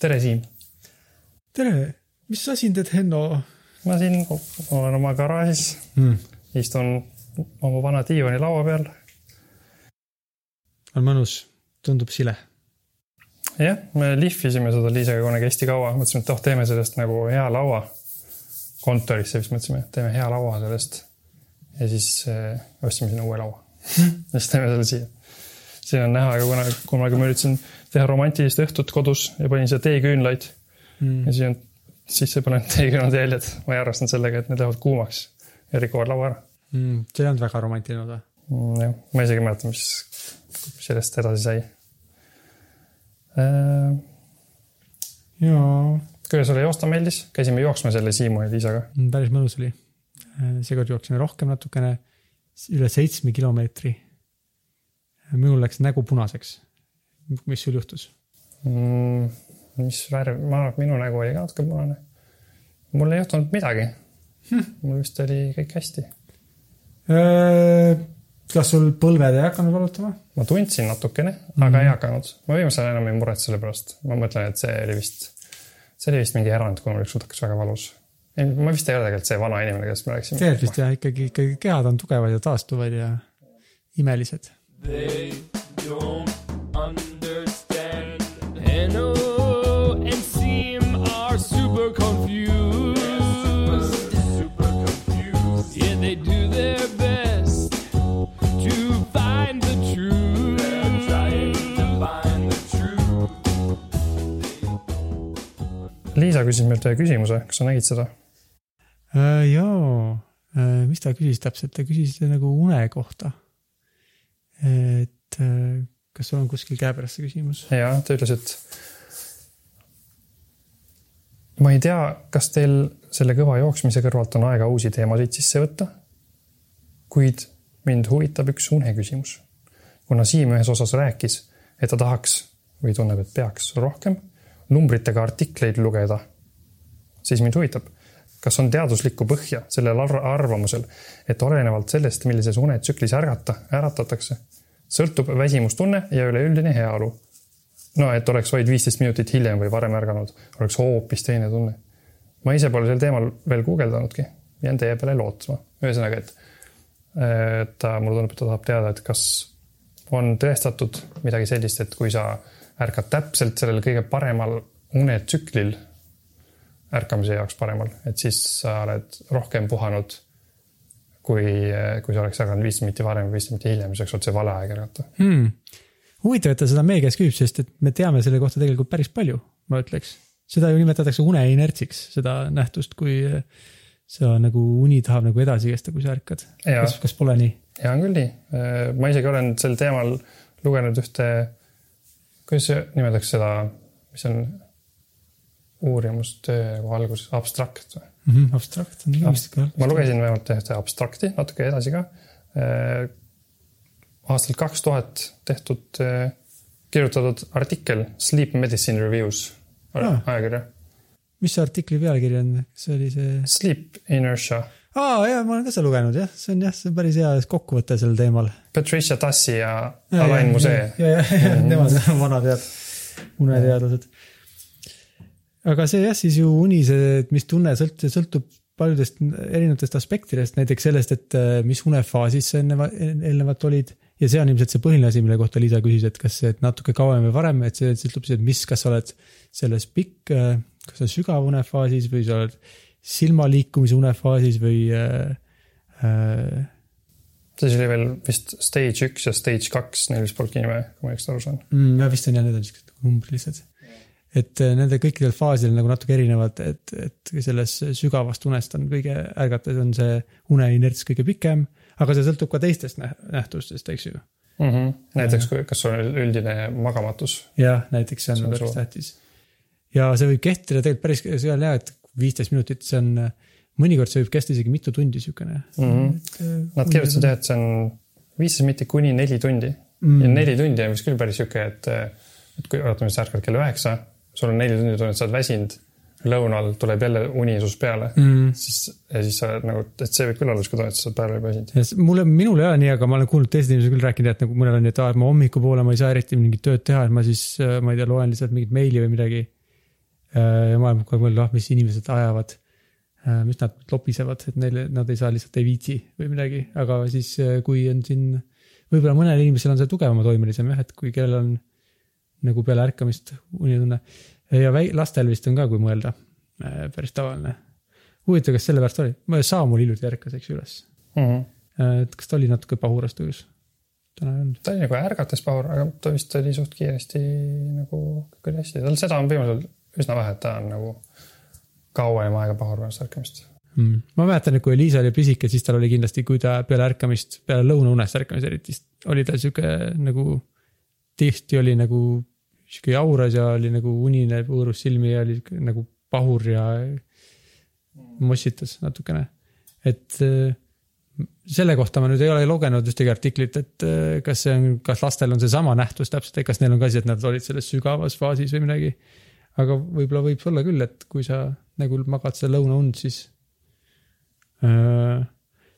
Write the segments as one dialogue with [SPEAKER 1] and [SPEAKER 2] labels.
[SPEAKER 1] tere, Siim.
[SPEAKER 2] tere, mis sa siin teed, Henno
[SPEAKER 1] ma siin olen oma garaažis,
[SPEAKER 2] mm.?
[SPEAKER 1] istun oma vana diivani laua peal.
[SPEAKER 2] on mõnus, tundub sile.
[SPEAKER 1] jah, me lihvisime seda Liisaga kunagi hästi kaua, mõtlesime, et oh, teeme sellest nagu hea laua. kontorisse vist mõtlesime, teeme hea laua sellest. ja siis äh, ostsime sinna uue laua. ja siis teeme selle siia. siin on näha ka kunagi, kunagi ma üritasin teha romantilist õhtut kodus ja panin siia teeküünlaid
[SPEAKER 2] Mm.
[SPEAKER 1] ja siis on sisse panenud teeküünlad jäljed. ma ei arvestanud sellega, et need lähevad kuumaks ja rikuvad laua ära
[SPEAKER 2] Mm. see ei olnud väga romantiline osa.
[SPEAKER 1] mm,. jah, ma isegi ei mäleta, mis sellest edasi sai äh,.
[SPEAKER 2] jaa,
[SPEAKER 1] kuidas sulle joosta meeldis, käisime jooksma selle Siimu ja Liisaga.
[SPEAKER 2] päris mõnus oli. seekord jooksime rohkem natukene, üle seitsme kilomeetri. minul läks nägu punaseks. Mis sul juhtus?
[SPEAKER 1] mm,. mis värv, ma arvan, et minu nägu oli ka natuke punane. mul ei juhtunud midagi hm.. mul vist oli kõik hästi.
[SPEAKER 2] kas sul põlved ei hakanud valutama?
[SPEAKER 1] ma tundsin natukene mm, -hmm. aga ei hakanud. ma viimasel ajal enam ei muretse selle pärast. ma mõtlen, et see oli vist, see oli vist mingi erand, kui mul ükskord hakkas väga valus. ma vist ei ole tegelikult see vana inimene, kellest me rääkisime.
[SPEAKER 2] tegelikult vist jah, ikkagi, ikkagi kehad on tugevad ja taastuvad ja imelised.
[SPEAKER 3] They don't
[SPEAKER 1] Liisa küsis meilt ühe küsimuse, kas sa nägid seda?
[SPEAKER 2] Äh, jaa, mis ta küsis täpselt, ta küsis nagu une kohta. et äh, kas sul on kuskil käepärast see küsimus?
[SPEAKER 1] ja ta ütles, et ma ei tea, kas teil selle kõva jooksmise kõrvalt on aega uusi teemasid sisse võtta. kuid mind huvitab üks uneküsimus. kuna Siim ühes osas rääkis, et ta tahaks või tunneb, et peaks rohkem numbritega artikleid lugeda, siis mind huvitab, kas on teaduslikku põhja sellel ar- arvamusel, et olenevalt sellest, millises unetsüklis ärgata, äratatakse, sõltub väsimustunne ja üleüldine heaolu no et oleks vaid viisteist minutit hiljem või varem ärganud, oleks hoopis teine tunne. ma ise pole sel teemal veel guugeldanudki, jään teie peale lootma. ühesõnaga, et, ta, mulle tundub, et ta tahab teada, et kas on tõestatud midagi sellist, et kui sa ärkad täpselt sellel kõige paremal unetsüklil ärkamise jaoks paremal, et siis sa oled rohkem puhanud kui, kui sa oleks ärganud viis minutit varem või viis minutit hiljem, siis oleks olnud see vale aeg ärgata.
[SPEAKER 2] hmm.. huvitav, et ta seda meie käest küsib, sest et me teame selle kohta tegelikult päris palju, ma ütleks. seda ju nimetatakse uneinertsiks, seda nähtust, kui sa nagu uni tahab nagu edasi kesta, kui sa ärkad. Kas, kas pole nii?
[SPEAKER 1] ja on küll nii, ma isegi olen sel teemal lugenud ühte, kuidas nimetatakse seda, mis on uurimustöö nagu alguses, abstrakt või?
[SPEAKER 2] mm. -hmm, abstrakt on
[SPEAKER 1] Ab-
[SPEAKER 2] vist ka.
[SPEAKER 1] ma lugesin vähemalt ühte abstrakti natuke edasi ka. aastal kaks tuhat tehtud, kirjutatud artikkel Sleep Medicine Reviews
[SPEAKER 2] Ah.
[SPEAKER 1] ajakirja.
[SPEAKER 2] mis see artikli pealkiri on, see oli see?
[SPEAKER 1] Sleep Inertia.
[SPEAKER 2] Aa jaa, ma olen ka seda lugenud jah, see on jah, see on päris hea kokkuvõte sel teemal.
[SPEAKER 1] Patricia Tassi ja Alain Musee.
[SPEAKER 2] ja, ja, ja nemad on vanad head uneteadlased. aga see jah, siis ju uni, see, et mis tunne sõlt-, sõltub paljudest erinevatest aspektidest, näiteks sellest, et äh, mis unefaasis sa enne, eelnevalt olid. ja see on ilmselt see põhiline asi, mille kohta Liisa küsis, et kas see, et natuke kauem või varem, et see sõltub siis, et mis, kas sa oled selles pikk, kas sa oled sügav unefaasis või sa oled silmaliikumise unefaasis või äh, äh,
[SPEAKER 1] siis oli veel vist stage üks ja stage kaks, neil vist polnudki nime, kui ma õigesti aru saan.
[SPEAKER 2] mm,. ja vist on jah, need on siuksed numbrilised. et äh, nende kõikidel faasidel nagu natuke erinevad, et, et selles sügavast unest on kõige ärgates on see uneinerts kõige pikem, aga see sõltub ka teistest nä- nähtustest, eks ju.
[SPEAKER 1] mm. -hmm. näiteks, kas sul on üldine magamatus.
[SPEAKER 2] jah, näiteks see on,
[SPEAKER 1] See on
[SPEAKER 2] päris
[SPEAKER 1] suur.
[SPEAKER 2] tähtis. ja see võib kehtida tegelikult päris seal jah, et viisteist minutit, see on, mõnikord see võib kesta isegi mitu tundi siukene
[SPEAKER 1] mm. -hmm. Nad kirjutasid jah, et see on viisteist minutit kuni neli tundi
[SPEAKER 2] Mm.
[SPEAKER 1] ja neli tundi on vist küll päris sihuke, et, et kui oletame, sa ärkad kell üheksa, sul on neli tundi tunned, sa oled väsinud, lõunal tuleb jälle uni sinust peale
[SPEAKER 2] mm..
[SPEAKER 1] siis ja siis sa oled nagu, et see võib küll olla sihuke tunne, et sa oled päeva läbi väsinud.
[SPEAKER 2] ja s- mulle, minul ei ole nii, aga ma olen kuulnud teised inimesed küll rääkinud, et nagu mõnel on nii, et aa, et ma hommikupoole ma ei saa eriti mingit tööd teha, et ma siis, ma ei tea, loen lihtsalt mingit meili või midagi. Ja ma olen kogu aeg mõelnud, ah mis inimesed ajavad Äh, mis nad lopisevad, et neile, nad ei saa lihtsalt ei viitsi või midagi, aga siis äh, kui on siin, võib-olla mõnel inimesel on see tugevama toimelisem jah, et kui kellel on nagu peale ärkamist unitunne. ja väi-, lastel vist on ka, kui mõelda, äh, päris tavaline. huvitav, kas sellepärast oli, Saamul hiljuti ärkas, eks ju, üles
[SPEAKER 1] mm. -hmm.
[SPEAKER 2] et kas ta oli natuke pahuras tujus? täna ei olnud.
[SPEAKER 1] ta oli nagu ärgates pahur, aga ta vist oli suht kiiresti nagu kõik oli hästi, tal seda on viimasel üsna vähe, et ta on nagu kauem aega pahurunast ärkamist
[SPEAKER 2] mm.. ma mäletan, et kui Liisa oli pisike, siis tal oli kindlasti, kui ta peale ärkamist, peale lõunaunest ärkamist eriti, oli ta sihuke nagu, tihti oli nagu sihuke jauras ja oli nagu unine, puurus silmi ja oli nagu pahur ja mossitas natukene. et äh, selle kohta ma nüüd ei ole lugenud ühtegi artiklit, et äh, kas see on, kas lastel on seesama nähtus täpselt, et kas neil on ka asi, et nad olid selles sügavas faasis või midagi. Aga võib-olla võib olla küll, et kui sa nagu magad seda lõunaund, siis äh,.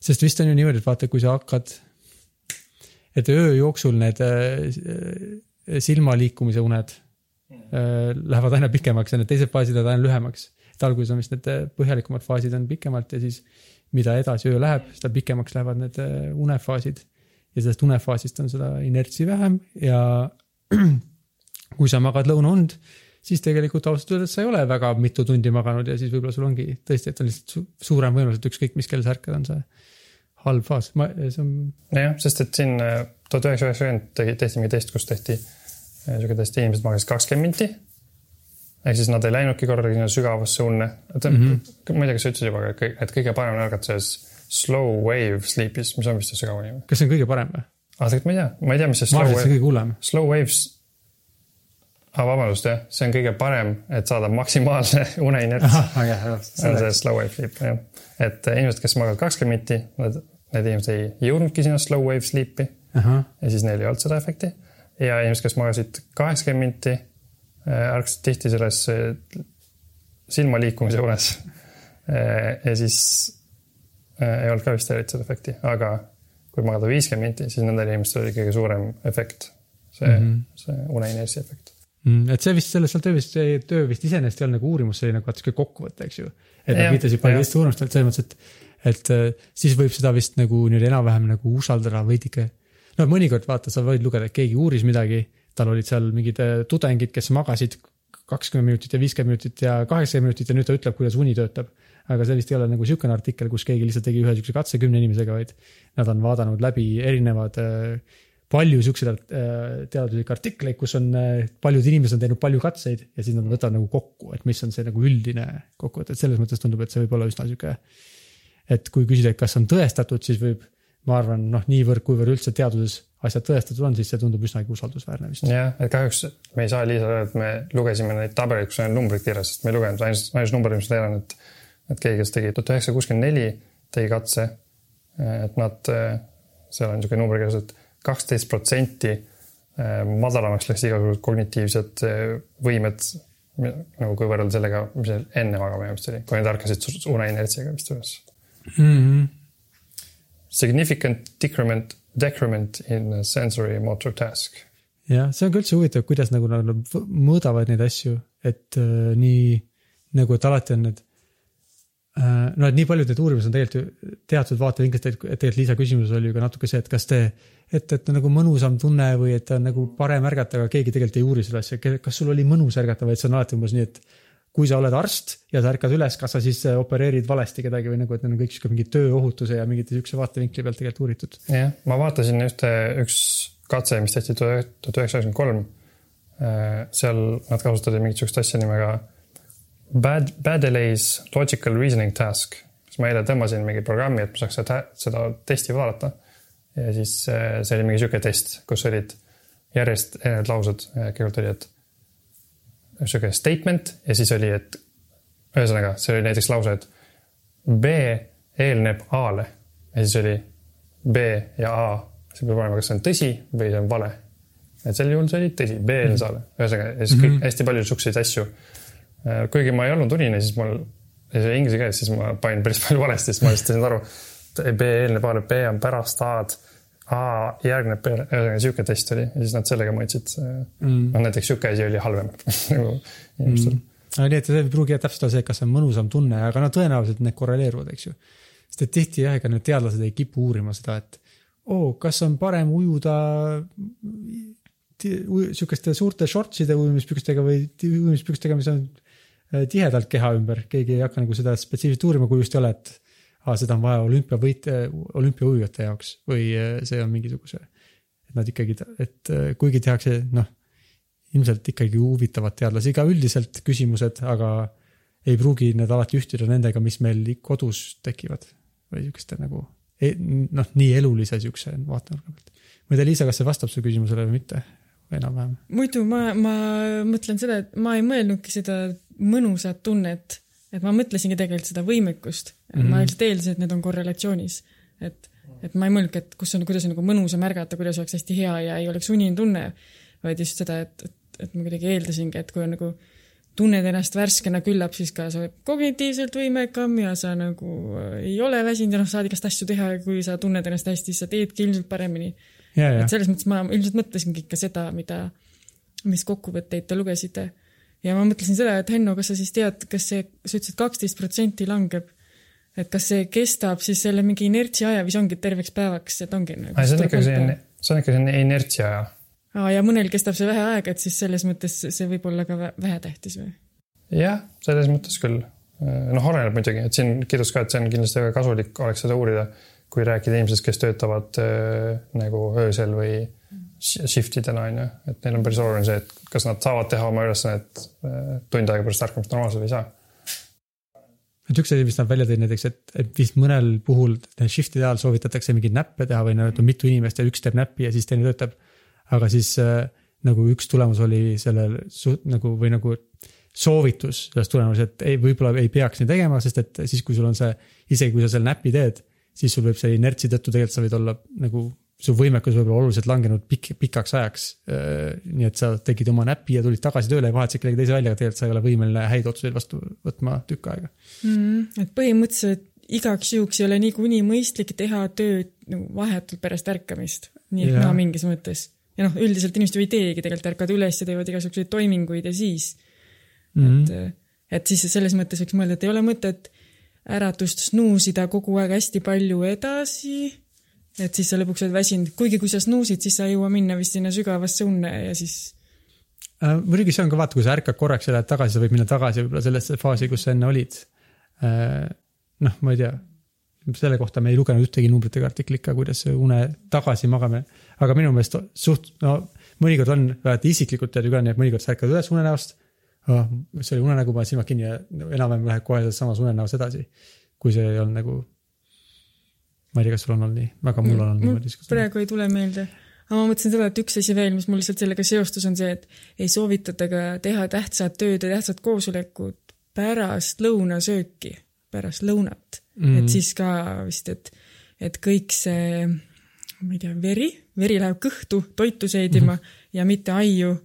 [SPEAKER 2] sest vist on ju niimoodi, et vaata, kui sa hakkad, et öö jooksul need äh, silma liikumise uned äh, lähevad aina pikemaks ja need teised faasid lähevad aina lühemaks. et alguses on vist need põhjalikumad faasid on pikemalt ja siis mida edasi öö läheb, seda pikemaks lähevad need äh, unefaasid. ja sellest unefaasist on seda inertsi vähem ja kui sa magad lõunaund, siis tegelikult ausalt öeldes sa ei ole väga mitu tundi maganud ja siis võib-olla sul ongi tõesti, et on lihtsalt su suurem võimalus, et ükskõik mis kell sa ärkad, on see halb faas, ma, see on.
[SPEAKER 1] nojah, sest et siin äh, tuhat üheksasada üheksakümmend tegi, tehti mingi test, kus tehti äh, sihuke test, inimesed magasid kakskümmend minti. ehk siis nad ei läinudki kordagi sinna sügavasse unne. et mm -hmm. ma ei tea, kas sa ütlesid juba, et kõige parem on ärgata selles slow wave sleep'is, mis on vist see sügav uni
[SPEAKER 2] kas see on kõige parem või?
[SPEAKER 1] aa, tegelikult ma ei tea, ma ei tea, mis see
[SPEAKER 2] ma
[SPEAKER 1] slow
[SPEAKER 2] arvan, et see on
[SPEAKER 1] wave,
[SPEAKER 2] kõige hullem.
[SPEAKER 1] slow waves ah,. vabandust jah, see on kõige parem, et saada maksimaalne uneinerts. see on see slow wave sleep jah, et äh, inimesed, kes magavad kakskümmend minti, nad, need inimesed ei jõudnudki sinna slow wave sleep'i ja siis neil ei olnud seda efekti. ja inimesed, kes magasid kaheksakümmend minti, ärkasid tihti selles äh, silma liikumise unes. ja siis ei olnud ka vist eriti seda efekti, aga kui magada viiskümmend minti, siis nendel inimestel oli kõige suurem efekt. see mm, -hmm. see uneinertsi efekt.
[SPEAKER 2] Et see vist selles seal töö vist, see töö vist iseenesest ei olnud nagu uurimus, see oli nagu vaata sihuke kokkuvõte, eks ju. et nad viitasid palju teist uurimust, et selles mõttes, et, et äh, siis võib seda vist nagu niimoodi enam-vähem nagu usaldada veidike. no mõnikord vaata, sa võid lugeda, et keegi uuris midagi, tal olid seal mingid äh, tudengid, kes magasid kakskümmend minutit ja viiskümmend minutit ja kaheksakümmend minutit ja nüüd ta ütleb, kuidas uni töötab. aga see vist ei ole nagu sihukene artikkel, kus keegi lihtsalt tegi ühe sihukese katse kümne inimesega, vaid nad on vaadanud läbi erinevad äh, palju siukseid äh, teaduslikke artikleid, kus on, äh, paljud inimesed on teinud palju katseid ja siis nad võtavad nagu kokku, et mis on see nagu üldine kokkuvõte, et selles mõttes tundub, et see võib olla üsna sihuke. et kui küsida, et kas on tõestatud, siis võib, ma arvan, noh, niivõrd, kuivõrd üldse teaduses asjad tõestatud on, siis see tundub üsnagi usaldusväärne vist.
[SPEAKER 1] jah, et kahjuks me ei saa Liisa öelda, et me lugesime neid tabeleid, kus on numbrid kirjas, sest me ei lugenud, ainus, ainus number, mis ma tean, et, et keegi, kes tegi tuhat üheksasada kuuskümmend neli, tegi katse. et nad, seal on niisugune number kirjas, et kaksteist protsenti äh, madalamaks läks igasugused kognitiivsed äh, võimed nagu kui võrrelda sellega, mis neil enne magamajäämist oli, kui nad ärkasid uneinertsiga vist üles
[SPEAKER 2] mm. -hmm.
[SPEAKER 1] Significant decrement, decrement in sensory motor task.
[SPEAKER 2] jah, see on ka üldse huvitav, kuidas nagu nad mõõdavad neid asju, et äh, nii nagu, et alati on need. No et nii paljud need uurimused on tegelikult ju teatud vaatevinklist, et tegelikult Liisa küsimus oli ju ka natuke see, et kas te et, et nagu mõnusam tunne või et on nagu parem ärgata, aga keegi tegelikult ei uuri seda asja, kas sul oli mõnus ärgata, vaid see on alati umbes nii, et kui sa oled arst ja sa ärkad üles, kas sa siis äh, opereerid valesti kedagi või nagu, et need on kõik sihuke mingi tööohutuse ja mingite sihukese vaatevinkli pealt tegelikult uuritud.
[SPEAKER 1] jah, ma vaatasin ühte, üks katse, mis tehti tuhat üheksasada üheksakümmend kolm. Äh, seal nad kasutasid mingit sihukest asja nimega Bad, Badelays logical reasoning task. siis ma eile tõmbasin mingi programmi, et ma saaks seda, seda testi vaadata ja siis äh, see oli mingi sihuke test, kus olid järjest erinevad laused, äh, kõigepealt oli, et sihuke statement ja siis oli, et ühesõnaga, see oli näiteks lause, et B eelneb A-le ja siis oli B ja A, see peab olema, kas see on tõsi või see on vale. et sel juhul see oli tõsi, B eelnes A-le, ühesõnaga ja siis kõik mm -hmm. hästi palju siukseid asju. Äh, kuigi ma ei olnud unine, siis mul, see inglise keeles, siis ma panin päris palju valesti, siis ma lihtsalt ei saanud aru B eelneb A-le, B on pärast A-d. A järgneb B-le, ühesõnaga sihuke test oli ja siis nad sellega mõõtsid mm.. noh, näiteks sihuke asi oli halvem nagu inimestel mm..
[SPEAKER 2] aga nii, et see ei pruugi täpselt olla see, kas see on mõnusam tunne, aga no tõenäoliselt need korreleeruvad, eks ju. sest et tihti jah, ega need teadlased ei kipu uurima seda, et oo oh,, kas on parem ujuda sihukeste suurte shortside ujumispükstega või ujumispükstega, mis on tihedalt keha ümber, keegi ei hakka nagu seda spetsiifiliselt uurima, kui just ei ole, et aa, seda on vaja olümpiavõit-, olümpiaujujate jaoks või äh, see on mingisuguse, et nad ikkagi, et äh, kuigi tehakse, noh, ilmselt ikkagi huvitavad teadlasi ka üldiselt küsimused, aga ei pruugi need alati ühtida nendega, mis meil kodus tekivad või siukeste nagu e- noh, nii elulise siukse vaatenurga pealt. ma ei tea, Liisa, kas see vastab su küsimusele või mitte? enam-vähem.
[SPEAKER 4] muidu ma, ma mõtlen seda, et ma ei mõelnudki seda mõnusat tunnet, et ma mõtlesingi tegelikult seda võimekust mm. -hmm. ma
[SPEAKER 2] Mhm.
[SPEAKER 4] lihtsalt eeldasin, et need on korrelatsioonis, et, et ma ei mõelnudki, et kus on, kuidas on nagu mõnus on märgata, kuidas oleks hästi hea ja ei oleks unine tunne, vaid just seda, et, et, et ma kuidagi eeldasingi, et kui on nagu tunned ennast värskena küllap, siis ka sa oled kognitiivselt võimekam ja sa nagu äh, ei ole väsinud ja noh, saad igast asju teha ja kui sa tunned ennast hästi, siis sa teedki ilmselt paremini et, selles mõttes ma ilmselt mõtlesingi ikka seda, mida, mis kokkuvõtteid te lugesite. Ja ma mõtlesin seda, et Henno, kas sa siis tead, kas see, sa ütlesid kaksteist protsenti langeb, et kas see kestab siis selle mingi inertsi aja või see ongi terveks päevaks, et ongi nagu
[SPEAKER 1] see on ikkagi selline, see on ikka selline inertsia aja.
[SPEAKER 4] aa, ja mõnel kestab see vähe aega, et siis selles mõttes see võib olla ka vä- vähetähtis või?
[SPEAKER 1] jah, selles mõttes küll. noh, oleneb muidugi, et siin kirjutas ka, et see on kindlasti väga kasulik oleks seda uurida, kui rääkida inimesest, kes töötavad äh, nagu öösel või shift idena on ju, et neil on päris oluline see, et kas nad saavad teha oma ülesannet äh, tund aega pärast ärkamist normaalselt või ei saa.
[SPEAKER 2] et üks asi, mis nad välja tõid näiteks, et, et vist mõnel puhul shift'ide ajal soovitatakse mingeid näppe teha või noh, et on mitu inimest ja üks teeb näppi ja siis teine töötab. aga siis äh, nagu üks tulemus oli sellel nagu või nagu soovitus sellest tulemus, et ei, võib-olla ei peaks nii tegema, sest et siis, kui sul on see, isegi kui sa selle näpi teed, siis sul võib selle inertsi tõttu tegelikult sa võid olla nagu, su võimekus võib olla oluliselt langenud pikk, pikaks ajaks. nii et sa tegid oma näpi ja tulid tagasi tööle ja vahetasid kellegi teise välja, aga tegelikult sa ei ole võimeline häid otsuseid vastu võtma tükk aega.
[SPEAKER 4] mm,. et põhimõtteliselt igaks juhuks ei ole niikuinii mõistlik teha tööd nagu vahetult pärast ärkamist, nii et naa mingis mõttes. ja noh, üldiselt inimesed ju ei teegi, tegelikult ärkavad üles ja teevad igasuguseid toiminguid ja siis mm, -hmm. et, et siis selles mõttes võiks mõelda, et ei ole mõtet äratust snuusida kogu aeg hästi palju edasi. Et siis sa lõpuks oled väsinud, kuigi kui sa snuusid, siis sa ei jõua minna vist sinna sügavasse unne ja siis
[SPEAKER 2] Äh, muidugi see on ka vaata, kui sa ärkad korraks ja lähed tagasi, sa võid minna tagasi võib-olla sellesse faasi, kus sa enne olid. noh, ma ei tea, selle kohta me ei lugenud ühtegi numbritega artiklit ka, kuidas une tagasi magamine, aga minu meelest suht, no mõnikord on, vaata isiklikult tead ju ka nii, et mõnikord sa ärkad üles unenäost oh,. see oli unenägu, paned silmad kinni ja enam-vähem lähed kohe selles samas unenäos edasi. kui see olnud nagu, ma ei tea, kas sul on olnud nii, aga mul on olnud niimoodi.
[SPEAKER 4] praegu ei tule meelde. aga ma mõtlesin seda, et üks asi veel, mis mul lihtsalt sellega seostus, on see, et ei soovitata ka teha tähtsat tööd ja tähtsat koosolekut pärast lõunasööki, pärast lõunat mm.. Et siis ka vist, et, et kõik see, ma ei tea, veri, veri läheb kõhtu toitu seedima mm -hmm. ja mitte aiu,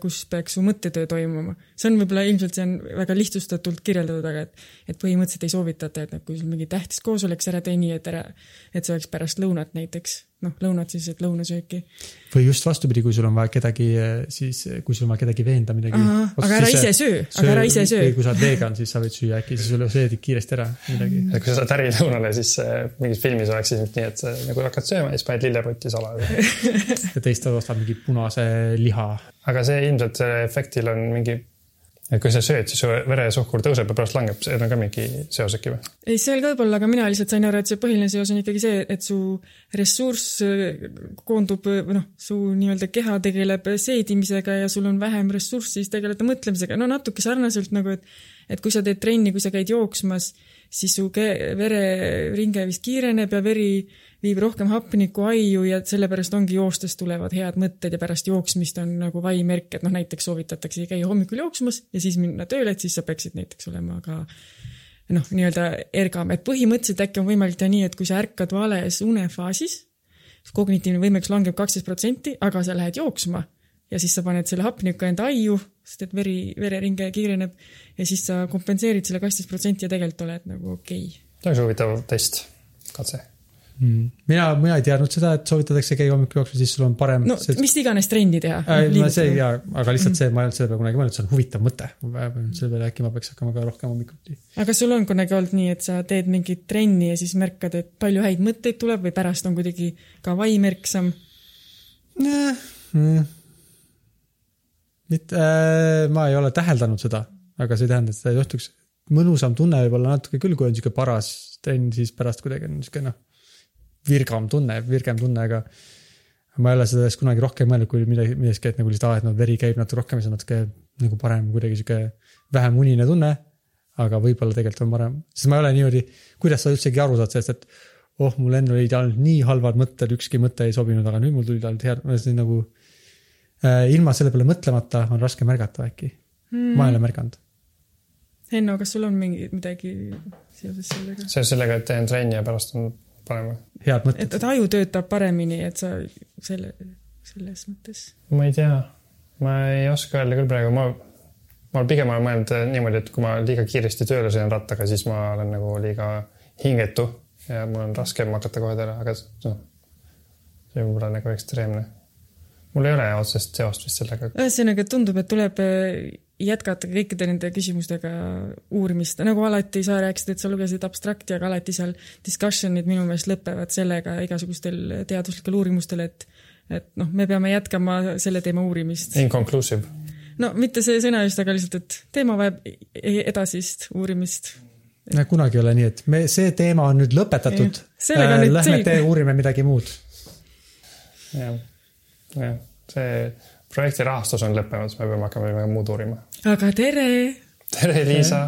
[SPEAKER 4] kus peaks su mõttetöö toimuma. see on võib-olla ilmselt, see on väga lihtsustatult kirjeldatud, aga et, et põhimõtteliselt ei soovitata, et noh, kui sul mingi tähtis koosolek, sa ära tee nii, et ära, et see oleks pärast lõunat näiteks. noh, lõunat siis, et lõunasööki.
[SPEAKER 2] või just vastupidi, kui sul on vaja kedagi, siis kui sul on vaja kedagi veenda midagi.
[SPEAKER 4] aga ära ise söö, aga ära ise söö
[SPEAKER 2] kui sa oled vegan, siis sa võid süüa äkki, siis sul sööd kiiresti ära midagi.
[SPEAKER 1] et kui sa saad ärilõunale, siis äh, mingis filmis oleks siis nii, et sa nagu hakkad sööma ja siis paned lillepotti salajalt.
[SPEAKER 2] ja teist ostad mingi punase liha.
[SPEAKER 1] aga see ilmselt selle efektil on mingi, et kui sa sööd, siis su veresuhkur tõuseb ja pärast langeb, see on ka mingi seos äkki või?
[SPEAKER 4] ei, seal ka võib-olla, aga mina lihtsalt sain aru, et see põhiline seos on ikkagi see, et su ressurss äh, koondub või noh, su nii-öelda keha tegeleb seedimisega ja sul on vähem ressurssi siis tegeleda mõtlemisega, no natuke sarnaselt nagu, et et kui sa teed trenni, kui sa käid jooksmas, siis su ke- vereringe vist kiireneb ja veri viib rohkem hapnikku aiu ja sellepärast ongi joostes tulevad head mõtted ja pärast jooksmist on nagu vaimärk, et noh, näiteks soovitatakse käia hommikul jooksmas ja siis minna tööle, et siis sa peaksid näiteks olema ka noh, nii-öelda ergam, et põhimõtteliselt äkki on võimalik teha nii, et kui sa ärkad vales unefaasis, kognitiivne võimekus langeb kaksteist protsenti, aga sa lähed jooksma ja siis sa paned selle hapniku enda aiu, sest et veri, vereringe kiireneb ja siis sa kompenseerid selle kaksteist protsenti ja tegelikult oled nagu okei okay..
[SPEAKER 1] see oleks huvitav test, katse.
[SPEAKER 2] mm.. mina, mina ei teadnud seda, et soovitatakse käia hommikul jooksma, siis sul on parem
[SPEAKER 4] no mis iganes trenni teha.
[SPEAKER 2] äh,. see jaa, aga lihtsalt see, ma ei olnud selle peale kunagi mõelnud, see on huvitav mõte. selle peale äkki ma peaks hakkama ka rohkem hommikuti.
[SPEAKER 4] aga sul on kunagi olnud nii, et sa teed mingit trenni ja siis märkad, et palju häid mõtteid tuleb või pärast on kuidagi ka vaim erksam?
[SPEAKER 2] Mm. mitte äh,, ma ei ole täheldanud seda, aga see ei tähenda, et seda ei juhtuks. mõnusam tunne võib olla natuke küll, kui on sihuke paras trenn, siis pärast kuidagi on sihuke noh, virgam tunne, virgem tunne, aga ma ei ole sellest kunagi rohkem mõelnud, kui midagi, millestki, et nagu lihtsalt aa, et no veri käib natuke rohkem ja see on natuke nagu parem, kuidagi sihuke vähem unine tunne. aga võib-olla tegelikult on parem, sest ma ei ole niimoodi, kuidas sa üldsegi aru saad sellest, et oh, mul enne olid ainult nii halvad mõtted, ükski mõte ei sobinud, aga nüüd mul tulid ainult head, see nagu äh, ilma selle peale mõtlemata on raske märgata äkki mm.. ma ei ole märganud.
[SPEAKER 4] Henno, kas sul on mingi midagi seoses sellega?
[SPEAKER 1] seoses sellega, et teen trenni ja pärast on parem või?
[SPEAKER 2] head mõtted.
[SPEAKER 4] et aju töötab paremini, et sa selle, selles mõttes.
[SPEAKER 1] ma ei tea, ma ei oska öelda küll praegu, ma, ma pigem olen mõelnud niimoodi, et kui ma liiga kiiresti tööle sõidan rattaga, siis ma olen nagu liiga hingetu ja mul on raskem hakata kohe tööle, aga noh, see võib olla nagu ekstreemne. mul ei ole otsest seost vist sellega.
[SPEAKER 4] ühesõnaga, tundub, et tuleb äh, jätkata kõikide nende küsimustega uurimist, nagu alati sa rääkisid, et sa lugesid abstrakti, aga alati seal discussion'id minu meelest lõpevad sellega igasugustel teaduslikel uurimustel, et et noh, me peame jätkama selle teema uurimist.
[SPEAKER 1] Inconclusive.
[SPEAKER 4] no mitte see sõna just, aga lihtsalt, et teema vajab e- edasist uurimist.
[SPEAKER 2] kunagi ei ole nii, et me, see teema on nüüd lõpetatud
[SPEAKER 4] nüüd
[SPEAKER 2] Lähme tee uurime midagi muud.
[SPEAKER 1] jah, jah, see projekti rahastus on lõppenud, siis me peame hakkama midagi muud uurima.
[SPEAKER 4] aga tere,
[SPEAKER 1] tere, Liisa.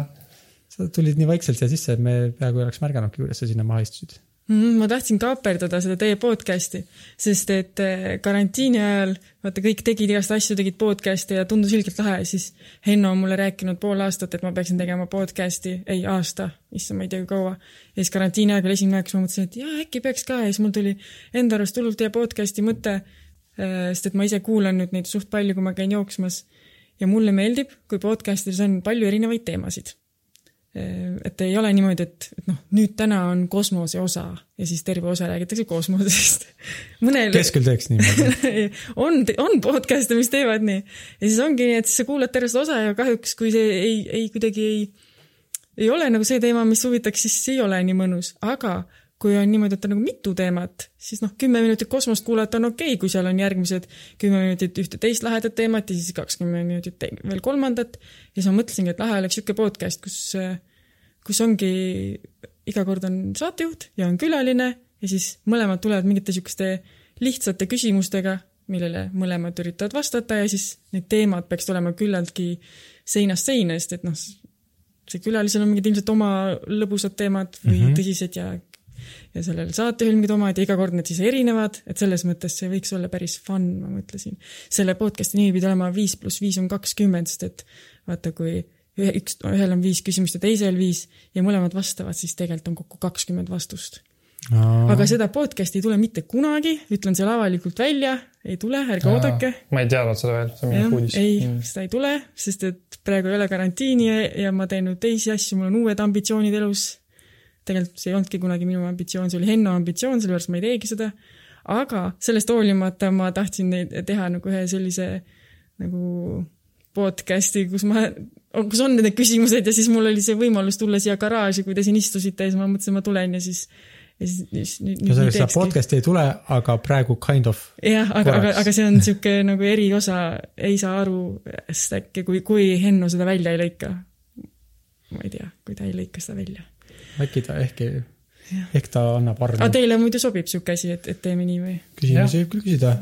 [SPEAKER 2] sa tulid nii vaikselt siia sisse, et me peaaegu ei oleks märganudki, kuidas sa sinna maha istusid.
[SPEAKER 4] Mm, ma tahtsin kaaperdada seda teie podcast'i, sest et eh, karantiini ajal vaata kõik tegid igast asju, tegid podcast'e ja tundus ilgelt lahe, siis Henno on mulle rääkinud pool aastat, et ma peaksin tegema podcast'i, ei aasta, issand, ma ei tea kui kaua. ja siis karantiini aeg oli esimene aeg, kus ma mõtlesin, et jaa, äkki peaks ka ja siis mul tuli enda arust hullult hea podcast'i mõte, sest et ma ise kuulan nüüd neid suht palju, kui ma käin jooksmas ja mulle meeldib, kui podcast'is on palju erinevaid teemasid et ei ole niimoodi, et, et noh, nüüd täna on kosmose osa ja siis terve osa räägitakse kosmosest. mõnel
[SPEAKER 2] kes küll teeks niimoodi?
[SPEAKER 4] on, on podcast'e, mis teevad nii ja siis ongi nii, et siis sa kuulad terve seda osa ja kahjuks, kui see ei, ei kuidagi ei, ei ole nagu see teema, mis huvitaks, siis ei ole nii mõnus, aga kui on niimoodi, et on nagu mitu teemat, siis noh, kümme minutit kosmost kuulata on okei okay,, kui seal on järgmised kümme minutit ühte teist lahedat teemat ja siis kakskümmend minutit veel kolmandat. ja siis ma mõtlesingi, et lahe oleks sihuke podcast, kus, kus ongi, iga kord on saatejuht ja on külaline ja siis mõlemad tulevad mingite sihukeste lihtsate küsimustega, millele mõlemad üritavad vastata ja siis need teemad peaks olema küllaltki seinast seina, sest et noh, see külalisel on mingid ilmselt oma lõbusad teemad või mm -hmm. tõsised ja ja sellel saatejuhil mingid omad ja iga kord need siis erinevad, et selles mõttes see võiks olla päris fun, ma mõtlesin. selle podcast'i nimi pidi olema viis pluss viis on kakskümmend, sest et vaata, kui ühe, üks, ühel on viis küsimust ja teisel viis ja mõlemad vastavad, siis tegelikult on kokku kakskümmend vastust. aga seda podcast'i ei tule mitte kunagi, ütlen selle avalikult välja, ei tule, ärge oodake.
[SPEAKER 1] ma ei teadnud seda veel, see on minu, uudis.
[SPEAKER 4] ei, seda ei tule, sest et praegu ei ole karantiini ja, ja ma teen nüüd teisi asju, mul on uued ambitsioonid elus. Tegelikult see ei olnudki kunagi minu ambitsioon, see oli Henno ambitsioon, sellepärast ma ei teegi seda. aga sellest hoolimata ma tahtsin neid teha nagu ühe sellise nagu podcast'i, kus ma, kus on need küsimused ja siis mul oli see võimalus tulla siia garaaži, kui te siin istusite ja siis ma mõtlesin, ma tulen ja siis ja siis, siis nüüd,
[SPEAKER 2] ühesõnaga seda podcast'i ei tule, aga praegu kind of.
[SPEAKER 4] jah, aga, aga, aga see on niisugune nagu eriosa, ei saa aru, sest äkki kui, kui Henno seda välja ei lõika, ma ei tea, kui ta ei lõika seda välja.
[SPEAKER 2] Äkki ta ehk, ehk ta annab
[SPEAKER 4] aga
[SPEAKER 2] armu.
[SPEAKER 4] teile muidu sobib niisugune asi, et, et teeme nii või?
[SPEAKER 2] küsimusi võib küll küsida.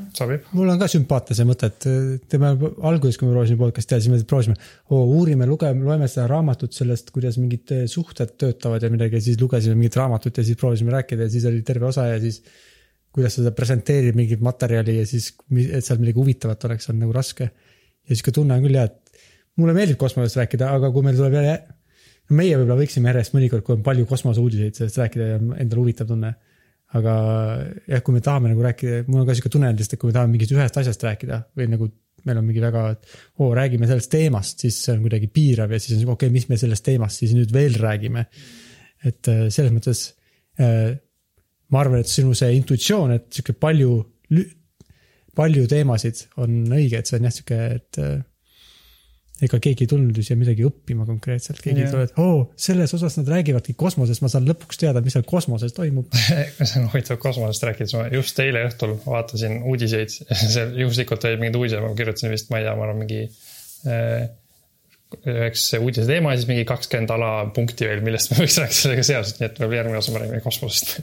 [SPEAKER 2] mul on ka sümpaatne see mõte, et teeme alguses, kui me proovisime podcast'i teha, siis me proovisime, uurime, lugeme, loeme seda raamatut sellest, kuidas mingid eh, suhted töötavad ja midagi ja siis lugesime mingit raamatut ja siis proovisime rääkida ja siis oli terve osa ja siis kuidas seda presenteerib mingit materjali ja siis, et seal midagi huvitavat oleks, on nagu raske. ja sihuke tunne on küll jah, et mulle meeldib kosmosest rääkida, aga kui meil tuleb jälle, meie võib-olla võiksime järjest mõnikord, kui on palju kosmoseuudiseid, sellest rääkida ja endal huvitav tunne aga jah, kui me tahame nagu rääkida, mul on ka sihuke tunne lihtsalt, et kui me tahame mingist ühest asjast rääkida või nagu meil on mingi väga, et oo, räägime sellest teemast, siis see on kuidagi piirav ja siis on siuke, okei okay,, mis me sellest teemast siis nüüd veel räägime. et äh, selles mõttes äh, ma arvan, et sinu see intuitsioon, et sihuke palju, palju teemasid on õige, et see on jah sihuke, et äh, ega keegi ei tulnud ju siia midagi õppima konkreetselt, keegi ei tule, et oo, selles osas nad räägivadki kosmosest, ma saan lõpuks teada, mis seal kosmoses toimub.
[SPEAKER 1] see on huvitav kosmosest rääkides, ma just eile õhtul vaatasin uudiseid, seal juhuslikult olid mingid uudised, ma kirjutasin vist, ma ei tea, ma arvan mingi äh, üheks uudise teema ja siis mingi kakskümmend alapunkti veel, millest me võiks rääkida sellega seoses, nii et võib-olla järgmine osa me räägime kosmosest.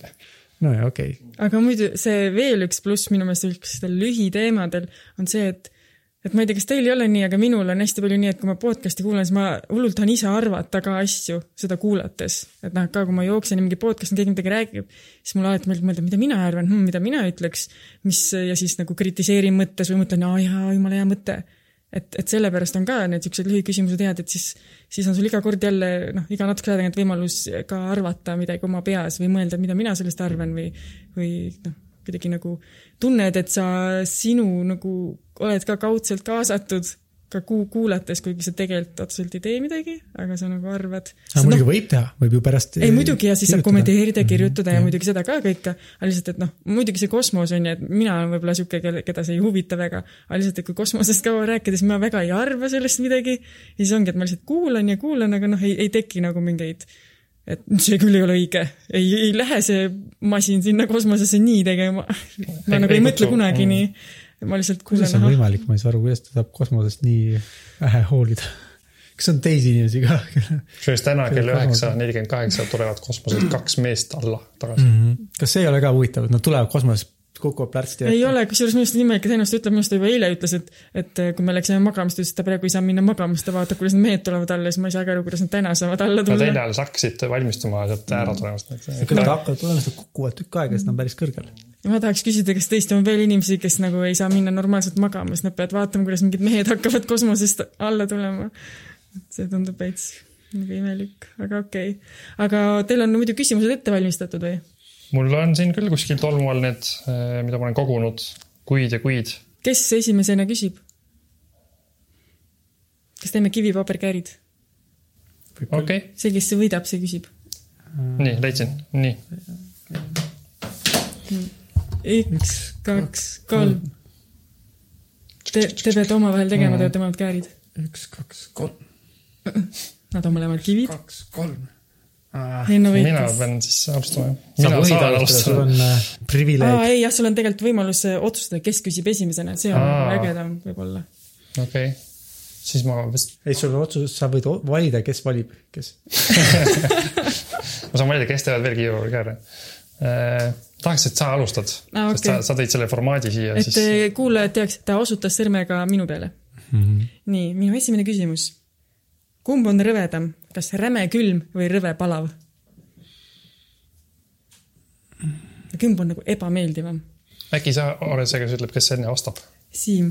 [SPEAKER 2] no ja okei okay.,
[SPEAKER 4] aga muidu see veel üks pluss minu meelest üksteistel lühiteemadel on see, et et ma ei tea, kas teil ei ole nii, aga minul on hästi palju nii, et kui ma podcast'i kuulan, siis ma hullult tahan ise arvata ka asju seda kuulates. et noh, ka kui ma jooksen ja mingi podcast'i, keegi midagi räägib, siis mul alati meeldib mõelda, mida mina arvan hmm,, mida mina ütleks, mis ja siis nagu kritiseerin mõttes või mõtlen, aa jaa, jumala hea mõte. et, et sellepärast on ka need siuksed lühiküsimused head, et siis, siis on sul iga kord jälle noh, iga natukese aja tagant võimalus ka arvata midagi oma peas või mõelda, mida mina sellest arvan või, või noh, kuidagi nagu tunned, et sa, sinu nagu oled ka kaudselt kaasatud ka kuu kuulates, kuigi sa tegelikult otseselt ei tee midagi, aga sa nagu arvad.
[SPEAKER 2] aga muidugi võib teha, võib ju pärast.
[SPEAKER 4] ei muidugi ja siis saab kommenteerida ja kirjutada ja
[SPEAKER 2] Jah.
[SPEAKER 4] muidugi seda ka kõike, aga lihtsalt, et noh, muidugi see kosmos on ju, et mina olen võib-olla sihuke, kelle, keda see ei huvita väga, aga lihtsalt, et kui kosmosest kaua rääkida, siis ma väga ei arva sellest midagi ja siis ongi, et ma lihtsalt kuulan ja kuulan, aga noh, ei, ei teki nagu mingeid et see küll ei ole õige, ei, ei lähe see masin sinna kosmosesse nii tegema. ma
[SPEAKER 1] Ei-
[SPEAKER 4] nagu
[SPEAKER 1] ei
[SPEAKER 4] ei mõtle kunagi
[SPEAKER 1] mm.
[SPEAKER 4] nii. ma lihtsalt
[SPEAKER 2] kuidas see on
[SPEAKER 4] ahah,
[SPEAKER 2] võimalik, ma ei saa aru, kuidas ta saab kosmosest nii vähe hoolida. kas on teisi inimesi ka?
[SPEAKER 1] kusjuures täna kell üheksa nelikümmend kaheksa tulevad kosmosest kaks meest alla tagasi.
[SPEAKER 2] kas see ei ole ka huvitav, et nad tulevad kosmosest, kukuvad plärtsti
[SPEAKER 4] ei ole, kusjuures minu arust imelik, et ennast ütleb, minu arust ta juba eile ütles, et, et kui me läksime magama, siis ta ütles, et ta praegu ei saa minna magama, sest ta vaatab, kuidas need mehed tulevad alla, siis ma ei saagi aru, kuidas nad täna saavad alla
[SPEAKER 1] no teine
[SPEAKER 4] tulla.
[SPEAKER 1] alles hakkasid valmistuma sealt ära tulemast.
[SPEAKER 2] küll nad hakkavad tulema, sest nad kukuvad tükk aega, sest nad on päris kõrgel.
[SPEAKER 4] ja ma tahaks küsida, kas tõesti on veel inimesi, kes nagu ei saa minna normaalselt magama, sest nad peavad vaatama, kuidas mingid mehed hakkavad kosmosest alla tulema. see tundub veits nagu imelik, aga okei okay.. aga teil on muidu küsimused ette valmistatud või?
[SPEAKER 1] Mul on siin küll kuskil tolmu all need, mida ma olen kogunud kuid ja kuid.
[SPEAKER 4] kes esimesena küsib? kas teeme kivi-paber-käärid?
[SPEAKER 1] okei okay.,
[SPEAKER 4] see, kes võidab, see küsib.
[SPEAKER 1] nii leidsin, nii.
[SPEAKER 4] üks, kaks, kolm. Te, te peate omavahel tegema, te olete mõlemad käärid.
[SPEAKER 2] üks, kaks, kolm,
[SPEAKER 4] Nad on mõlemad kivid.
[SPEAKER 2] kaks, kolm.
[SPEAKER 4] Henno
[SPEAKER 1] mina
[SPEAKER 4] võitis.
[SPEAKER 1] pean siis alustama.
[SPEAKER 2] sa
[SPEAKER 1] mina saan
[SPEAKER 2] alustada, sul on äh,
[SPEAKER 4] aa,
[SPEAKER 2] privileeg.
[SPEAKER 4] ei jah, sul on tegelikult võimalus äh, otsustada, kes küsib esimesena, see on
[SPEAKER 1] Aa.
[SPEAKER 4] ägedam võib-olla.
[SPEAKER 1] okei, siis ma vist,
[SPEAKER 2] ei, sul on otsus, sa võid valida, kes valib, kes.
[SPEAKER 1] ma saan valida, kes teevad veel kiiruga ka ära. tahaks, et sa alustad
[SPEAKER 4] Aa,
[SPEAKER 1] sest sa, sa tõid selle formaadi siia,
[SPEAKER 4] et
[SPEAKER 1] siis
[SPEAKER 4] äh, kuulajad teaks, ta osutas sõrmega minu peale. nii, minu esimene küsimus. Kumb on rõvedam, kas räme külm või rõve palav? kumb on nagu ebameeldivam?
[SPEAKER 1] äkki sa oled see, kes ütleb, kes enne vastab?
[SPEAKER 4] Siim,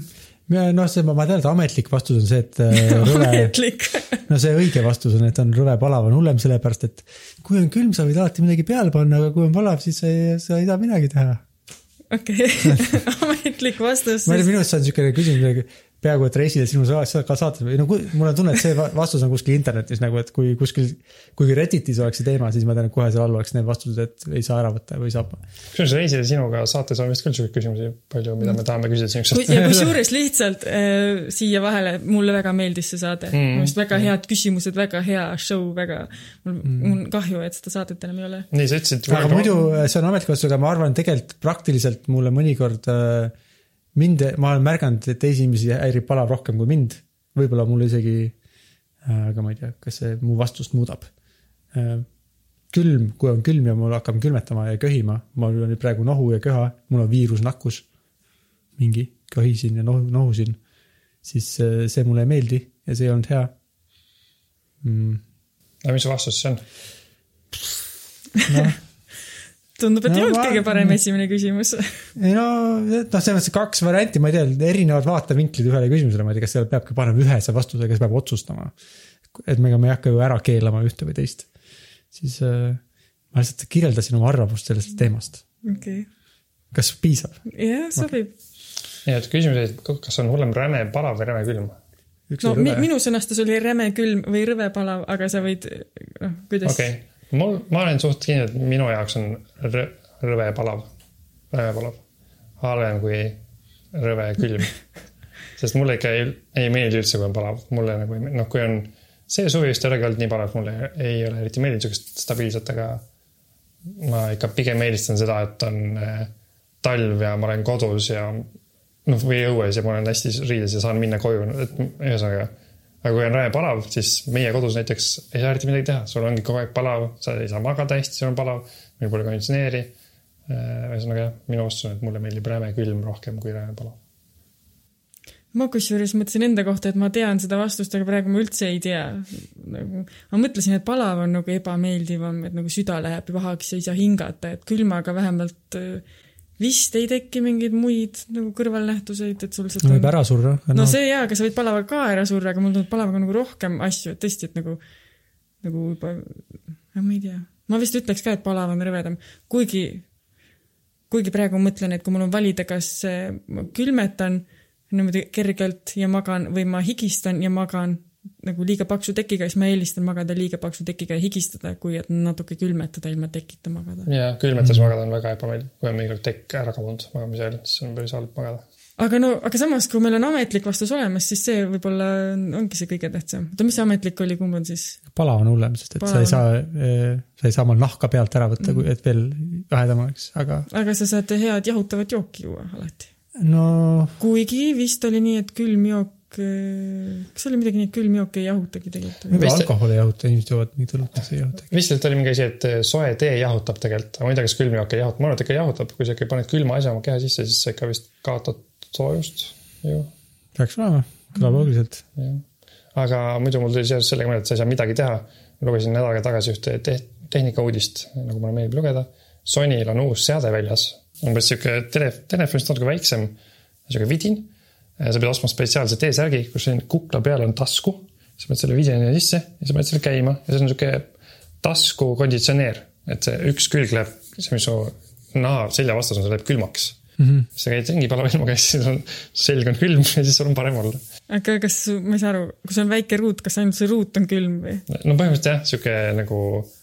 [SPEAKER 2] noh, see, ma tean, et ametlik vastus on see, et äh, rõve,
[SPEAKER 4] ametlik.
[SPEAKER 2] no see õige vastus on, et on rõve palav on hullem, sellepärast et kui on külm, sa võid alati midagi peale panna, aga kui on palav, siis sa ei, sa ei saa midagi teha.
[SPEAKER 4] okei, ametlik vastus
[SPEAKER 2] ma ei tea, minu arust see on niisugune küsimus, peaaegu et reisile sinu sa- sa- ka saates või no kui, mul on tunne, et see va- vastus on kuskil internetis nagu, et kui kuskil, kuigi Redditis oleks see teema, siis ma tean, et kohe seal all oleks need vastused, et ei saa ära võtta või saab.
[SPEAKER 1] kusjuures reisile sinuga saates on vist küll sihukeseid küsimusi palju, mida me tahame küsida käest.
[SPEAKER 4] ja kusjuures lihtsalt äh, siia vahele, mulle väga meeldis see saade mm.. minu arust väga head küsimused, väga hea show, väga, mul mm., mul on kahju, et seda saadet enam ei ole.
[SPEAKER 1] nii, sa ütlesid.
[SPEAKER 2] aga muidu see on ametlik vastus, aga ma arvan, tegelikult praktiliselt mulle mõnikord äh, mind, ma olen märganud, et teisi inimesi häirib palav rohkem kui mind. võib-olla mul isegi, aga ma ei tea, kas see mu vastust muudab. külm, kui on külm ja mul hakkab külmetama ja köhima, mul on praegu nohu ja köha, mul on viirusnakkus. mingi, köhisin ja nohu, nohusin, siis äh, see mulle ei meeldi ja see ei olnud hea mm..
[SPEAKER 1] aga mis vastus siis on?
[SPEAKER 2] noh,
[SPEAKER 4] tundub, et
[SPEAKER 2] No
[SPEAKER 4] ei olnud kõige parem esimene küsimus.
[SPEAKER 2] ei no, noh, selles mõttes kaks varianti, ma ei tea, erinevad vaatevinklid ühele küsimusele, ma ei tea, kas seal peabki panema ühese vastuse, kes peab otsustama. et me, me ei hakka ju ära keelama ühte või teist. siis äh, ma lihtsalt kirjeldasin oma arvamust sellest teemast.
[SPEAKER 4] okei,
[SPEAKER 2] kas piisab?
[SPEAKER 4] jah, sobib.
[SPEAKER 1] nii et küsimus oli, kas on hullem räme palav või räme külm?
[SPEAKER 4] no mi, minu sõnastus oli räme külm või rõve palav, aga sa võid, noh, kuidas
[SPEAKER 1] okei okay., mul, ma olen suht kindel, et minu jaoks on rõ- rõve palav, rõve palav. halvem kui rõve külm. sest mulle ikka ei, ei meeldi üldse, kui on palav, mulle nagu ei meeldi, noh, kui on see suvi vist ei olegi olnud nii palav, mulle ei ole eriti meeldinud siukest stabiilset, aga ma ikka pigem eelistan seda, et on äh, talv ja ma olen kodus ja noh, või õues ja ma olen hästi riides ja saan minna koju, et ühesõnaga. Aga kui on rõve palav, siis meie kodus näiteks ei saa eriti midagi teha, sul ongi kogu aeg palav, sa ei saa magada hästi, sul on palav, meil pole konditsioneeri. ühesõnaga jah, minu vastus on, et mulle meeldib räme külm rohkem kui räme palav.
[SPEAKER 4] ma kusjuures mõtlesin enda kohta, et ma tean seda vastust, aga praegu ma üldse ei tea. nagu ma mõtlesin, et palav on nagu ebameeldivam, et nagu süda läheb pahaks ja ei saa hingata, et külmaga vähemalt äh, vist ei teki mingeid muid nagu kõrvalnähtuseid, et sul
[SPEAKER 2] no
[SPEAKER 4] seda
[SPEAKER 2] võib ära surra.
[SPEAKER 4] no see jaa, aga sa võid palavaga ka ära surra, aga mul tundub palavaga nagu rohkem asju, et tõesti, et nagu, nagu juba, ma ei tea. ma vist ütleks ka, et palav on rõvedam, kuigi, kuigi praegu ma mõtlen, et kui mul on valida, kas äh, ma külmetan niimoodi kergelt ja magan või ma higistan ja magan nagu liiga paksu tekiga, siis ma eelistan magada liiga paksu tekiga ja higistada, kui et natuke külmetada ilma tekita magada.
[SPEAKER 1] ja külmetes magada on väga ebameeldiv, kui on mingi tekk ära kadunud magamise ajal, siis on päris halb magada.
[SPEAKER 4] aga no, aga samas, kui meil on ametlik vastus olemas, siis see võib-olla ongi see kõige tähtsam. oota, mis see ametlik oli, kumb on siis?
[SPEAKER 2] palav on hullem, sest et sa
[SPEAKER 4] Palav.
[SPEAKER 2] ei saa, sa ei saa omal nahka pealt ära võtta, et veel jahedam oleks, aga
[SPEAKER 4] aga sa saad head jahutavat jooki juua alati.
[SPEAKER 2] no
[SPEAKER 4] kuigi vist oli nii, et külm jook, kas oli midagi nii, et külm jook ei jahutagi tegelikult?
[SPEAKER 2] võib-olla alkoholi ei jahuta, inimesed joovad mingit õlut, mis ei jahuta.
[SPEAKER 1] vist oli mingi asi, et soe tee jahutab tegelikult, aga ma ei tea, kas külmjook ei jahuta, ma arvan, et ikka jahutab, kui sa ikka paned külma asja oma keha sisse, siis sa ikka vist kaotad soojust ju,
[SPEAKER 2] peaks olema, kõlab loogiliselt.
[SPEAKER 1] jah. aga muidu mul tuli seoses sellega meelde, et sa ei saa midagi teha. lugesin nädal aega tagasi ühte te tehnikauudist, nagu mulle meeldib lugeda. Sonyl on uus seade väljas, umbes sihuke tele, telefonist natuke väiksem, sihuke vidin. Sa pead ostma spetsiaalse T-särgi, kus siin kukla peal on tasku, sa paned selle vidini sisse ja sa paned selle käima ja see on sihuke taskukonditsioneer, et see üks külg läheb, see, mis su naha selja vastas on, see läheb külmaks mm. -hmm. sa käid ringi palava ilmaga ja siis on selg on külm ja siis sul on parem olla.
[SPEAKER 4] aga kas, ma ei saa aru, kui see on väike ruut, kas ainult see ruut on külm või?
[SPEAKER 1] no põhimõtteliselt jah, sihuke nagu äh,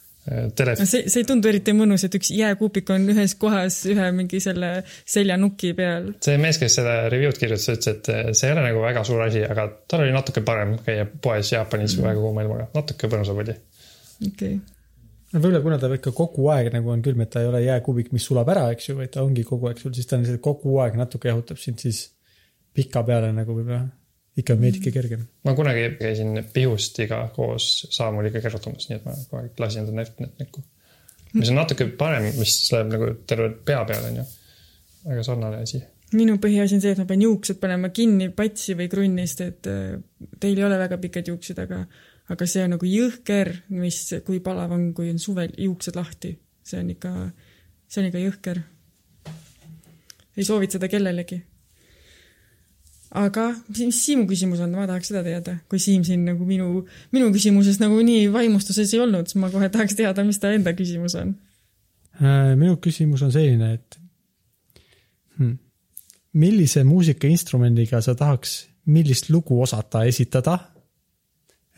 [SPEAKER 1] telef-,
[SPEAKER 4] see, see ei tundu eriti mõnus, et üks jääkuupik on ühes kohas ühe mingi selle seljanuki peal.
[SPEAKER 1] see mees, kes seda review'd kirjutas, ütles, et äh, see ei ole nagu väga suur asi, aga tal oli natuke parem käia poes Jaapanis mm. väga kuuma ilmaga, natuke põnusam oli.
[SPEAKER 4] okei okay..
[SPEAKER 2] no võib-olla kuna ta ikka kogu aeg nagu on külm, et ta ei ole jääkuubik, mis sulab ära, eks ju, vaid ta ongi kogu aeg sul, siis ta on lihtsalt kogu aeg natuke jahutab sind, siis pikapeale nagu võib-olla ikka veidike kergem.
[SPEAKER 1] ma kunagi käisin Pihustiga koos Saamuliga kerrutamas, nii et ma kogu aeg lasin enda näpp näkku. mis on natuke parem, mis läheb nagu terve pea peale, onju. aga sarnane asi.
[SPEAKER 4] minu põhiasi on see, et ma pean juuksed panema kinni patsi või krunnist, et äh, teil ei ole väga pikad juuksed, aga, aga see on nagu jõhker, mis, kui palav on, kui on suvel juuksed lahti. see on ikka, see on ikka jõhker. ei soovita seda kellelegi. Aga mis Siimu küsimus on, ma tahaks seda teada, kui Siim siin nagu minu, minu küsimuses nagu nii vaimustuses ei olnud, siis ma kohe tahaks teada, mis ta enda küsimus on.
[SPEAKER 2] Äh, minu küsimus on selline, et hmm, millise muusikainstrumendiga sa tahaks, millist lugu osata esitada?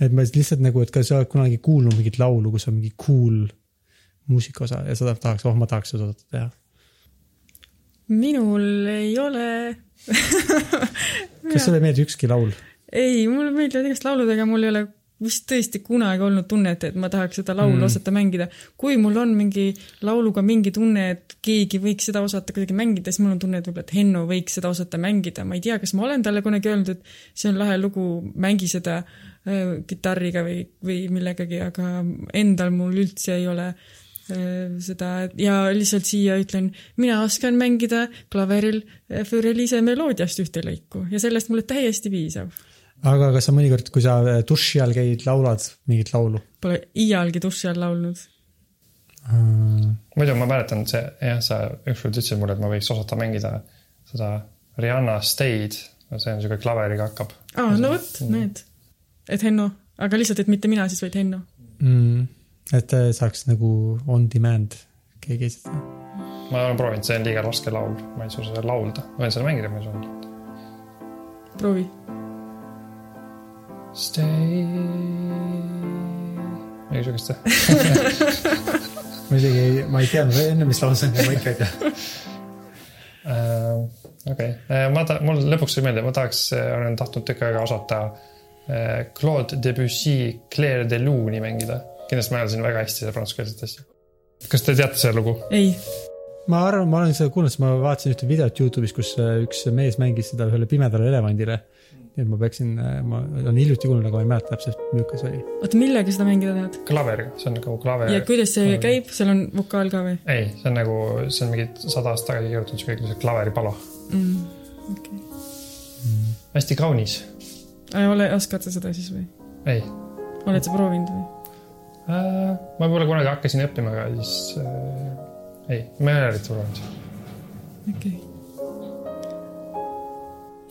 [SPEAKER 2] et ma lihtsalt nagu, et kas sa oled kunagi kuulnud mingit laulu, kus on mingi cool muusikaosa ja sa tahaks, oh ma tahaks seda teha.
[SPEAKER 4] minul ei ole
[SPEAKER 2] kas sulle ei meeldi ükski laul?
[SPEAKER 4] ei, mulle meeldivad igast laulud, aga mul ei ole vist tõesti kunagi olnud tunnet, et ma tahaks seda laulu mm. osata mängida. kui mul on mingi lauluga mingi tunne, et keegi võiks seda osata kuidagi mängida, siis mul on tunne, et võib-olla, et Henno võiks seda osata mängida. ma ei tea, kas ma olen talle kunagi öelnud, et see on lahe lugu, mängi seda äh, kitarriga või, või millegagi, aga endal mul üldse ei ole äh, seda ja lihtsalt siia ütlen, mina oskan mängida klaveril äh, Fürelise meloodiast ühte lõiku ja sellest mulle täiesti piisab
[SPEAKER 2] aga kas sa mõnikord, kui sa duši all käid, laulad mingit laulu?
[SPEAKER 4] Pole iialgi duši all laulnud.
[SPEAKER 1] muidu ma mäletan, see jah, sa ükskord ütlesid mulle, et ma võiks osata mängida seda Rihanna Stay'd, see on siuke klaveriga hakkab.
[SPEAKER 4] aa, no vot, need. et Henno, aga lihtsalt, et mitte mina siis, vaid Henno.
[SPEAKER 2] mm,. Et äh, saaks nagu on demand keegi esitada.
[SPEAKER 1] ma olen proovinud, see on liiga raske laul, ma ei suuda seda laulda, ma võin seda mängida, ma ei suuda.
[SPEAKER 4] proovi.
[SPEAKER 1] Stay. midagi siukest.
[SPEAKER 2] ma isegi ei, ma ei teadnud enne, mis lause on, ma ikka ei tea.
[SPEAKER 1] Äh, okei, ma ta-, mul lõpuks tuli meelde, ma tahaks, olen tahtnud tükk aega osata äh, Claude Debussy Claire de Lune'i mängida. Kindlasti ma hääldasin väga hästi seda prantsuskeelset asja. kas te teate seda lugu?
[SPEAKER 4] ei,
[SPEAKER 2] ma arvan, ma olen seda kuulnud, sest ma vaatasin ühte videot Youtube'is, kus äh, üks mees mängis seda ühele pimedale elevandile. nii et ma peaksin, ma olen hiljuti kuulnud, aga ma ei mäleta täpselt, milline see oli.
[SPEAKER 4] oota, millega seda mängida tahad?
[SPEAKER 1] klaveriga, see on nagu klaver.
[SPEAKER 4] ja kuidas see käib, seal on vokaal ka või
[SPEAKER 1] ei, see on nagu, see on mingi sada aastat tagasi kirjutatud siuke klaveripala.
[SPEAKER 4] mm,? okei
[SPEAKER 1] hästi kaunis.
[SPEAKER 4] okay.. ole, oskad sa seda siis või?
[SPEAKER 1] ei
[SPEAKER 4] oled sa proovinud või?
[SPEAKER 1] äh,, ma võib-olla kunagi hakkasin õppima, aga siis äh, ei, ma ei ole eriti proovinud.
[SPEAKER 4] okei okay..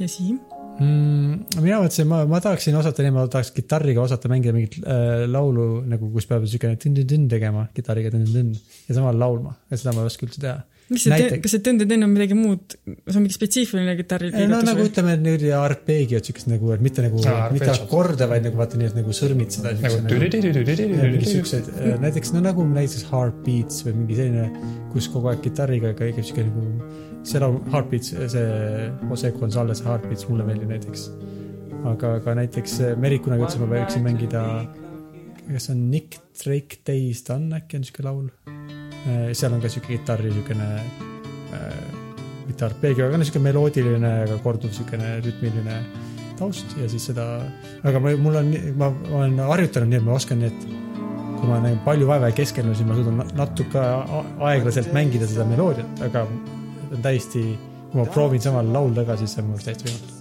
[SPEAKER 4] ja Siim?
[SPEAKER 2] mm,. mina mõtlesin, ma, ma tahaksin osata nii, ma tahaks kitarriga osata mängida mingit äh, laulu nagu, kus peab siukene tünn-tünn tegema kitarriga tünn-tünn ja samal laulma ja seda ma ei oska üldse teha
[SPEAKER 4] mis see
[SPEAKER 2] näite...,
[SPEAKER 4] kas see tõndetõnn on midagi muud, see on mingi spetsiifiline kitarri
[SPEAKER 2] liigutus? no nagu
[SPEAKER 4] või?
[SPEAKER 2] ütleme, et nüüd arpeggiod siukest nagu, et mitte nagu, mitte akorde, vaid nagu vaata nii, et nagu sõrmid seda. mingi siuksed, näiteks no nagu näiteks Heartbeats või mingi selline, kus kogu aeg kitarriga käib siuke nagu, seal on Heartbeats, see Jose Gonzalez Heartbeats mulle meeldib näiteks. aga, aga näiteks Merik kunagi ütles, et ma võiksin mängida, kas see on Nick Drake Days Done äkki on siuke laul seal on ka siuke kitarri siukene äh, mitte arpeegio, aga no siuke meloodiline, aga korduv siukene rütmiline taust ja siis seda, aga ma, mul on, ma, olen harjutanud nii, et ma oskan nii, et kui ma näen palju vaeva ei keskendu, siis ma suudan na- natuke aeglaselt mängida seda meloodiat, aga on täiesti, kui ma proovin samal laulda ka, siis see on mul täiesti võimatu.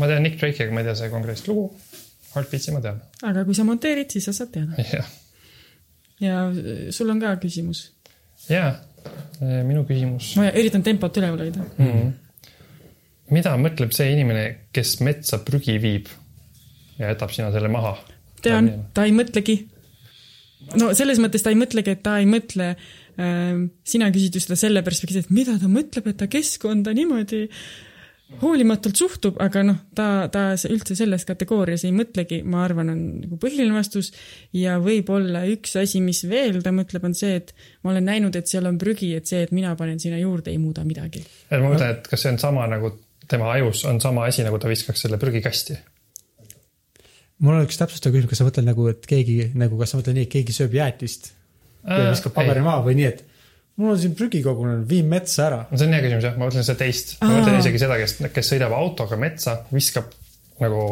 [SPEAKER 1] ma tean Nick Drake'i, aga ma ei tea seda konkreetset lugu. Heartbeatsi ma tean.
[SPEAKER 4] aga kui sa monteerid, siis sa saad teada.
[SPEAKER 1] jah,
[SPEAKER 4] ja äh, sul on ka küsimus.
[SPEAKER 1] ja minu küsimus
[SPEAKER 4] ma üritan tempot üleval hoida.
[SPEAKER 1] mm. -hmm. mida mõtleb see inimene, kes metsa prügi viib ja jätab sinna selle maha?
[SPEAKER 4] tean, ta ei mõtlegi. no selles mõttes ta ei mõtlegi, et ta ei mõtle äh,, sina küsid ju seda selle perspektiivist, et mida ta mõtleb, et ta keskkonda niimoodi hoolimatult suhtub, aga noh, ta, ta se- üldse selles kategoorias ei mõtlegi, ma arvan, on nagu põhiline vastus. ja võib-olla üks asi, mis veel ta mõtleb, on see, et ma olen näinud, et seal on prügi, et see, et mina panen sinna juurde, ei muuda midagi.
[SPEAKER 1] et ma mõtlen, et kas see on sama nagu tema ajus on sama asi, nagu ta viskaks selle prügikasti.
[SPEAKER 2] mul on üks täpsustav küsimus, kas sa mõtled nagu, et keegi nagu, kas sa mõtled nii, et keegi sööb jäätist ja viskab paberi maha või nii, et mul on siin prügi kogunenud, vii metsa ära.
[SPEAKER 1] see on hea küsimus jah, ma mõtlen seda teist, ma mõtlen isegi seda, kes, kes sõidab autoga metsa, viskab nagu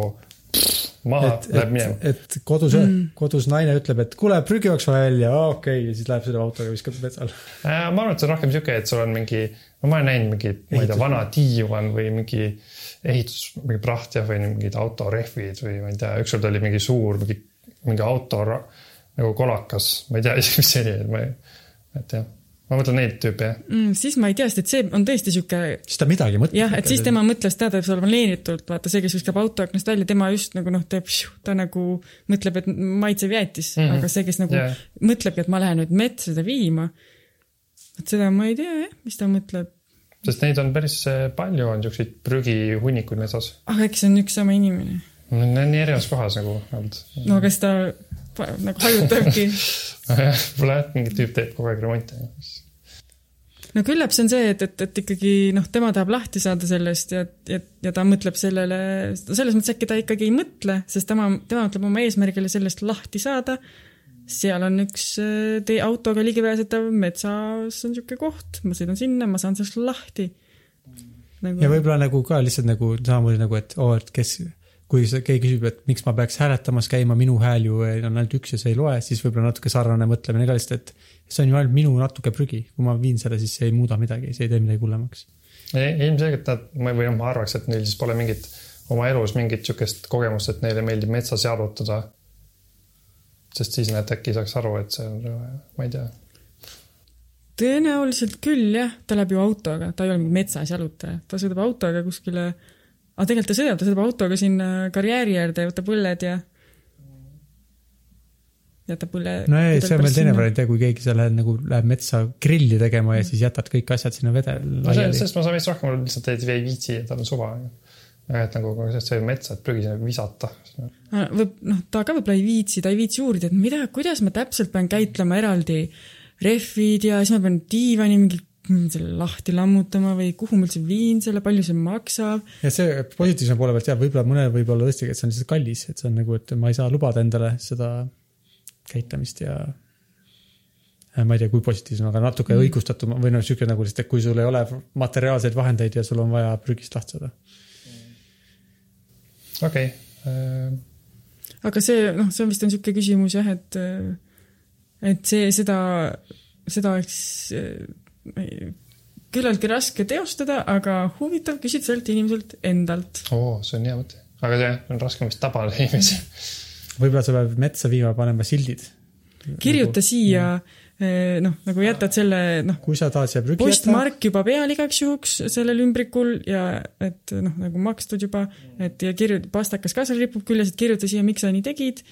[SPEAKER 1] maha,
[SPEAKER 2] et,
[SPEAKER 1] läheb minema.
[SPEAKER 2] et, kodus mm., kodus naine ütleb, et kuule, prügi jooks välja, okei okay,, ja siis läheb sõidab autoga, viskab metsale.
[SPEAKER 1] Äh, ma arvan, et see on rohkem sihuke, et sul on mingi, no ma olen näinud mingi, ma ei tea, vana diivan või mingi ehitus, mingi praht jah, või mingid autorehvid või ma ei tea, ükskord oli mingi suur mingi, mingi auto nagu kolakas, ma ei tea isegi, mis see oli, et ma ei, et jah, ma mõtlen neid tüüpe jah.
[SPEAKER 4] mm,. siis ma ei tea, sest et see on tõesti sihuke
[SPEAKER 2] siis ta midagi mõtleb.
[SPEAKER 4] jah, et siis tema mõtles, ta teeb seal planeeritult, vaata see, kes viskab auto aknast välja, tema just nagu noh, teeb, ta nagu mõtleb, et maitsev jäätis mm. -hmm. aga see, kes nagu yeah. mõtlebki, et ma lähen nüüd metsa seda viima. vot seda ma ei tea jah, mis ta mõtleb,
[SPEAKER 1] sest neid on päris äh, palju, on siukseid prügihunnikuid metsas.
[SPEAKER 4] aga äkki see on üks sama inimene.
[SPEAKER 1] Need on nii erinevas kohas nagu olnud.
[SPEAKER 4] no kas ta nagu hajutabki
[SPEAKER 1] Pole jah, mingi tüüp teeb kogu aeg remonte.
[SPEAKER 4] no küllap see on see, et, et, et ikkagi noh, tema tahab lahti saada sellest ja, ja, ja ta mõtleb sellele, selles mõttes äkki ta ikkagi ei mõtle, sest tema, tema mõtleb oma eesmärgile sellest lahti saada. seal on üks äh, tee autoga ligipääsetav metsas on niisugune koht, ma sõidan sinna, ma saan sellest lahti
[SPEAKER 2] ja
[SPEAKER 4] nagu,.
[SPEAKER 2] võib-olla nagu ka lihtsalt nagu samamoodi nagu, et oo, et kes, kui see- keegi küsib, et miks ma peaks hääletamas käima, minu hääl ju on ainult üks ja see ei loe, siis võib-olla natuke sarnane mõtlemine ka lihtsalt, et see on ju ainult minu natuke prügi, kui ma viin selle, siis see ei muuda midagi, see ei tee midagi hullemaks.
[SPEAKER 1] ilmselgelt nad, või noh, ma arvaks, et neil siis pole mingit oma elus mingit sihukest kogemust, et neile meeldib metsas jalutada. sest siis nad äkki saaks aru, et see on, ma ei tea.
[SPEAKER 4] tõenäoliselt küll jah, ta läheb ju autoga, ta ei ole mingi metsas jalutaja, ta sõidab autoga kuskile, aga tegelikult ta sõidab, ta sõidab autoga sinna karjääri äärde, võtab õlled ja jätab õlle.
[SPEAKER 2] no ei, see on veel teine variant jah, kui keegi seal läheb nagu läheb metsa grilli tegema ja siis jätad kõik asjad sinna vede laiali.
[SPEAKER 1] sellest ma saan veits rohkem, lihtsalt ei ei viitsi, tal on suva. et nagu kui see metsa, et prügi sinna visata.
[SPEAKER 4] võib, noh, ta ka võib-olla ei viitsi, ta ei viitsi uurida, et mida, kuidas ma täpselt pean käitlema eraldi rehvid ja siis ma pean diivani mingi mm, selle lahti lammutama või kuhu ma üldse viin selle, palju see maksab.
[SPEAKER 2] ja see positiivse poole pealt jah, võib-olla mõnel võib olla tõesti, et see on lihtsalt kallis, et see on nagu, et ma ei saa lubada endale seda käitumist ja ma ei tea, kui positiivsem, aga natuke mm. õigustatum või noh, sihuke nagu lihtsalt, et kui sul ei ole materiaalseid vahendeid ja sul on vaja prügist lahti saada.
[SPEAKER 1] okei okay.,
[SPEAKER 4] aga see, noh, see on vist on niisugune küsimus jah, et et see, seda, seda oleks küllaltki raske teostada, aga huvitav küsida sellelt inimeselt endalt.
[SPEAKER 1] oo, see on hea mõte. aga see on raskem vist tabada inimesi.
[SPEAKER 2] võib-olla sa pead metsa viima, panema sildid.
[SPEAKER 4] kirjuta siia, noh, nagu jätad selle, noh,
[SPEAKER 2] kui sa tahad siia prügi jätta,
[SPEAKER 4] postmark juba peal igaks juhuks sellel ümbrikul ja et noh, nagu makstud juba, et ja kirjuta, pastakas ka seal ripub küljes, et kirjuta siia, miks sa nii tegid.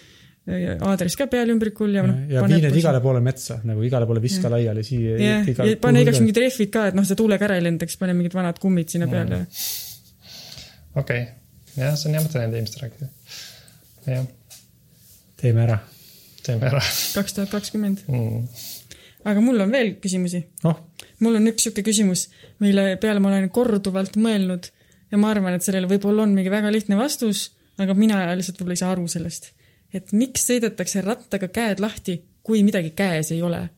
[SPEAKER 4] Aadress ka peal ümbrikul ja noh.
[SPEAKER 2] ja vii need igale poole metsa, nagu igale poole viska
[SPEAKER 4] Jah.
[SPEAKER 2] laiali siia.
[SPEAKER 4] jah, ja pane igaks mingid rehvid ka, et noh, see tuulega ära ei lendaks, pane mingid vanad kummid sinna peale.
[SPEAKER 1] okei, jah, see on hea mõte nende inimestele rääkida. jah,
[SPEAKER 2] teeme ära.
[SPEAKER 1] teeme ära
[SPEAKER 4] kaks tuhat kakskümmend.
[SPEAKER 1] mm..
[SPEAKER 4] aga mul on veel küsimusi.
[SPEAKER 2] noh,
[SPEAKER 4] mul on üks sihuke küsimus, mille peale ma olen korduvalt mõelnud ja ma arvan, et sellele võib-olla on mingi väga lihtne vastus, aga mina lihtsalt võib-olla ei saa aru sellest. Et miks sõidetakse rattaga käed lahti, kui midagi käes ei ole?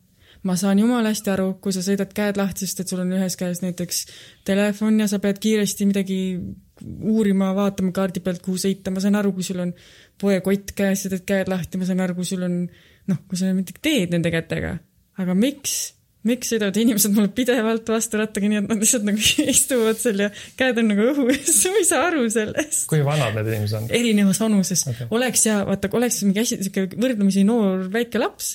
[SPEAKER 4] ma saan jumala hästi aru, kui sa sõidad käed lahti, sest et sul on ühes käes näiteks telefon ja sa pead kiiresti midagi uurima, vaatama kaardi pealt, kuhu sõita, ma saan aru, kui sul on poekott käes ja teed käed lahti, ma saan aru, kui sul on noh, kui sa midagi teed nende kätega, aga miks, miks sõidavad inimesed mulle pidevalt vastu rattaga, nii et nad lihtsalt nagu istuvad seal ja käed on nagu õhus, ma ei saa aru sellest.
[SPEAKER 1] kui vanad need inimesed on?
[SPEAKER 4] erinevas vanuses okay., oleks ja vaata, kui oleks mingi hästi sihuke võrdlemisi noor väike laps,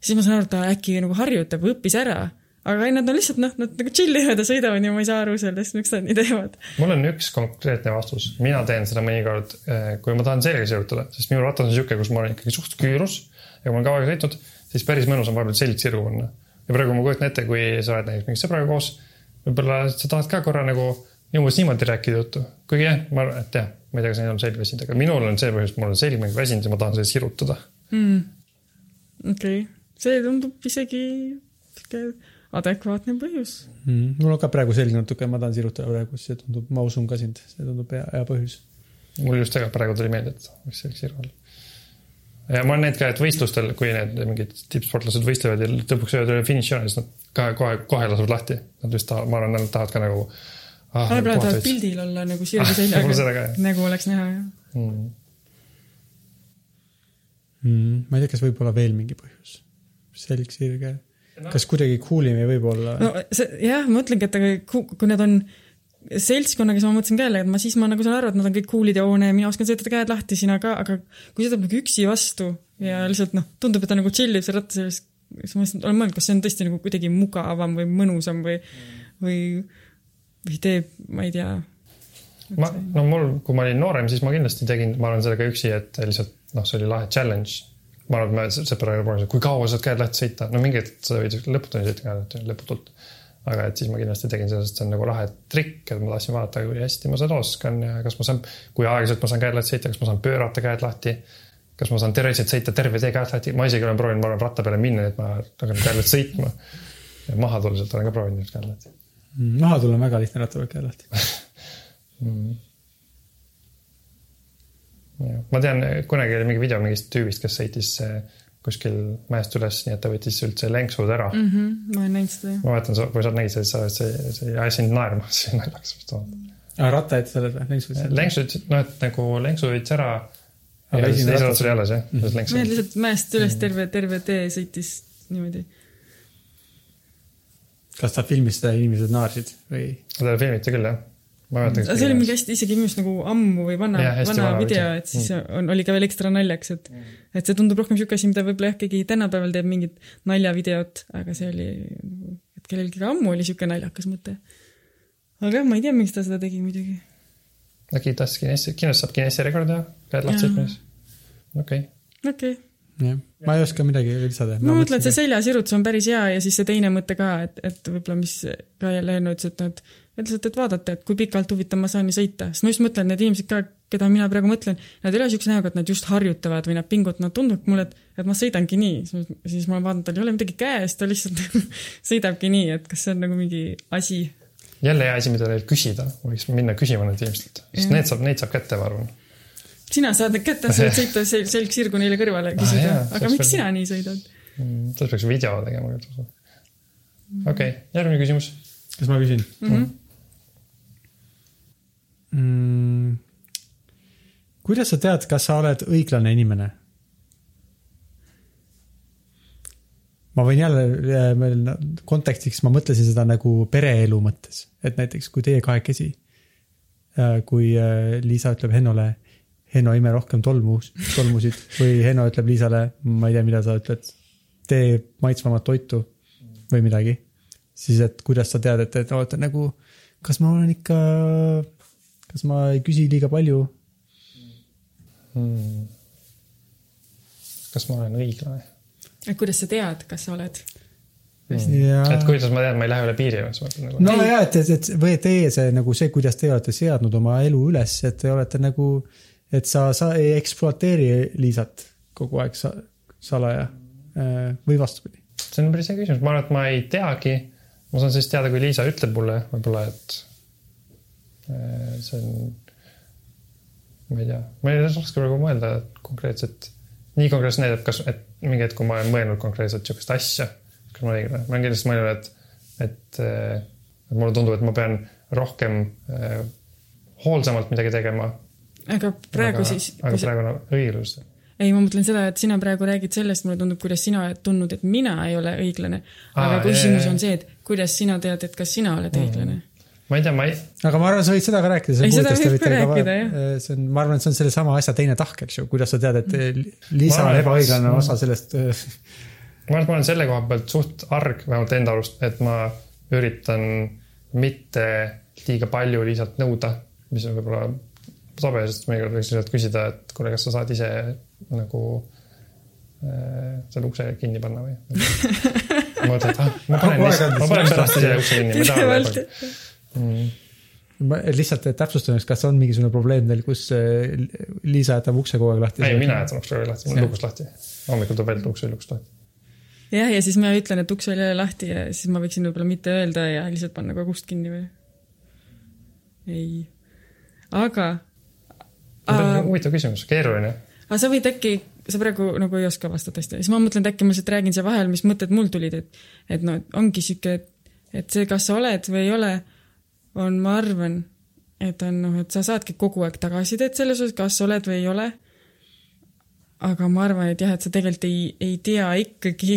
[SPEAKER 4] siis ma saan aru, et ta äkki nagu harjutab või õppis ära, aga ei, nad on lihtsalt noh, nad nagu chill ivad ja sõidavad ja ma ei saa aru sellest, miks nad nii teevad.
[SPEAKER 1] mul on üks konkreetne vastus, mina teen seda mõnikord, kui ma tahan selga sirutada, sest minu ratas on sihuke, kus ma olen ikkagi suht küürus ja kui ma olen kaua aega sõitnud, siis päris mõnus on vahepeal selg sirgu panna. Ja praegu ma kujutan ette, kui sa oled näiteks mingi sõbraga koos, võib-olla sa tahad ka korra nagu umbes niimoodi rääkida juttu, kuigi jah, ma arvan, et jah, ma ei tea, kas neil on selg väsinud, aga minul on see põhjus, et mul on selg mingi väsinud ja ma tahan seda sirutada.
[SPEAKER 4] okei okay., see tundub isegi sihuke adekvaatne põhjus.
[SPEAKER 2] mm, mul on ka praegu selg natuke, ma tahan sirutada praegu, see tundub, ma usun ka sind, see tundub hea, hea põhjus.
[SPEAKER 1] mul just tegelikult praegu tuli meelde, et võiks selg sirgu olla. Ja ma olen näinud ka, et võistlustel, kui need mingid tippsportlased võistlevad ja lõpuks jõuavad üle finišijoone, siis nad kohe, kohe, kohe lasevad lahti. Nad just tahavad, ma arvan, nad tahavad ka nagu ah,.
[SPEAKER 4] võib-olla tahavad pildil olla nagu sirge
[SPEAKER 1] Ah, ka,
[SPEAKER 4] seljaga
[SPEAKER 1] jah.,
[SPEAKER 4] nagu oleks näha jah.
[SPEAKER 1] mm..
[SPEAKER 2] Mm, ma ei tea, kas võib olla veel mingi põhjus. selg sirge. kas kuidagi cool im ei või olla
[SPEAKER 4] no see jah, ma mõtlengi, et aga ku- kui need on seltskonnaga, siis ma mõtlesin ka jälle, et ma siis ma nagu saan aru, et nad on kõik cool'id ja oo, näe, mina oskan sõita käed lahti, sina ka, aga kui sõidab nagu üksi vastu ja lihtsalt noh, tundub, et ta nagu chill ib seal ratta sees, siis ma olen mõelnud, kas see on tõesti nagu kuidagi mugavam või mõnusam või, või, või teeb, ma ei tea.
[SPEAKER 1] ma, no mul, kui ma olin noorem, siis ma kindlasti tegin, ma arvan sellega üksi, et lihtsalt noh, see oli lahe challenge. ma arvan, et me proovisime, kui kaua saad käed lahti sõita, no mingi hetk sa võid lõputuni sõita käed lahti, lõputult. Aga et siis ma kindlasti tegin seda, sest see on nagu lahe trikk, et ma tahtsin vaadata, kui hästi ma seda oskan ja kas ma saan, kui aeglaselt ma saan käed lahti sõita, kas ma saan pöörata käed lahti. kas ma saan terviselt sõita terve tee käed lahti, ma isegi olen proovinud, ma olen ratta peale minna, et ma hakkan käed lahti sõitma. ja maha tulla sealt olen ka proovinud käed lahti.
[SPEAKER 2] Mm, maha tulla on väga lihtne ratta pealt käe lahti.
[SPEAKER 1] Jah. ma tean, kunagi oli mingi video mingist tüübist, kes sõitis eh, kuskil mäest üles, nii et ta võttis üldse lenksud ära mm.
[SPEAKER 4] mm. -hmm, ma olen näinud seda jah.
[SPEAKER 1] ma mäletan, kui sa nägid seda, sa, see, see ajas sind naerma, see naljakas vist on.
[SPEAKER 2] aa, ratta ette sa oled või? lenksud?
[SPEAKER 1] lenksud, noh, et nagu lenksu võttis ära.
[SPEAKER 2] Aga esimene ratas-
[SPEAKER 1] otsal jälle see, see
[SPEAKER 4] mehed
[SPEAKER 1] lenksu.
[SPEAKER 4] lihtsalt mäest üles terve, terve tee sõitis niimoodi.
[SPEAKER 2] kas ta filmis seda, inimesed naersid või?
[SPEAKER 1] seda filmiti küll jah. mäleta,
[SPEAKER 4] see oli mingi hästi isegi minu arust nagu ammu või vana vana
[SPEAKER 1] vana
[SPEAKER 4] video,
[SPEAKER 1] video.
[SPEAKER 4] et siis on, oli ka veel ekstra naljakas, et et see tundub rohkem siuke asi, mida võib-olla jah, keegi tänapäeval teeb mingit naljavideot, aga see oli, et kellelgi ka ammu oli siuke naljakas mõte. aga jah, ma ei tea, miks ta seda tegi muidugi.
[SPEAKER 1] äkki tahtis kinesi, kindlasti saab kinesi rekordi teha, käed lahti sõitmises. okei,
[SPEAKER 4] okei okay.,
[SPEAKER 2] jah, ma ei oska midagi lisada.
[SPEAKER 4] ma mõtlen, et see seljasirutus on päris hea ja siis see teine mõte ka, et, et võib-olla mis ka jälle Enno ütles, et noh, et et lihtsalt, et vaadata, et kui pikalt huvitav ma saan ju sõita, sest ma just mõtlen, need inimesed ka, keda mina praegu mõtlen, nad ei ole siukse näoga, et nad just harjutavad või nad pingutavad, nad tundub mulle, et, et ma sõidangi nii, siis ma vaatan, tal ei ole midagi käes, ta lihtsalt sõidabki nii, et kas see on nagu mingi asi.
[SPEAKER 1] jälle hea asi, mida teilt küsida, võiks minna küsima neilt inimestelt, sest need saab, neid saab kätte, ma arvan.
[SPEAKER 4] sina saad need kätte, sa võid sõita sel- selg sirgu neile kõrvale ja küsida
[SPEAKER 1] jaa,
[SPEAKER 4] ah,, aga miks
[SPEAKER 1] veel-
[SPEAKER 4] sina nii sõidad?
[SPEAKER 1] ta peaks video tegema. okei, järgmine küsimus.
[SPEAKER 2] kas ma küsin
[SPEAKER 4] Mhm.
[SPEAKER 2] mm,? kuidas sa tead, kas sa oled õiglane inimene? ma võin jälle äh, veel kontekstiks, ma mõtlesin seda nagu pereelu mõttes, et näiteks kui teie kahekesi, kui äh, Liisa ütleb Hennole, Henno ime rohkem tolmu, tolmusid või Henno ütleb Liisale, ma ei tea, mida sa ütled, tee maitsvamat toitu või midagi, siis et kuidas sa tead, et, et olete nagu, kas ma olen ikka, kas ma ei küsi liiga palju
[SPEAKER 1] Hmm. kas ma olen õiglane?
[SPEAKER 4] kuidas sa tead, kas sa oled?
[SPEAKER 2] ja
[SPEAKER 1] et kuidas ma tean, ma ei lähe üle piiri või sa mõtled nagu
[SPEAKER 2] no ja, et, et, et või teie see nagu see, kuidas teie olete seadnud oma elu üles, et te olete nagu, et sa, sa ei ekspluateeri Liisat kogu aeg sa, salaja äh, või vastupidi.
[SPEAKER 1] see on päris hea küsimus, ma arvan, et ma ei teagi. ma saan siis teada, kui Liisa ütleb mulle võib-olla, et see on, ma ei tea, ma ei oska praegu mõelda konkreetselt, nii konkreetselt näidata, kas, et mingi hetk, kui ma olen mõelnud konkreetselt sihukest asja, kas ma olen õiglane, ma olen kindlasti mõelnud, et, et, äh, et mulle tundub, et ma pean rohkem äh, hoolsamalt midagi tegema.
[SPEAKER 4] aga praegu
[SPEAKER 1] aga,
[SPEAKER 4] siis,
[SPEAKER 1] aga praegu on õiglus.
[SPEAKER 4] ei, ma mõtlen seda, et sina praegu räägid sellest, mulle tundub, kuidas sina oled tundnud, et mina ei ole õiglane. aga
[SPEAKER 1] Aa,
[SPEAKER 4] küsimus on see, et kuidas sina tead, et kas sina oled õiglane.
[SPEAKER 1] Ma ei tea, ma ei,
[SPEAKER 2] aga ma arvan, sa võid seda ka rääkida.
[SPEAKER 4] Ei, seda võib ka rääkida, jah.
[SPEAKER 2] see on, ma arvan, et see on sellesama asja teine tahk, eks ju, kuidas sa tead, et Liisa
[SPEAKER 1] Ma
[SPEAKER 2] on ebaõiglane osa sellest.
[SPEAKER 1] ma arvan, et ma olen selle koha pealt suht arg, vähemalt enda arust, et ma üritan mitte liiga palju lihtsalt nõuda, mis on võib-olla sobe, sest mõnikord võiks lihtsalt küsida, et kuule, kas sa saad ise nagu äh, selle ukse kinni panna või? ma mõtlen, et ah, ma panen ma panen pärast ise ukse kinni, ma tahan. Mm.
[SPEAKER 2] lihtsalt täpsustamaks, kas on mingisugune probleem teil, kus eh, Liisa jätab ukse kogu aeg lahti?
[SPEAKER 1] ei, mina jätan ukse kogu aeg lahti, mul on lukust lahti. hommikul tuleb välja, et uks oli lukust lahti.
[SPEAKER 4] jah, ja siis ma ütlen, et uks oli jälle lahti ja siis ma võiksin võib-olla mitte öelda ja lihtsalt panna kogu ust kinni või? ei. aga.
[SPEAKER 1] huvitav küsimus, keeruline.
[SPEAKER 4] aga sa võid äkki, sa praegu nagu ei oska vastata hästi, siis ma mõtlen, et äkki ma lihtsalt räägin siia vahel, mis mõtted mul tulid, et et noh, ongi sihuke, et et see, kas sa oled või ei ole, on, ma arvan, et on noh, et sa saadki kogu aeg tagasisidet selles osas, kas oled või ei ole. aga ma arvan, et jah, et sa tegelikult ei, ei tea ikkagi,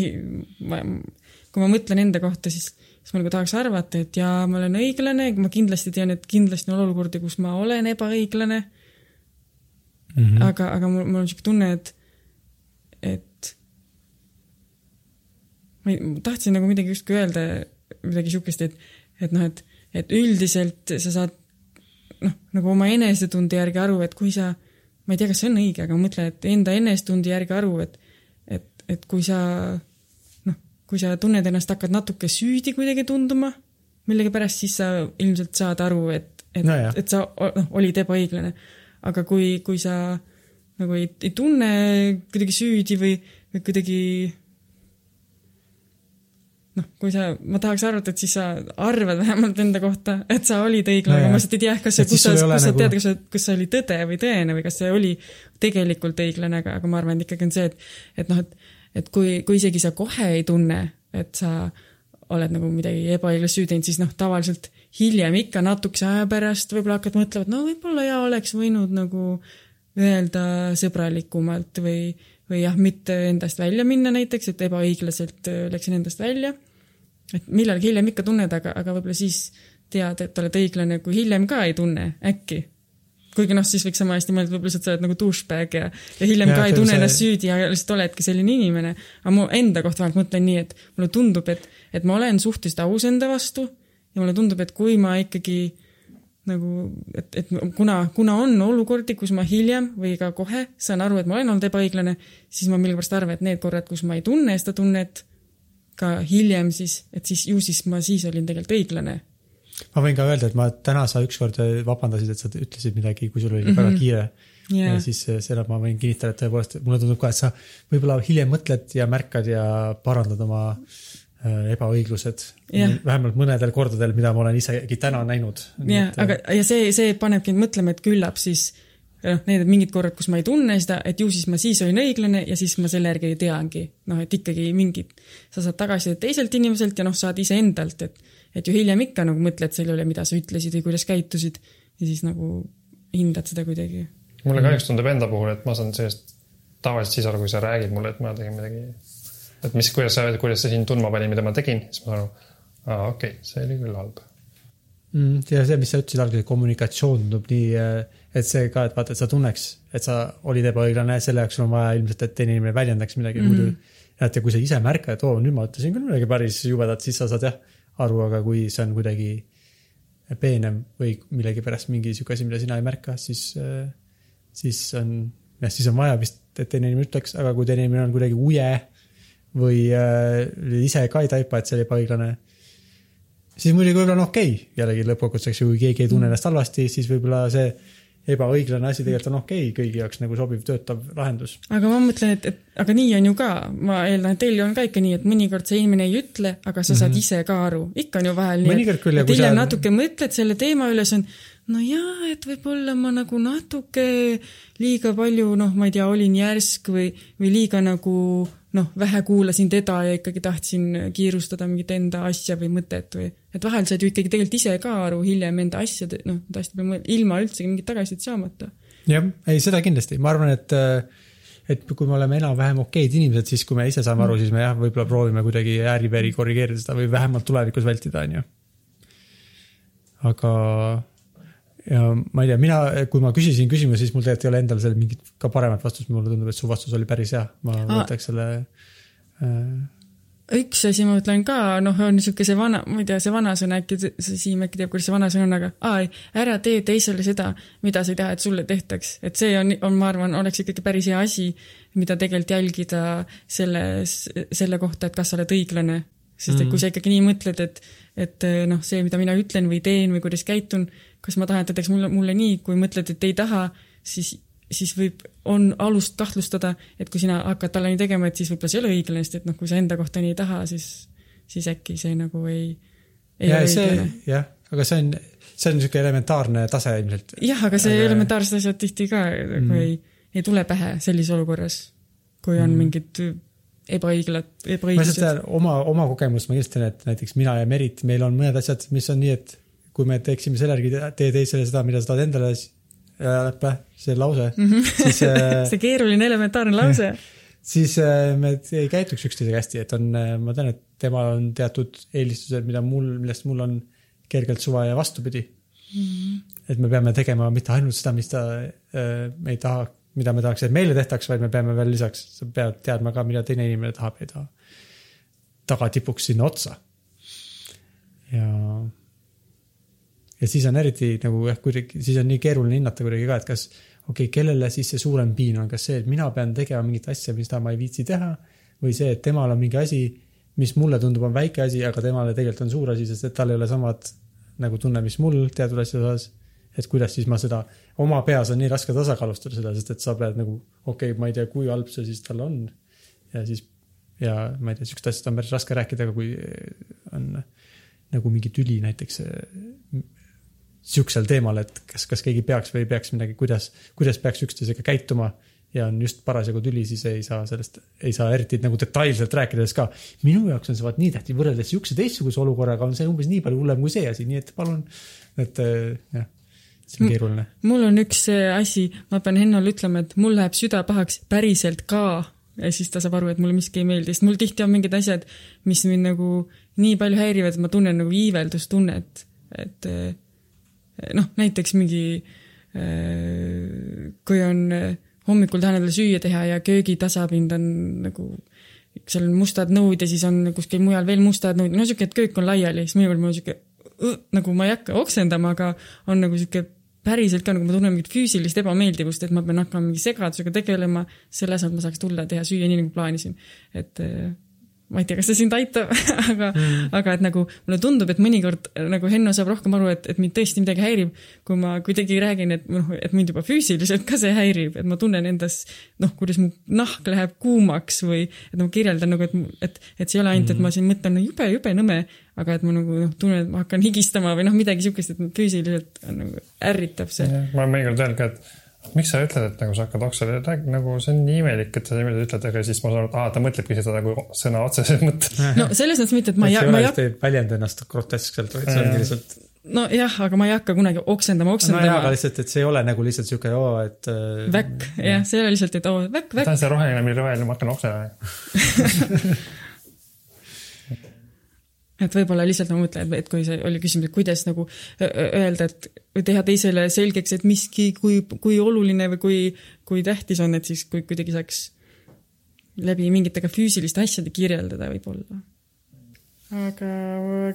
[SPEAKER 4] kui ma mõtlen enda kohta, siis siis ma nagu tahaks arvata, et jaa, ma olen õiglane, ma kindlasti tean, et kindlasti on olukordi, kus ma olen ebaõiglane
[SPEAKER 2] mm. -hmm.
[SPEAKER 4] aga, aga mul, mul on siuke tunne, et, et ma ei, ma tahtsin nagu midagi justkui öelda, midagi siukest, et, et noh, et, et üldiselt sa saad noh, nagu oma enesetunde järgi aru, et kui sa, ma ei tea, kas see on õige, aga ma mõtlen, et enda enesetunde järgi aru, et, et, et kui sa noh, kui sa tunned ennast, hakkad natuke süüdi kuidagi tunduma millegipärast, siis sa ilmselt saad aru, et, et
[SPEAKER 2] No
[SPEAKER 4] et sa noh, olid ebaõiglane. aga kui, kui sa nagu ei, ei tunne kuidagi süüdi või, või kuidagi noh, kui sa, ma tahaks arvata, et siis sa arvad vähemalt enda kohta, et sa olid õiglane
[SPEAKER 2] No jah.
[SPEAKER 4] ma lihtsalt ei tea, kas see, kus sa, kus sa
[SPEAKER 2] nagu-
[SPEAKER 4] tead, kas see, kas see oli tõde või tõene või kas see oli tegelikult õiglane, aga, aga ma arvan, et ikkagi on see, et et noh, et et kui, kui isegi sa kohe ei tunne, et sa oled nagu midagi ebaõiglast süüdi teinud, siis noh, tavaliselt hiljem ikka natukese aja pärast võib-olla hakkad mõtlema, et no võib-olla jaa, oleks võinud nagu öelda sõbralikumalt või, või jah, mitte endast välja minna näiteks, et ebaõiglaselt öö, läksin endast välja. et millalgi hiljem ikka tunned, aga, aga võib-olla siis tead, et oled õiglane, kui hiljem ka ei tunne, äkki. kuigi noh, siis võiks sama hästi mõelda, võib-olla sa oled nagu douchebag ja, ja hiljem ja, ka ei tunne
[SPEAKER 2] see-
[SPEAKER 4] ennast süüdi ja lihtsalt oledki selline inimene. aga mu enda kohta vähemalt mõtlen nii, et mulle tundub, et, et ma olen suhteliselt aus enda vastu ja mulle tundub, et kui ma ikkagi nagu, et, et kuna, kuna on olukordi, kus ma hiljem või ka kohe saan aru, et ma olen olnud ebaõiglane, siis ma millegipärast arvan, et need korrad, kus ma ei tunne seda tunnet ka hiljem siis, et siis ju siis ma siis olin tegelikult õiglane.
[SPEAKER 2] ma võin ka öelda, et ma täna sa ükskord vabandasid, et sa ütlesid midagi, kui sul oli mm
[SPEAKER 4] Mhm.
[SPEAKER 2] -hmm. väga kiire
[SPEAKER 4] Jaa.
[SPEAKER 2] ja siis äh, seda ma võin kinnitada, et tõepoolest mulle tundub ka, et sa võib-olla hiljem mõtled ja märkad ja parandad oma äh, ebaõiglused
[SPEAKER 4] Jah..
[SPEAKER 2] vähemalt mõnedel kordadel, mida ma olen isegi täna näinud.
[SPEAKER 4] jah, aga, ja see, see panebki mõtlema, et küllap siis noh, need mingid korrad, kus ma ei tunne seda, et ju siis ma siis olin õiglane ja siis ma selle järgi teangi. noh, et ikkagi mingid, sa saad tagasisidet teiselt inimeselt ja noh, saad iseendalt, et et ju hiljem ikka nagu mõtled selle üle, mida sa ütlesid või kuidas käitusid ja siis nagu hindad seda kuidagi.
[SPEAKER 1] mulle kahjuks tundub enda puhul, et ma saan sellest tavaliselt siis aru, kui sa räägid mulle, et ma tegin midagi. Et mis, kuidas sa, kuidas see sind tundma pani, mida ma tegin, siis ma saan aru, aa okei okay,, see oli küll halb.
[SPEAKER 2] mm,. ja see, mis sa ütlesid alguses, kommunikatsioon tundub nii, et see ka, et vaata, et sa tunneks, et sa olid ebaõiglane, selle jaoks on vaja ilmselt, et teine inimene väljendaks midagi mm. -hmm. muidu. et ja kui sa ise märkad, et oo, nüüd ma ütlesin küll midagi päris jubedat, siis sa saad jah aru, aga kui see on kuidagi peenem või millegipärast mingi sihuke asi, mida sina ei märka, siis, siis on, jah, siis on vaja vist, et teine inimene ütleks, aga kui teine inimene on kuidagi uje või äh, ise ka ei taipa, et see oli ebaõiglane siis muidugi võib-olla on okei okay., jällegi lõppkokkuvõttes, kui keegi ei tunne ennast halvasti, siis võib-olla see ebaõiglane asi tegelikult on okei okay,, kõigi jaoks nagu sobiv, töötav lahendus.
[SPEAKER 4] aga ma mõtlen, et, et aga nii on ju ka, ma eeldan, et teil on ka ikka nii, et mõnikord see inimene ei ütle, aga sa saad mm -hmm. ise ka aru, ikka on ju vahel nii, et
[SPEAKER 2] kui
[SPEAKER 4] hiljem
[SPEAKER 2] sa-
[SPEAKER 4] natuke mõtled selle teema üle, siis on no jaa, et võib-olla ma nagu natuke liiga palju, noh, ma ei tea, olin järsk või, või liiga nagu noh, vähe kuulasin teda ja ikkagi tahtsin kiirustada mingit enda asja või mõtet või et vahel saad ju ikkagi tegelikult ise ka aru hiljem enda asjade, noh, enda asjade peale ilma üldsegi mingit tagasisidet saamata.
[SPEAKER 2] jah, ei seda kindlasti, ma arvan, et et kui me oleme enam-vähem okeid inimesed, siis kui me ise saame aru, siis me jah, võib-olla proovime kuidagi ääri-veeri korrigeerida seda või vähemalt tulevikus vältida, on ju. aga ja ma ei tea, mina, kui ma küsisin küsimuse, siis mul tegelikult ei ole endal sellele mingit ka paremat vastust, mulle tundub, et su vastus oli päris hea, ma
[SPEAKER 4] Aa.
[SPEAKER 2] võtaks selle äh,
[SPEAKER 4] üks asi ma ütlen ka, noh, on niisugune see vana, ma ei tea, see vanasõna äkki, see Siim äkki teab, kuidas see vanasõna on, aga aa ei, ära tee teisele seda, mida sa ei taha, et sulle tehtaks. et see on, on, ma arvan, oleks ikkagi päris hea asi, mida tegelikult jälgida selles, selle kohta, et kas sa oled õiglane. sest et kui sa ikkagi nii mõtled, et, et noh, see, mida mina ütlen või teen või kuidas käitun, kas ma tahan, et ta teeks mulle, mulle nii, kui mõtled, et ei taha, siis siis võib, on alust kahtlustada, et kui sina hakkad talle nii tegema, et siis võib-olla see ei ole õiglane, sest et noh, kui sa enda kohta nii ei taha, siis, siis äkki see nagu ei, ei
[SPEAKER 2] ja
[SPEAKER 4] ole
[SPEAKER 2] see
[SPEAKER 4] õiglane.,
[SPEAKER 2] jah, aga see on, see on niisugune elementaarne tase ilmselt.
[SPEAKER 4] jah, aga see
[SPEAKER 2] Aga-
[SPEAKER 4] elementaarsed asjad tihti ka nagu
[SPEAKER 2] Mm.
[SPEAKER 4] ei, ei tule pähe sellises olukorras, kui on
[SPEAKER 2] Mm.
[SPEAKER 4] mingid ebaõiglad,
[SPEAKER 2] ma lihtsalt oma, oma kogemust ma kindlasti tean, et näiteks mina ja Merit, meil on mõned asjad, mis on nii, et kui me teeksime selle järgi, tee teisele seda, mida sa tahad endale, äh, see lause, siis äh,
[SPEAKER 4] see keeruline elementaarne lause.
[SPEAKER 2] siis äh, me ei käituks üksteisega hästi, et on, ma tean, et temal on teatud eelistused, mida mul, millest mul on kergelt suva ja vastupidi
[SPEAKER 4] Mhm.
[SPEAKER 2] et me peame tegema mitte ainult seda, mis ta, me ei taha, mida me tahaks, et meile tehtaks, vaid me peame veel lisaks, sa pead teadma ka, mida teine inimene tahab ja ei taha. taga tipuks sinna otsa. ja, ja siis on eriti nagu jah, kuidagi, siis on nii keeruline hinnata kuidagi ka, et kas okei okay,, kellele siis see suurem piin on, kas see, et mina pean tegema mingit asja, mida ma ei viitsi teha või see, et temal on mingi asi, mis mulle tundub, on väike asi, aga temale tegelikult on suur asi, sest et tal ei ole samad nagu tunne, mis mul teatud asjade osas. Et kuidas siis ma seda, oma peas on nii raske tasakaalustada seda, sest et sa pead nagu, okei okay,, ma ei tea, kui halb see siis talle on. ja siis ja ma ei tea, sihukest asjast on päris raske rääkida, aga kui on nagu mingi tüli näiteks eh, sihukesel teemal, et kas, kas keegi peaks või ei peaks midagi, kuidas, kuidas peaks üksteisega käituma ja on just parasjagu tüli, siis ei saa sellest, ei saa eriti nagu detailselt rääkida, sest ka minu jaoks on see vaat nii tähtis, võrreldes sihukese teistsuguse olukorraga on see umbes nii palju hullem kui see asi, nii et palun, et eh, jah, see on keeruline.
[SPEAKER 4] mul on üks eh, asi, ma pean Hennole ütlema, et mul läheb süda pahaks päriselt ka. Ja siis ta saab aru, et mulle miski ei meeldi, sest mul tihti on mingid asjad, mis mind nagu nii palju häirivad, et ma tunnen nagu iiveldustunnet, et eh, noh, näiteks mingi eh, kui on hommikul tahan endale süüa teha ja köögi tasapind on nagu seal on mustad nõud ja siis on kuskil mujal veel mustad nõud, no siuke, et köök on laiali, siis mõnikord mul on siuke "Õ", nagu ma ei hakka oksendama, aga on nagu siuke päriselt ka nagu ma tunnen mingit füüsilist ebameeldivust, et ma pean hakkama mingi segadusega tegelema, selle asemel ma saaks tulla ja teha süüa nii, nagu plaanisin. et ma ei tea, kas see sind aitab, aga mm., aga et nagu mulle tundub, et mõnikord nagu Henno saab rohkem aru, et, et mind tõesti midagi häirib, kui ma kuidagi räägin, et noh, et mind juba füüsiliselt ka see häirib, et ma tunnen endas noh, kuidas mu nahk läheb kuumaks või et ma kirjeldan nagu, et, et, et see ei ole ainult, et ma siin mõtlen no, jube, jube nõme, aga et ma nagu noh, tunnen, et ma hakkan higistama või noh, midagi siukest, et füüsiliselt on nagu ärritab see.
[SPEAKER 1] ma olen mõnikord öelnud ka, et miks sa ütled, et nagu sa hakkad oksele, räägi nagu see on nii imelik, et sa niimoodi ütled, aga siis ma saan aru, et aa, ta mõtlebki seda nagu sõna otseses mõttes.
[SPEAKER 4] no selles mõttes mitte, et ma ei,
[SPEAKER 2] see
[SPEAKER 4] ma
[SPEAKER 2] ei ole, ei väljenda ennast groteskselt, vaid see ongi lihtsalt.
[SPEAKER 4] nojah, aga ma ei hakka kunagi oksendama, oksendama
[SPEAKER 2] jaa, aga lihtsalt, et see ei ole nagu lihtsalt siuke, oo, et. äh,
[SPEAKER 4] väkk, jah, see ei ole lihtsalt, et oo, väkk,
[SPEAKER 1] ta
[SPEAKER 4] väkk
[SPEAKER 1] on see roheline, mille roheline, ma hakkan oksele.
[SPEAKER 4] et võib-olla lihtsalt ma mõtlen, et kui see oli küsimus, et kuidas nagu öelda, et või teha teisele selgeks, et miski, kui, kui oluline või kui, kui tähtis on, et siis kui kuidagi saaks läbi mingite ka füüsiliste asjade kirjeldada võib-olla. aga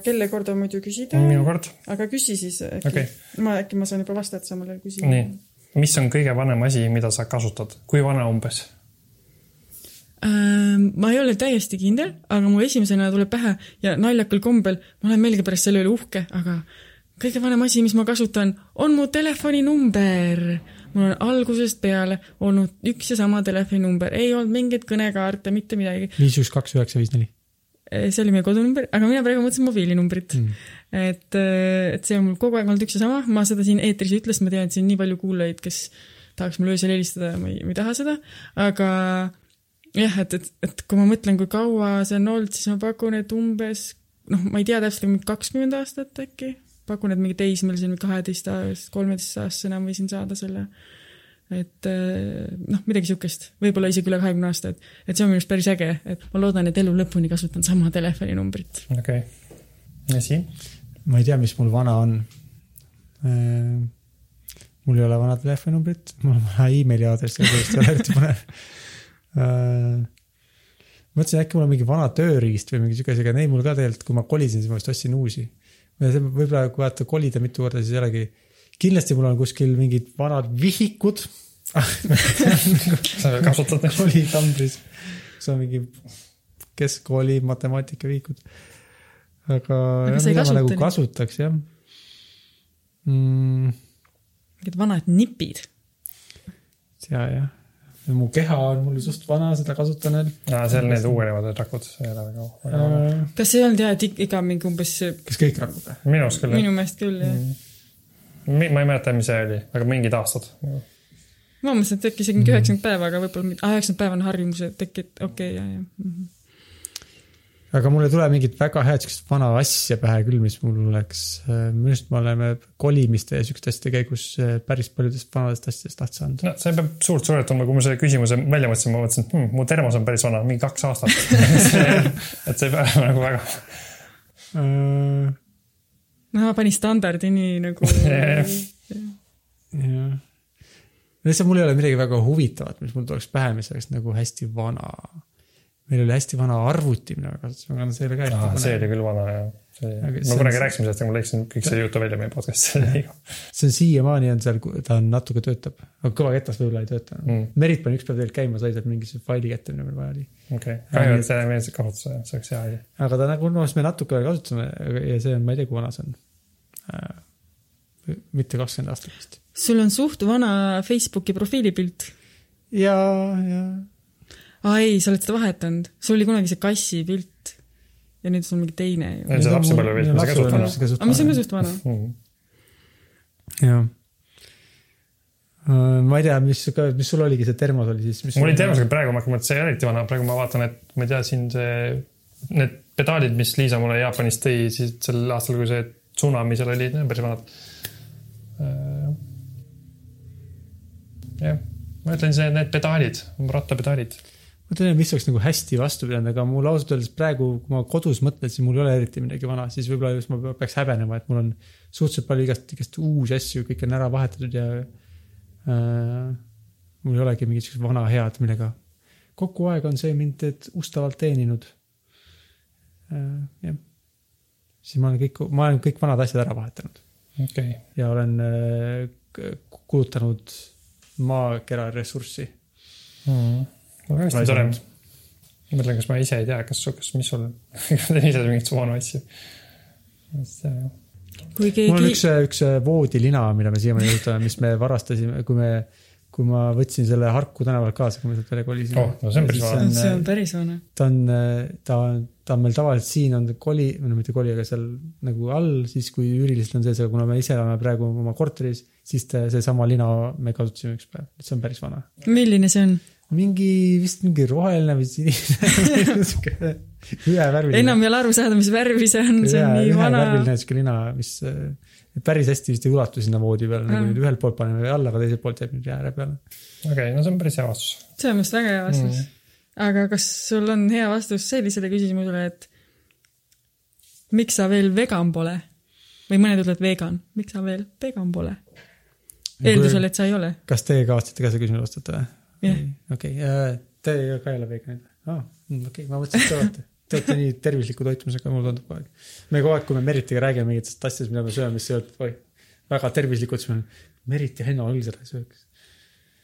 [SPEAKER 4] kelle kord on muidu küsida?
[SPEAKER 1] minu kord.
[SPEAKER 4] aga küsi siis äkki
[SPEAKER 1] Okei.
[SPEAKER 4] okay.. ma äkki ma saan juba vastata samale küsimusele.
[SPEAKER 1] nii, mis on kõige vanem asi, mida sa kasutad, kui vana umbes?
[SPEAKER 4] Ähm, ma ei ole täiesti kindel, aga mul esimesena tuleb pähe ja naljakal kombel ma olen millegipärast selle üle uhke, aga kõige vanem asi, mis ma kasutan, on mu telefoninumber. mul on algusest peale olnud üks ja sama telefoninumber, ei olnud mingeid kõnekaarte, mitte midagi.
[SPEAKER 2] viis, üks, kaks, üheksa, viis, neli.
[SPEAKER 4] see oli meie kodunumber, aga mina praegu mõtlesin mobiilinumbrit mm.. et, et see on mul kogu aeg olnud üks ja sama, ma seda siin eetris ei ütle, sest ma tean, et siin on nii palju kuulajaid, kes tahaks mulle öösel helistada ja ma ei, ma ei taha seda, aga jah, et, et, et kui ma mõtlen, kui kaua see on olnud, siis ma pakun, et umbes noh, ma ei tea täpselt, mingi kakskümmend aastat äkki, pakun, et mingi teismelisena, mingi kaheteistaastasest, kolmeteistaastasena võisin saada selle. et eh, noh, midagi siukest, võib-olla isegi üle kahekümne aasta, et, et see on minu arust päris äge, et ma loodan, et elu lõpuni kasutan sama telefoninumbrit.
[SPEAKER 1] okei okay.. ja Siim?
[SPEAKER 2] ma ei tea, mis mul vana on. mul ei ole vana telefoninumbrit, mul on vana emaili aadress, sellest ei ole eriti põnev. mõtlesin, äkki mul on mingi vana tööriist või mingi sihuke asi, aga neid mul ka tegelikult, kui ma kolisin, siis ma vist ostsin uusi. võib-olla kui vaata kolida mitu korda, siis ei olegi. kindlasti mul on kuskil mingid vanad vihikud.
[SPEAKER 1] sa kasutad neid?
[SPEAKER 2] kolikambris, kus on mingi keskkooli matemaatikavihikud. aga,
[SPEAKER 4] Aga sa ei
[SPEAKER 2] mida ma
[SPEAKER 4] kasuta
[SPEAKER 2] nagu
[SPEAKER 4] neid?
[SPEAKER 2] kasutaks jah mm,.
[SPEAKER 4] mingid vanad nipid.
[SPEAKER 2] ja, jah. Mu keha on mul suht vana, seda kasutan veel.
[SPEAKER 1] aa, seal need uuenevad need rakud, see ei ole väga, väga vana.
[SPEAKER 4] kas see ei olnud jah, et iga mingi umbes,
[SPEAKER 2] kas kõik rakud või?
[SPEAKER 1] minu arust küll
[SPEAKER 4] minu meelest küll jah mm..
[SPEAKER 1] Ma ei mäleta, mis see oli, aga mingid aastad.
[SPEAKER 4] ma mõtlesin, et äkki isegi mingi üheksakümmend päeva, aga võib-olla, aa üheksakümmend päeva on harjumuse tekit-, okei okay,, ja, ja mm. -hmm.
[SPEAKER 2] Aga mul ei tule mingit väga head siukest vana asja pähe küll, mis mul oleks, minu arust me oleme kolimiste ja siukeste asjade käigus äh, päris paljudest vanadest asjadest lahti saanud.
[SPEAKER 1] no see peab suurt suret tundma, kui ma selle küsimuse välja mõtlesin, ma mõtlesin, et hmm, mu termos on päris vana, mingi kaks aastat. et see ei pea olema nagu väga.
[SPEAKER 2] Äh,
[SPEAKER 4] no pani standardi nii nagu
[SPEAKER 1] Jah.
[SPEAKER 2] jah. lihtsalt mul ei ole midagi väga huvitavat, mis mul tuleks pähe, mis oleks nagu hästi vana. Meil oli hästi vana arvuti, mida me kasutasime, aga see oli ka hästi
[SPEAKER 1] Ah, see oli küll vana ja see
[SPEAKER 2] Aga,
[SPEAKER 1] me
[SPEAKER 2] see on-
[SPEAKER 1] kunagi rääkisime sellest, aga ma lõikasin kõik selle jutu välja meie podcast'i.
[SPEAKER 2] see on siiamaani on seal, ta on natuke töötab, aga kõva ketas võib-olla ei tööta
[SPEAKER 1] Mm.
[SPEAKER 2] Merit pani üks päev tegelikult käima, sai sealt mingisuguse faili kätte, mida meil vaja oli.
[SPEAKER 1] okei, kahju, et see meeldis kasutada, see oleks hea asi.
[SPEAKER 2] aga ta nagu, noh, me natuke veel kasutame aga- ja see on, ma ei tea, kui vana see on äh,. mitte kakskümmend aastat vist.
[SPEAKER 4] sul on suht vana Facebooki profiilipilt.
[SPEAKER 2] ja, ja
[SPEAKER 4] aa ei, sa oled seda vahetanud, sul oli kunagi see kassi pilt ja nüüd sul on mingi teine ju.
[SPEAKER 1] see on lapsepõlvepilt, mis sa kasutad.
[SPEAKER 4] aga mis on ka suht vana.
[SPEAKER 2] jah. ma ei tea, mis, mis sul oligi see termos oli siis?
[SPEAKER 1] mul oli termosega praegu, ma hakkan mõtlema, et see ei ole eriti vana, praegu ma vaatan, et ma ei tea, siin see, need pedaalid, mis Liisa mulle Jaapanist tõi siis sel aastal, kui see tsunami seal oli, need on päris vanad. jah, ma ütlen, see, need pedaalid, rattapedaalid.
[SPEAKER 2] Ma tean, mis oleks nagu hästi vastu pidanud, aga mul ausalt öeldes praegu, kui ma kodus mõtlen, siis mul ei ole eriti midagi vana, siis võib-olla just ma peaks häbenema, et mul on suhteliselt palju igast, igast uusi asju, kõik on ära vahetatud ja äh, mul ei olegi mingit siukest vana head, millega kogu aeg on see mind ustavalt teeninud äh,. jah, siis ma olen kõik, ma olen kõik vanad asjad ära vahetanud
[SPEAKER 1] okei okay.,
[SPEAKER 2] ja olen äh, kulutanud maakera ressurssi.
[SPEAKER 1] mm.. Hästi tore. ma mõtlen, kas ma ise ei tea, kas, kas, mis sul, kas te ise mingeid vanu asju.
[SPEAKER 4] kui
[SPEAKER 2] mul on
[SPEAKER 4] keegi
[SPEAKER 2] üks, üks voodilina, mida me siiamaani kasutame, mis me varastasime, kui me, kui ma võtsin selle Harku tänavalt kaasa, kui me sealt välja kolisime
[SPEAKER 1] Oh, no see on päris vana.
[SPEAKER 4] see on päris vana.
[SPEAKER 2] ta on, ta on, ta on meil tavaliselt siin on koli, no mitte koli, aga seal nagu all, siis kui üürilised on sees, aga kuna me ise elame praegu oma korteris, siis ta- seesama lina me kasutasime üks päev, see on päris vana.
[SPEAKER 4] milline see on?
[SPEAKER 2] Mingi vist mingi roheline või sinine, sihuke ühevärviline.
[SPEAKER 4] enam ei ole aru saada, mis värvi see on, see on nii vana.
[SPEAKER 2] ühevärviline sihuke lina, mis äh, päris hästi vist ei ulatu sinna voodi peale, nagu
[SPEAKER 4] Mm.
[SPEAKER 2] nüüd ühelt poolt paneme alla, aga teiselt poolt jääb nüüd ääre peale.
[SPEAKER 1] okei, no see on päris hea vastus.
[SPEAKER 4] see on arust väga hea vastus mm.. aga kas sul on hea vastus sellisele küsimusele, et miks sa veel vegan pole? või mõned ütlevad vegan, miks sa veel vegan pole? eeldusel, et sa ei ole.
[SPEAKER 2] kas teie kavatsete ka seda küsimust vastata või?
[SPEAKER 4] jah,
[SPEAKER 2] okei, teie ka ei ole veganid ah,? okei, ma mõtlesin, et te olete. Te olete nii tervisliku toitumisega, mulle tundub kogu aeg. me kogu aeg, kui me Meritiga räägime mingitest asjadest, mida me sööme, siis öeldakse, et oi, väga tervislikud, siis me Merit ja Henno küll seda ei sööks.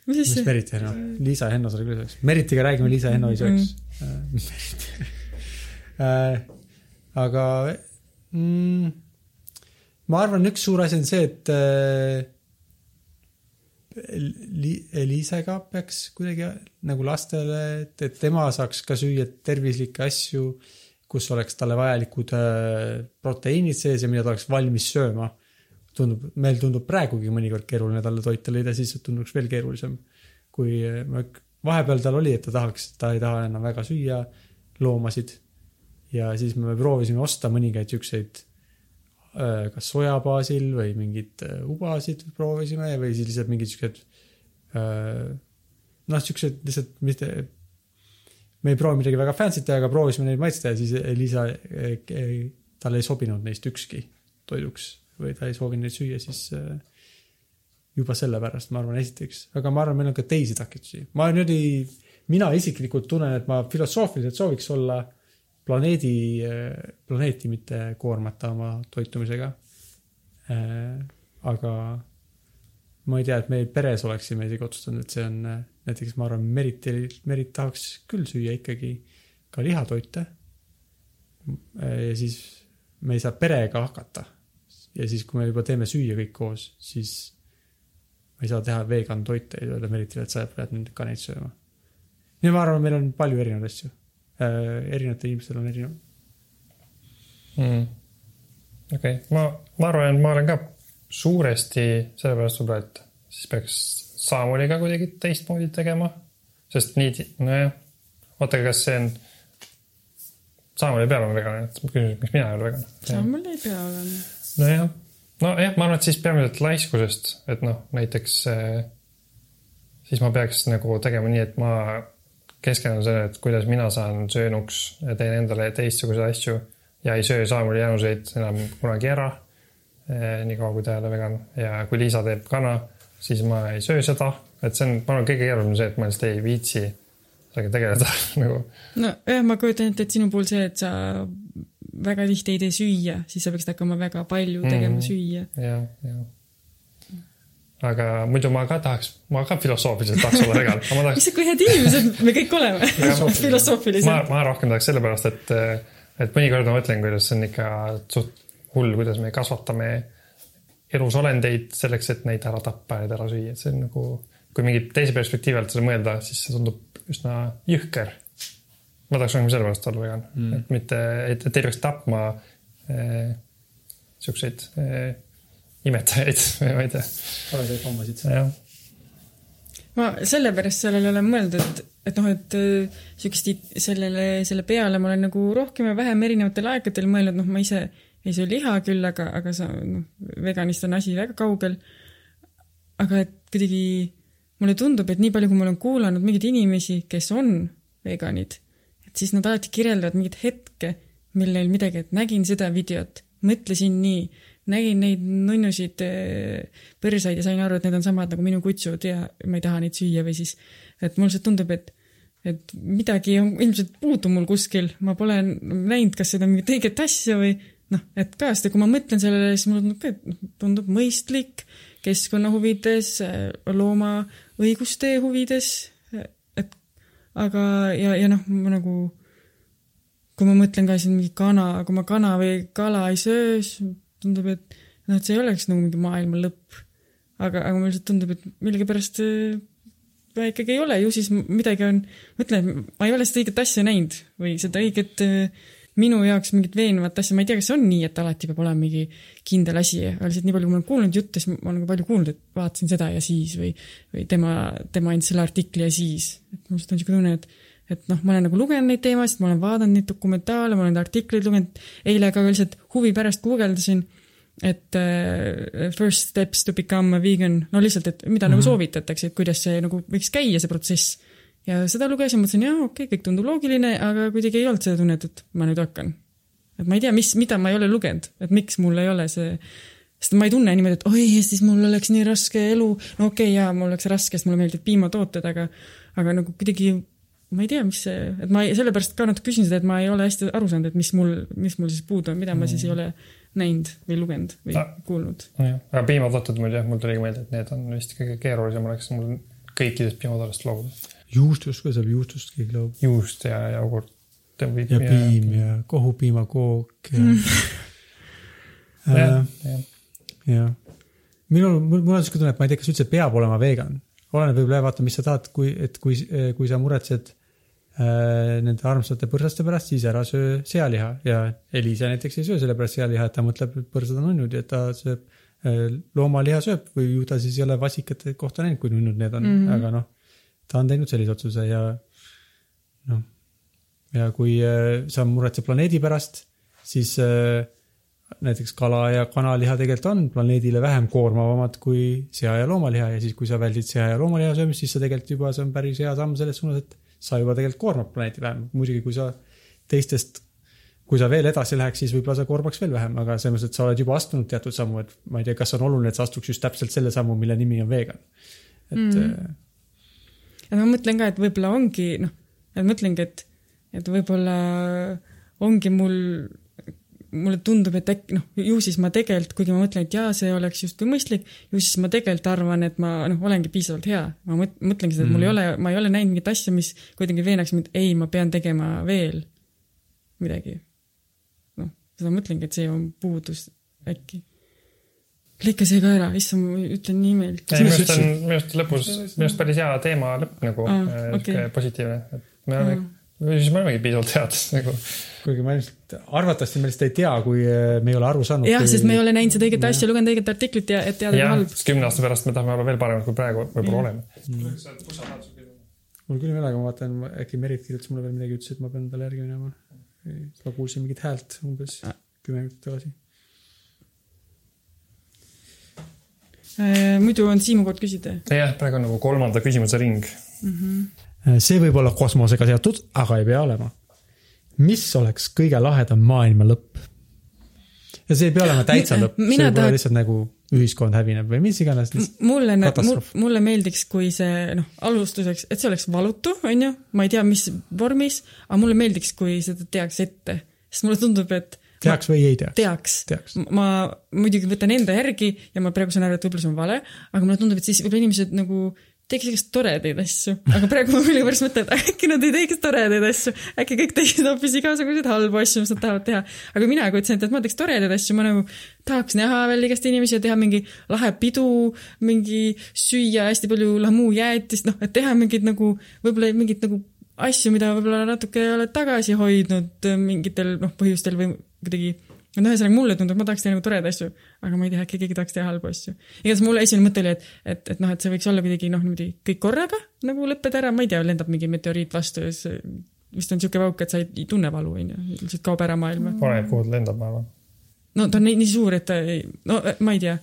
[SPEAKER 4] mis
[SPEAKER 2] mis? Merit ja Henno, Liisa ja Henno seda küll sööks. Meritiga räägime, Liisa ja Henno ei sööks mm.. Äh, aga mm, ma arvan, üks suur asi on see, et äh, Li- Liisega peaks kuidagi nagu lastele, et, et tema saaks ka süüa tervislikke asju, kus oleks talle vajalikud äh, proteiinid sees ja mida ta oleks valmis sööma. tundub, meil tundub praegugi mõnikord keeruline talle toite leida, siis tunduks veel keerulisem. kui äh, ma, vahepeal tal oli, et ta tahaks, ta ei taha enam väga süüa loomasid. ja siis me proovisime osta mõningaid siukseid kas soja baasil või mingeid äh, ubasid proovisime või siis lihtsalt mingid siuksed äh, noh, siuksed lihtsalt mitte, me ei proovi midagi väga fancy't teha, aga proovisime neid maitsta ja siis Liisa, talle ei sobinud neist ükski toiduks või ta ei soovinud neid süüa, siis äh, juba sellepärast ma arvan, esiteks, aga ma arvan, meil on ka teisi takistusi. ma nüüd ei, mina isiklikult tunnen, et ma filosoofiliselt sooviks olla planeedi, planeeti mitte koormata oma toitumisega. aga ma ei tea, et me peres oleksime isegi otsustanud, et see on näiteks ma arvan, Merit, Merit tahaks küll süüa ikkagi ka lihatoite. ja siis me ei saa perega hakata. ja siis, kui me juba teeme süüa kõik koos, siis ma ei saa teha vegan toite ja öelda Meritile, et sa pead nüüd ka neid sööma. nii ma arvan, meil on palju erinevaid asju äh,. Erinevatel inimestel on erinev.
[SPEAKER 1] mm.. okei okay., ma, ma arvan, et ma olen ka suuresti sellepärast võib-olla, et siis peaks Saamuliga kuidagi teistmoodi tegema. sest nii, nojah, oota, kas see on, Saamul ei pea olema vegan, et ma küsin, miks mina ei ole vegan.
[SPEAKER 4] mul ei pea olema.
[SPEAKER 1] nojah, nojah, ma arvan, et siis peamiselt laiskusest, et noh, näiteks eh, siis ma peaks nagu tegema nii, et ma keskendun sellele, et kuidas mina saan söönuks ja teen endale teistsuguseid asju ja ei söö Saamuli jänuseid enam kunagi ära. niikaua, kui ta ei ole vegan ja kui Liisa teeb kana, siis ma ei söö seda, et see on, ma arvan, kõige keerulisem see, et ma lihtsalt ei viitsi sellega tegeleda nagu.
[SPEAKER 4] nojah, ma kujutan ette, et sinu puhul see, et sa väga tihti ei tee süüa, siis sa peaksid hakkama väga palju tegema
[SPEAKER 1] Mhm.
[SPEAKER 4] süüa.
[SPEAKER 1] jah, jah. Aga muidu ma ka tahaks, ma ka filosoofiliselt tahaks olla vegan, aga ma tahaks
[SPEAKER 4] mis, kui head inimesed me kõik oleme
[SPEAKER 1] ma,
[SPEAKER 4] filosoofiliselt.
[SPEAKER 1] ma rohkem tahaks sellepärast, et, et mõnikord ma mõtlen, kuidas see on ikka suht hull, kuidas me kasvatame elus olendeid selleks, et neid ära tappa ja neid ära süüa, et see on nagu, kui mingi teise perspektiivi alt seda mõelda, siis see tundub üsna jõhker. ma tahaks rohkem sellepärast olla vegan mm., et mitte, et, et ei peaks tapma eh, siukseid eh, imetajaid, ma ei tea,
[SPEAKER 2] toredaid hommasid.
[SPEAKER 1] jah
[SPEAKER 4] ma sellepärast sellele olen mõelnud, et, et noh, et äh, siukest, sellele, selle peale ma olen nagu rohkem ja vähem erinevatel aegadel mõelnud, noh, ma ise ei söö liha küll, aga, aga sa, noh, veganist on asi väga kaugel. aga et kuidagi mulle tundub, et nii palju, kui ma olen kuulanud mingeid inimesi, kes on veganid, et siis nad alati kirjeldavad mingeid hetke, mil neil midagi, et nägin seda videot, mõtlesin nii, nägin neid nunnusid eh, põrsaid ja sain aru, et need on samad nagu minu kutsud ja ma ei taha neid süüa või siis, et mulle lihtsalt tundub, et et midagi on ilmselt puudu mul kuskil, ma pole näinud, kas seda mingit õiget asja või noh, et ka seda, kui ma mõtlen sellele, siis mulle tundub ka, et tundub mõistlik keskkonna huvides, looma õiguste huvides, et aga, ja, ja noh, ma nagu, kui ma mõtlen ka siin mingi kana, kui ma kana või kala ei söö, siis tundub, et noh, et see ei oleks nagu mingi maailma lõpp. aga, aga mulle lihtsalt tundub, et millegipärast äh, ma ikkagi ei ole, ju siis midagi on, ma ütlen, ma ei ole seda õiget asja näinud või seda õiget äh, minu jaoks mingit veenvat asja, ma ei tea, kas on nii, et alati peab olema mingi kindel asi, aga lihtsalt nii palju, kui ma olen kuulnud jutte, siis ma olen ka palju kuulnud, et vaatasin seda ja siis või, või tema, tema andis selle artikli ja siis. et mul lihtsalt on niisugune tunne, et et noh, ma olen nagu lugenud neid teemasid, ma olen vaadanud neid dokumentaale, ma olen artikleid lugenud, eile ka lihtsalt huvi pärast guugeldasin, et uh, first steps to become a vegan, no lihtsalt, et mida mm -hmm. nagu soovitatakse, et kuidas see nagu võiks käia, see protsess ja seda lugesin, mõtlesin, jaa, okei okay,, kõik tundub loogiline, aga kuidagi ei olnud seda tunnet, et ma nüüd hakkan. et ma ei tea, mis, mida ma ei ole lugenud, et miks mul ei ole see, sest ma ei tunne niimoodi, et oi, siis mul oleks nii raske elu, no okei okay,, jaa, mul oleks raske, sest mulle meeldivad piimatooted, aga aga nagu kuidagi ma ei tea, mis see, et ma ei, sellepärast ka natuke küsin seda, et ma ei ole hästi aru saanud, et mis mul, mis mul siis puudu on, mida ma siis ei ole näinud või lugenud või
[SPEAKER 1] Ah.
[SPEAKER 4] kuulnud.
[SPEAKER 1] nojah, aga piimatooted muidu jah, mul tuligi meelde, et need on vist kõige keerulisem oleks mul kõikidest piimatoodest loobuda.
[SPEAKER 2] juustust ka saab, juustust keegi loobub.
[SPEAKER 1] juust ja jogurt.
[SPEAKER 2] ja piim ja kohupiimakook ja
[SPEAKER 1] jah
[SPEAKER 2] äh,,
[SPEAKER 1] jah.
[SPEAKER 2] jah. minul, mul mul on siuke tunne, et ma ei tea, kas üldse peab olema vegan. oleneb võib-olla vaata, mis sa tahad, kui, et kui, kui sa muretsed äh, nende armsate põrsaste pärast, siis ära söö sealiha ja Elisa näiteks ei söö sellepärast sealiha, et ta mõtleb, et põrsad on nunnud ja ta sööb äh, loomaliha sööb või ju ta siis ei ole vasikate kohta näinud, kui nunnud need on mm. -hmm. aga noh, ta on teinud sellise otsuse ja noh, ja kui äh, sa muretsed planeedi pärast, siis äh, näiteks kala ja kanaliha tegelikult on planeedile vähem koormavamad kui sea ja loomaliha ja siis, kui sa väldid sea ja loomaliha söömist, siis sa tegelikult juba, see on päris hea samm selles suunas, et sa juba tegelikult koormad planeeti vähem. muidugi, kui sa teistest, kui sa veel edasi läheks, siis võib-olla sa koormaks veel vähem, aga selles mõttes, et sa oled juba astunud teatud sammu, et ma ei tea, kas on oluline, et sa astuks just täpselt selle sammu, mille nimi on vegan. et mm.
[SPEAKER 4] ja ma mõtlen ka, et võib-olla ongi noh, et mõtlengi, et, et võib-olla ongi mul, mulle tundub, et äkki noh, ju siis ma tegelikult, kuigi ma mõtlen, et jaa, see oleks justkui mõistlik, ju siis ma tegelikult arvan, et ma noh, olengi piisavalt hea. ma mõt- mõtlengi seda, et mul ei ole, ma ei ole näinud mingit asja, mis kuidagi veenaks mind, ei, ma pean tegema veel midagi. noh, seda mõtlengi, et see on puudus äkki. lõika see ka ära, issand, ma ütlen nii meelt.
[SPEAKER 1] minu arust on, minu arust lõpus, minu arust päris hea teema lõpp nagu äh,
[SPEAKER 4] okei.
[SPEAKER 1] sihuke positiivne, et me oleme, või siis me olemegi piisavalt head nagu.
[SPEAKER 2] kuigi ma ilmselt, arvatavasti me lihtsalt ei tea, kui äh, me ei ole aru saanud.
[SPEAKER 4] jah, sest me ei ole näinud seda õiget asja, lugenud õiget artiklit ja et teada, kui halb.
[SPEAKER 1] kümne aasta pärast me tahame olla veel paremad kui praegu võib-olla oleme.
[SPEAKER 2] mul küll ei ole, aga ma vaatan, äkki Merit kirjutas mulle veel midagi, ütles, et ma pean talle järgi minema. ma kuulsin mingit häält umbes kümme minutit tagasi.
[SPEAKER 4] Äh, muidu on Siimu kord küsida.
[SPEAKER 1] jah, praegu on nagu kolmanda küsimuse ring.
[SPEAKER 2] See võib olla kosmosega seotud, aga ei pea olema. mis oleks kõige lahedam maailma lõpp? ja see ei pea olema täitsa lõpp, see võib olla lihtsalt nagu ühiskond hävineb või mis iganes.
[SPEAKER 4] mulle, mulle meeldiks, kui see noh, alustuseks, et see oleks valutu, onju, ma ei tea, mis vormis, aga mulle meeldiks, kui seda teaks ette, sest mulle tundub, et
[SPEAKER 2] teaks või ei teaks?
[SPEAKER 4] teaks,
[SPEAKER 2] Teaks.
[SPEAKER 4] ma muidugi võtan enda järgi ja ma praegu saan aru, et võib-olla see on vale, aga mulle tundub, et siis võib-olla inimesed nagu teeks igast toredaid asju, aga praegu ma millegipärast mõtlen, et äkki nad ei teeks toredaid asju, äkki kõik teeksid hoopis igasuguseid halbu asju, mis nad tahavad teha. aga mina kujutasin ette, et ma teeks toredaid asju, ma nagu tahaks näha veel igast inimesi ja teha mingi lahe pidu, mingi süüa hästi palju lahmuujäätist, noh, et teha mingeid nagu, võib-olla mingeid nagu asju, mida võib-olla natuke oled tagasi hoidnud mingitel noh, põhjustel või kuidagi no ühesõnaga mulle tundub, ma tahaks teha nagu toredaid asju, aga ma ei tea, äkki keegi tahaks teha halbu asju. igatahes mulle esimene mõte oli, et, et, et noh, et see võiks olla kuidagi noh, niimoodi kõik korraga nagu lõppeda ära, ma ei tea, lendab mingi meteoriit vastu ja siis vist on niisugune pauk, et sa ei, ei tunne valu, onju, lihtsalt kaob ära maailma.
[SPEAKER 1] oleneb, kuhu ta lendab, ma arvan.
[SPEAKER 4] no ta on nii, nii suur, et ta ei, no ma ei tea.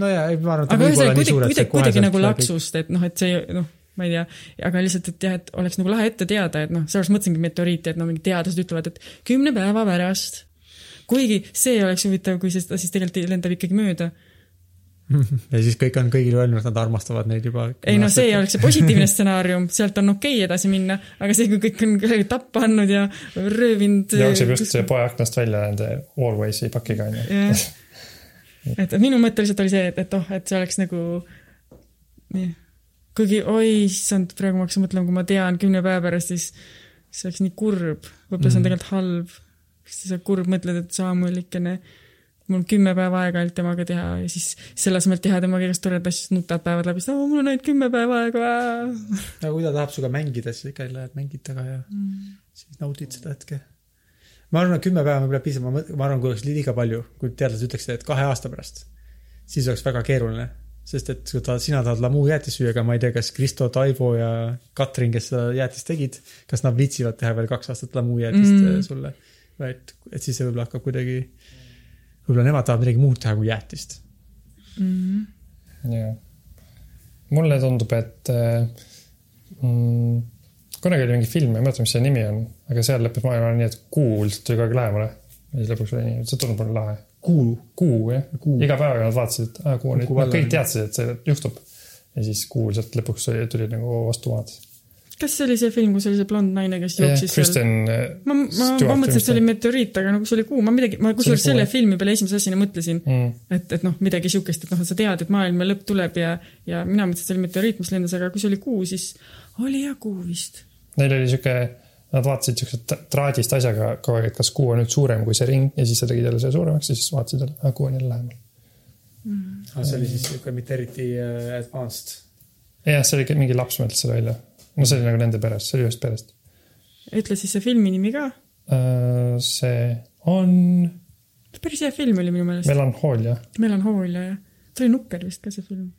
[SPEAKER 2] no jaa, ei ma arvan, et ta
[SPEAKER 4] aga
[SPEAKER 2] võib olla nii suur, et see
[SPEAKER 4] kuidagi, kuidagi nagu laksust, et noh, et see noh, ma ei tea, aga lihtsalt, et jah, et oleks nagu lahe ette teada, et noh, sellepärast mõtlesingi meteoriiti, et no mingid teadlased ütlevad, et kümne päeva pärast. Kuigi see oleks huvitav, kui see siis tegelikult lendab ikkagi mööda.
[SPEAKER 2] ja siis kõik on kõigile öelnud, nad armastavad neid juba.
[SPEAKER 4] ei no see oleks see positiivne stsenaarium, sealt on okei okay edasi minna, aga see, kui kõik on kellegi tappa andnud ja röövinud.
[SPEAKER 1] jookseb just see poe aknast välja nende Alwaysi pakiga onju.
[SPEAKER 4] jah, et minu mõte lihtsalt oli see, et, et oh, et see oleks nagu nii, kuigi oi issand, praegu ma hakkasin mõtlema, kui ma tean kümne päeva pärast, siis see oleks nii kurb, võib-olla see on
[SPEAKER 2] Mhm.
[SPEAKER 4] tegelikult halb. Siis sa kurb, mõtled, et Samuelikene, mul kümme päeva aega ainult temaga teha ja siis selle asemel, teha temaga igast toredaid asju, siis nutad päevad läbi, siis mul on ainult kümme päeva aega.
[SPEAKER 2] aga kui ta tahab sinuga mängida, siis ikka lähed mängid taga ja
[SPEAKER 4] Mm.
[SPEAKER 2] siis naudid seda hetke. ma arvan, et kümme päeva on võib-olla piisav, ma arvan, kui oleks liiga palju, kui teadlased ütleksid, et kahe aasta pärast, siis oleks väga keeruline. sest et kui ta, sina tahad lamuu jäätist süüa, aga ma ei tea, kas Kristo, Taivo ja Katrin, kes seda jäätist tegid, kas nad viitsivad teha veel kaks aastat lamuu jäätist
[SPEAKER 4] mm.
[SPEAKER 2] sulle. et, et siis see võib-olla hakkab kuidagi, võib-olla nemad tahavad midagi muud teha kui jäätist.
[SPEAKER 4] Mm.
[SPEAKER 1] jah. mulle tundub, et äh, mm, kunagi oli mingi film, ma ei mäleta, mis selle nimi on, aga seal lõppes maailma nii, et kuu lihtsalt tuli kogu aeg lähemale. ja siis lõpuks oli nii, see tundub mulle lahe.
[SPEAKER 2] kuulu.
[SPEAKER 1] kuu jah
[SPEAKER 2] Kuu.,
[SPEAKER 1] iga päev nad vaatasid, et aa kuu on nüüd,
[SPEAKER 2] Kuu
[SPEAKER 1] kõik teadsid, et see juhtub. ja siis kuu lihtsalt lõpuks oli, tuli nagu vastu maad.
[SPEAKER 4] Kas see oli see film, kus oli see blond naine, kes jooksis seal?
[SPEAKER 1] Kristen.
[SPEAKER 4] ma, ma, ma mõtlesin, et see oli meteoriit, aga nagu see oli kuu, ma midagi, ma kusjuures selle filmi peale esimese asjana mõtlesin,
[SPEAKER 1] mm,.
[SPEAKER 4] et, et noh, midagi siukest, et noh, sa tead, et maailma lõpp tuleb ja, ja mina mõtlesin, et see oli meteoriit, mis lendas, aga kui see oli kuu, siis oli jah kuu vist.
[SPEAKER 1] Neil oli sihuke, nad vaatasid siukse tra- traadist asjaga kogu aeg, et kas kuu on nüüd suurem kui see ring ja siis sa tegid jälle selle suuremaks ja siis vaatasid jälle, aa kuu on jälle lähemal.
[SPEAKER 2] aga see oli siis siuke mitte eriti äh, advanced.
[SPEAKER 1] jah, see oli mingi laps mõtles selle välja. No see oli nagu nende perest, see oli ühest perest.
[SPEAKER 4] ütle siis see filmi nimi ka.
[SPEAKER 1] see on
[SPEAKER 4] päris hea film oli minu meelest.
[SPEAKER 1] Melanhoolia.
[SPEAKER 4] melanhoolia ja, see oli nukker vist ka see film.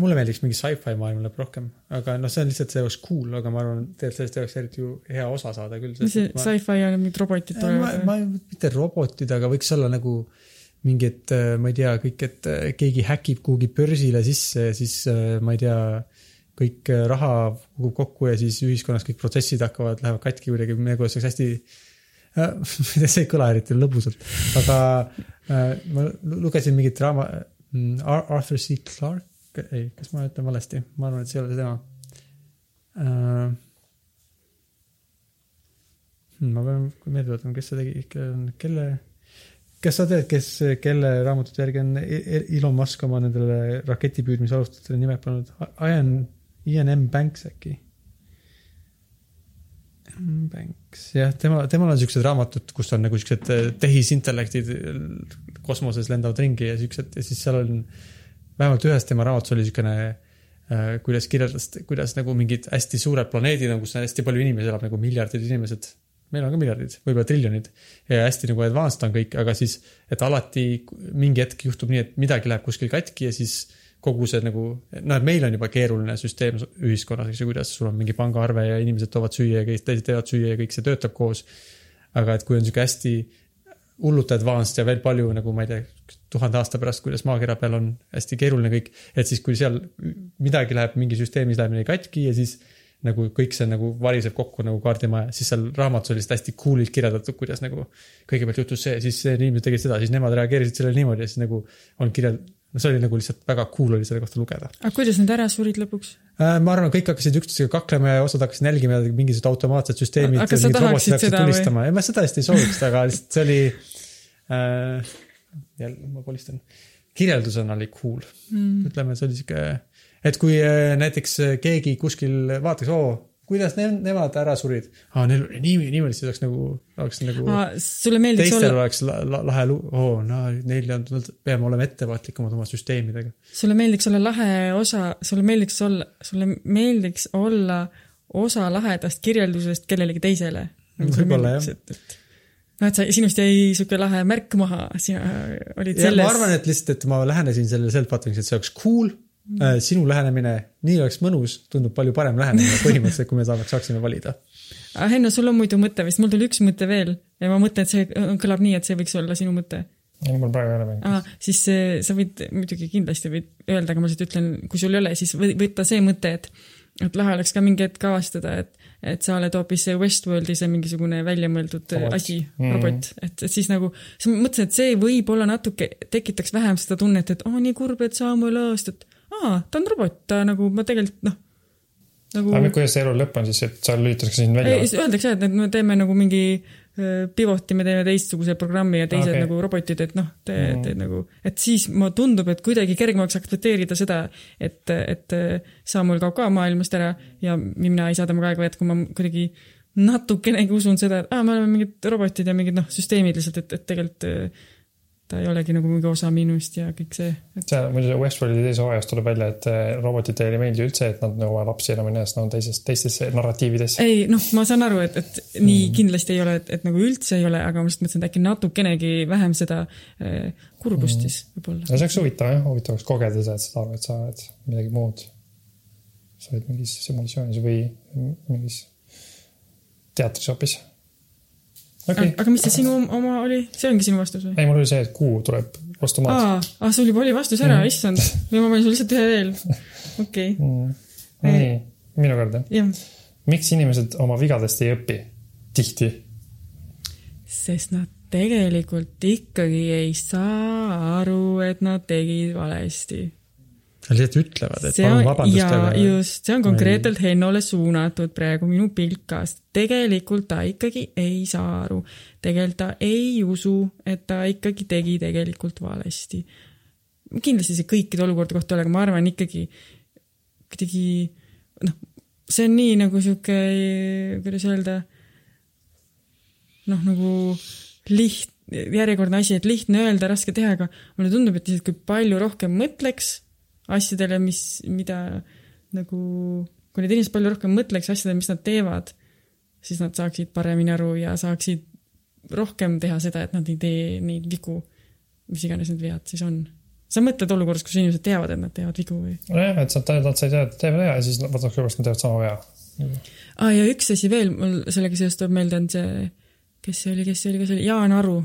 [SPEAKER 2] mulle meeldiks mingi sci-fi maailm lõpp rohkem, aga noh, see on lihtsalt, see oleks cool, aga ma arvan, tegelikult sellest ei oleks eriti ju hea osa saada küll.
[SPEAKER 4] mis see sci-fi on, mingid robotid
[SPEAKER 2] ma,
[SPEAKER 4] tulevad
[SPEAKER 2] ma, mitte robotid, aga võiks olla nagu mingi, et äh, ma ei tea, kõik, et äh, keegi häkib kuhugi börsile sisse ja siis äh, ma ei tea, kõik raha kogub kokku ja siis ühiskonnas kõik protsessid hakkavad, lähevad katki kuidagi, nagu see oleks hästi ma ei tea, see ei kõla eriti lõbusalt, aga ma lu- lugesin mingit draama mm, Ar, Arthur C Clarke, ei, kas ma ütlen valesti, ma arvan, et see ei ole see tema. Hmm, ma pean meelde tuletama, kes see tegi, kelle, kas sa tead, kes, kelle raamatute järgi on E- E- Elon Musk oma nendele raketipüüdmise alustajatele nimed pannud? Ian, Ian M Banks äkki? Banks, jah, tema, temal on siuksed raamatud, kus on nagu siuksed eh, tehisintellektid kosmoses lendavad ringi ja siuksed ja siis seal on, vähemalt ühes tema raamatus oli siukene äh, kuidas kirjeldas, kuidas nagu mingid hästi suured planeedid on, kus on hästi palju inimesi elab, nagu miljardid inimesed. Meil on ka miljardid, võib-olla triljonid ja hästi nagu advanced on kõik, aga siis, et alati mingi hetk juhtub nii, et midagi läheb kuskil katki ja siis kogu see nagu, noh, et meil on juba keeruline süsteem ühiskonnas, eks ju, kuidas sul on mingi pangaarve ja inimesed toovad süüa ja kõik teised teevad süüa ja kõik see töötab koos. aga et kui on sihuke hästi hullult advanced ja veel palju nagu ma ei tea, tuhande aasta pärast, kuidas maakera peal on hästi keeruline kõik, et siis, kui seal midagi läheb mingi süsteemis läheb midagi katki ja siis nagu kõik see nagu variseb kokku nagu kaardimaja, siis seal raamatus oli lihtsalt hästi cool'ilt kirjeldatud, kuidas nagu kõigepealt juhtus see, siis see inimesed tegid seda, siis nemad reageerisid sellele niimoodi ja siis nagu on kirjel-, no see oli nagu lihtsalt väga cool oli selle kohta lugeda.
[SPEAKER 4] aga kuidas nad ära surid lõpuks?
[SPEAKER 2] ma arvan, kõik hakkasid üksteisega kaklema ja osad hakkasid nälgima mingisugused automaatsed süsteemid.
[SPEAKER 4] Aga sa tahaksid seda või?
[SPEAKER 2] ei, ma seda hästi ei sooviks, aga lihtsalt see oli äh,. jälle ma kolistan. kirjeldusena oli cool
[SPEAKER 4] Mm.
[SPEAKER 2] ütleme, see oli sihuke, et kui äh, näiteks äh, keegi kuskil vaataks, oo, kuidas ne, nemad ära surid. aa, neil oli niimoodi, niimoodi, siis oleks nagu, oleks nagu
[SPEAKER 4] sulle meeldiks
[SPEAKER 2] teistel
[SPEAKER 4] olla,
[SPEAKER 2] oleks la, la, lahe lu-, oo, no neil on, peame olema ettevaatlikumad oma süsteemidega.
[SPEAKER 4] sulle meeldiks olla lahe osa, sulle meeldiks olla, sulle meeldiks olla osa lahedast kirjeldusest kellelegi teisele.
[SPEAKER 2] Võib-olla, jah.
[SPEAKER 4] et, noh, et sa, sinust jäi sihuke lahe märk maha, sina olid selles
[SPEAKER 2] ma arvan, et lihtsalt, et ma lähenesin sellele self-pattern'iks, et see oleks cool. Sinu lähenemine, nii oleks mõnus, tundub palju parem lähenemine põhimõtteliselt, kui me saaks, saaksime valida.
[SPEAKER 4] aga Henno, sul on muidu mõte vist, mul tuli üks mõte veel ja ma mõtlen, et see kõlab nii, et see võiks olla sinu mõte.
[SPEAKER 1] ei, mul praegu ei ole mingit.
[SPEAKER 4] aa, siis see, sa võid muidugi kindlasti võid öelda, aga ma lihtsalt ütlen, kui sul ei ole, siis võtta see mõte, et et lahe oleks ka mingi hetk avastada, et, et sa oled hoopis see Westworldi see mingisugune väljamõeldud
[SPEAKER 1] Robot.
[SPEAKER 4] asi mm, robot, et, et siis nagu, siis ma mõtlesin, et see võib-olla natuke tekitaks vähem seda tunnet, et aa, nii kurb, et Samuel Aast, et aa, ta on robot, nagu ma tegelikult noh, nagu
[SPEAKER 1] aga kuidas see elu lõpp on siis, et sa lülitatakse sind välja
[SPEAKER 4] öeldakse et me teeme nagu mingi Pivoti me teeme teistsuguse programmi ja teised okay. nagu robotid, et noh, te mm., te nagu, et siis ma tundub, et kuidagi kergemaks aktsepteerida seda, et, et Samuel kaob ka maailmast ära ja mina ei saa temaga aega veeta, kui ma kuidagi natukenegi usun seda, et aa, me oleme mingid robotid ja mingid noh, süsteemid lihtsalt, et, et tegelikult äh, ta ei olegi nagu mingi osa minust ja kõik see, et
[SPEAKER 1] seal muidu Westworldi teises hooajas tuleb välja, et eh, robotitele ei meeldi üldse, et nad nagu oma lapsi enam ei näe, sest nad on teises, teistes narratiivides.
[SPEAKER 4] ei noh, ma saan aru, et, et nii kindlasti ei ole, et, et nagu üldse ei ole, aga ma lihtsalt mõtlesin, et äkki natukenegi vähem seda äh, kurbust siis võib-olla
[SPEAKER 1] no see oleks huvitav jah, huvitav oleks kogeda seda, et saad aru, et sa oled midagi muud. sa oled mingis simulatsioonis või mingis teatris hoopis. okay.,
[SPEAKER 4] aga mis see sinu oma oli, see ongi sinu vastus või?
[SPEAKER 1] ei mul oli see, et kuu tuleb vastu maad.
[SPEAKER 4] aa, aa sul juba oli vastus ära mm., issand, või ma panin sul lihtsalt ühe veel. okei,
[SPEAKER 1] nii, minu kord jah, miks inimesed oma vigadest ei õpi? tihti.
[SPEAKER 4] sest nad tegelikult ikkagi ei saa aru, et nad tegid valesti
[SPEAKER 2] Nad lihtsalt ütlevad, et
[SPEAKER 4] see
[SPEAKER 2] palun
[SPEAKER 4] on,
[SPEAKER 2] vabandust, aga
[SPEAKER 4] just, see on konkreetselt Hennole suunatud praegu minu pilkast. tegelikult ta ikkagi ei saa aru. tegelikult ta ei usu, et ta ikkagi tegi tegelikult valesti. kindlasti see kõikide olukordade kohta ei ole, aga ma arvan ikkagi kuidagi noh, see on nii nagu sihuke, kuidas öelda, noh, nagu liht-, järjekordne asi, et lihtne öelda, raske teha, aga mulle tundub, et lihtsalt kui palju rohkem mõtleks asjadele, mis, mida nagu, kui need inimesed palju rohkem mõtleks asjadele, mis nad teevad, siis nad saaksid paremini aru ja saaksid rohkem teha seda, et nad ei tee neid vigu, mis iganes need vead siis on. sa mõtled olukorras, kus inimesed teavad, et nad teevad vigu või?
[SPEAKER 1] nojah, et sa, nad said teada, et teevad hea ja siis vaataks, kuidas nad teevad sama vea.
[SPEAKER 4] aa ah,, ja üks asi veel mul sellega seoses tuleb meelde, on see, kes see oli, kes see oli, kes see oli, Jaan Aru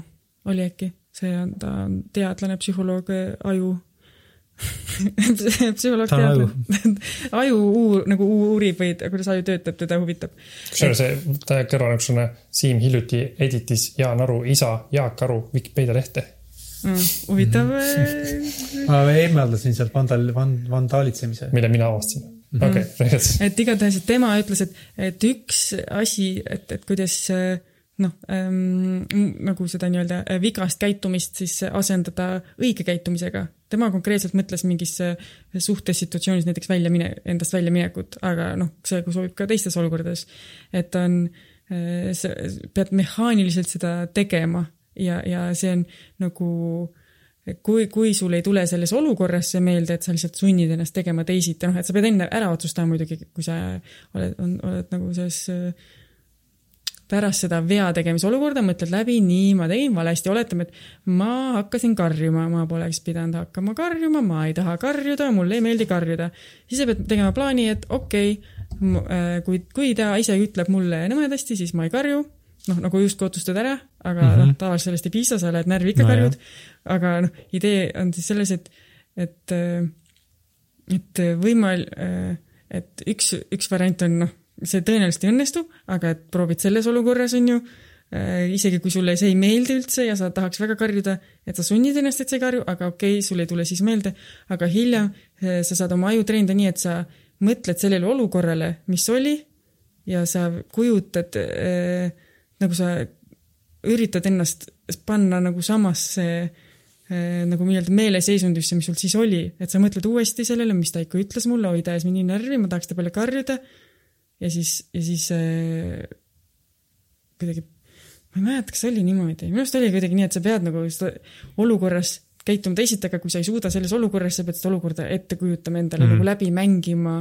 [SPEAKER 4] oli äkki, see on, ta on teadlane, psühholoog, aju psühholoog,
[SPEAKER 2] Ta on aju.
[SPEAKER 4] uur, nagu uurib või kuidas aju töötab, teda huvitab.
[SPEAKER 1] kusjuures see, ta kõrval on niisugune Siim hiljuti editis Jaan Aru isa Jaak Aru Vikipeedia lehte.
[SPEAKER 4] Mm, huvitav
[SPEAKER 1] Mhm.
[SPEAKER 2] ma eemaldasin sealt vandal-, van-, vandaalitsemise.
[SPEAKER 1] mille mina avastasin.
[SPEAKER 4] Mhm.
[SPEAKER 1] okei, tegelikult.
[SPEAKER 4] et igatahes, et tema ütles, et, et üks asi, et, et kuidas äh, noh ähm,, nagu seda nii-öelda äh, vigast käitumist siis asendada õige käitumisega. Tema konkreetselt mõtles mingis äh, suhtessituatsioonis näiteks väljamine, endast väljaminekut, aga noh, see sobib ka teistes olukordades. et on, sa pead mehaaniliselt seda tegema ja, ja see on nagu kui, kui sul ei tule selles olukorras see meelde, et sa lihtsalt sunnid ennast tegema teisiti, noh, et sa pead enne ära otsustama muidugi, kui sa oled, oled nagu selles äh, pärast seda vea tegemise olukorda mõtled läbi, nii, ma tegin valesti, oletame, et ma hakkasin karjuma, ma poleks pidanud hakkama karjuma, ma ei taha karjuda, mulle ei meeldi karjuda. siis sa pead tegema plaani, et okei okay,, kui, kui ta ise ütleb mulle nõmedasti, siis ma ei karju, noh, nagu justkui otsustad ära, aga mm
[SPEAKER 2] Mhm.
[SPEAKER 4] -hmm. noh, tavaliselt sellest ei piisa, sa lähed närvi ikka
[SPEAKER 2] No
[SPEAKER 4] karjud. aga noh, idee on siis selles, et, et, et võimal-, et üks, üks variant on noh, see tõenäoliselt ei õnnestu, aga et proovid selles olukorras, on ju, isegi kui sulle see ei meeldi üldse ja sa tahaks väga karjuda, et sa sunnid ennast, et sa ei karju, aga okei okay,, sul ei tule siis meelde, aga hiljem eh, sa saad oma aju treenida nii, et sa mõtled sellele olukorrale, mis oli ja sa kujutad äh,, nagu sa üritad ennast panna nagu samasse äh, nagu nii-öelda meeleseisundisse, mis sul siis oli, et sa mõtled uuesti sellele, mis ta ikka ütles mulle, oi ta ajas mind nii närvi, ma tahaks ta peale karjuda ja siis, ja siis äh, kuidagi, ma ei mäleta, kas oli niimoodi, minu arust oli kuidagi nii, et sa pead nagu olukorras käituma teisiti, aga kui sa ei suuda selles olukorras, sa pead seda olukorda ette kujutama endale mm. -hmm. nagu läbi mängima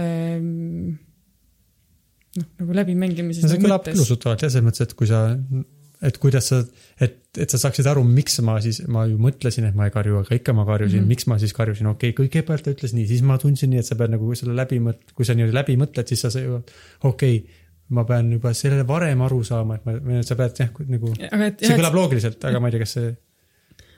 [SPEAKER 4] ähm,. noh, nagu läbi mängima siis
[SPEAKER 2] no see kõlab
[SPEAKER 4] mõttes.
[SPEAKER 2] ilusutavalt jah, selles mõttes, et kui sa, et kuidas sa, et, et sa saaksid aru, miks ma siis, ma ju mõtlesin, et ma ei karju, aga ikka ma karjusin mm. -hmm. miks ma siis karjusin, okei okay,, kõigepealt ta ütles nii, siis ma tundsin nii, et sa pead nagu selle läbi mõt-, kui sa niimoodi läbi mõtled, siis sa okei okay,, ma pean juba sellele varem aru saama, et ma, või sa pead jah, nagu, see kõlab loogiliselt, aga ma ei tea, kas see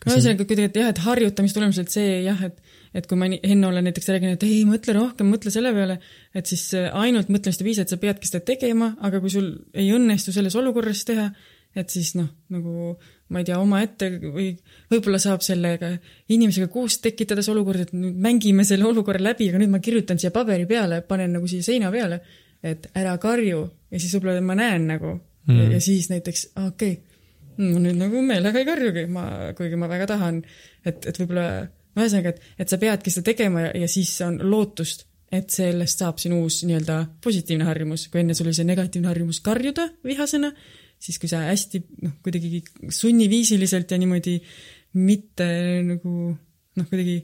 [SPEAKER 4] no ühesõnaga kuidagi, et jah, et harjutamise tulemusel see jah, et, et kui ma nii- Henn olen näiteks rääkinud, et ei mõtle rohkem, mõtle selle peale, et siis äh, ainult mõtlemist ei piisa, et sa peadki seda tegema, aga kui sul ei õnnestu selles olukorras teha, et siis noh, nagu ma ei tea, omaette või võib-olla saab sellega inimesega koos tekitada see olukord, et nüüd mängime selle olukorra läbi, aga nüüd ma kirjutan siia paberi peale, panen nagu siia seina peale, et ära karju. Ja siis võib-olla ma näen nagu, mm. ja, ja siis näiteks, okei. Okay, ma nüüd nagu meelega ei karjugi, ma, kuigi ma väga tahan, et, et võib-olla, ühesõnaga, et, et sa peadki seda tegema ja, ja siis on lootust, et sellest saab sinu uus nii-öelda positiivne harjumus, kui enne sul oli see negatiivne harjumus karjuda vihasena, siis kui sa hästi noh, kuidagi sunniviisiliselt ja niimoodi mitte nagu noh, kuidagi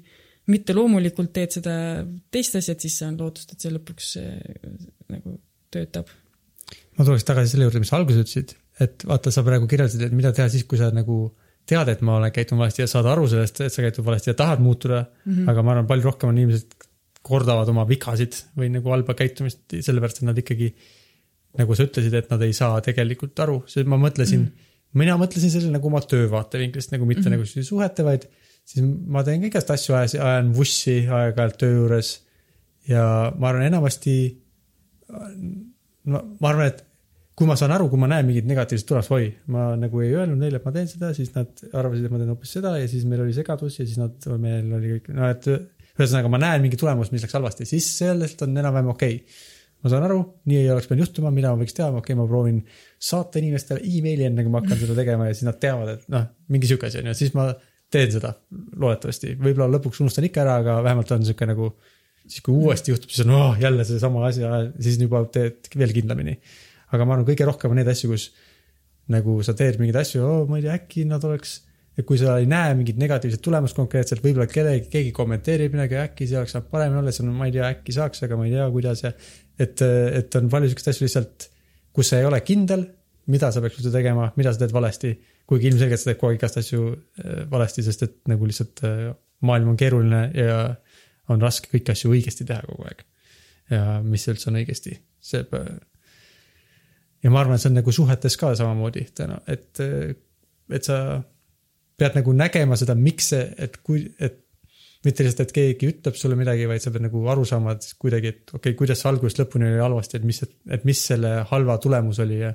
[SPEAKER 4] mitte loomulikult teed seda teist asjat, siis on lootust, et see lõpuks äh, nagu töötab.
[SPEAKER 2] ma tuleks tagasi selle juurde, mis sa alguses ütlesid, et vaata, sa praegu kirjeldasid, et mida teha siis, kui sa nagu tead, et ma olen käitunud valesti ja saad aru sellest, et sa käitud valesti ja tahad muutuda mm. -hmm. aga ma arvan, palju rohkem on inimesed kordavad oma vigasid või nagu halba käitumist sellepärast, et nad ikkagi nagu sa ütlesid, et nad ei saa tegelikult aru, sest ma mõtlesin mm, -hmm. mina mõtlesin selle nagu oma töö vaatevinklist nagu mitte mm -hmm. nagu suhete, vaid siis ma teen ka igast asju, ajan vussi aeg-ajalt töö juures. ja ma arvan, enamasti, no ma arvan, et kui ma saan aru, kui ma näen mingit negatiivset tulemust, oi, ma nagu ei öelnud neile, et ma teen seda, siis nad arvasid, et ma teen hoopis seda ja siis meil oli segadus ja siis nad, meil oli kõik, no et ühesõnaga ma näen mingit tulemust, mis läks halvasti, siis sellest on enam-vähem okei okay. Ma saan aru, nii ei oleks pidanud juhtuma, mida ma võiks teha, okei okay,, ma proovin saata inimestele emaili enne, kui ma hakkan seda tegema ja siis nad teavad, et noh, mingi sihuke asi on ju, siis ma teen seda loodetavasti, võib-olla lõpuks unustan ikka ära, aga vähemalt on sihuke nagu. siis kui uuesti juhtub, siis on oh, jälle seesama asi, siis juba teed veel kindlamini aga ma arvan, kõige rohkem on neid asju, kus nagu sa teed mingeid asju oh,, ma ei tea, äkki nad oleks, et kui sa ei näe mingit negatiivset tulemust konkreetselt, võib-olla kellegi, keegi kommenteerib midagi, äkki see oleks saanud paremini olla, siis on, ma ei tea, äkki saaks, aga ma ei tea, kuidas ja et, et on palju siukseid asju lihtsalt, kus sa ei ole kindel, mida sa peaks üldse tegema, mida sa teed valesti, kuigi ilmselgelt sa teed kogu aeg igast asju äh, valesti, sest et nagu lihtsalt äh, maailm on keeruline ja on raske kõiki asju õigesti teha kogu aeg. ja mis üldse on õigesti, see ja ma arvan, et see on nagu suhetes ka samamoodi täna, et, et sa pead nagu nägema seda, miks see, et kui, et mitte lihtsalt, et keegi ütleb sulle midagi, vaid sa pead nagu aru saama, et kuidagi, et okei okay,, kuidas algusest lõpuni oli halvasti, et mis, et mis selle halva tulemus oli ja.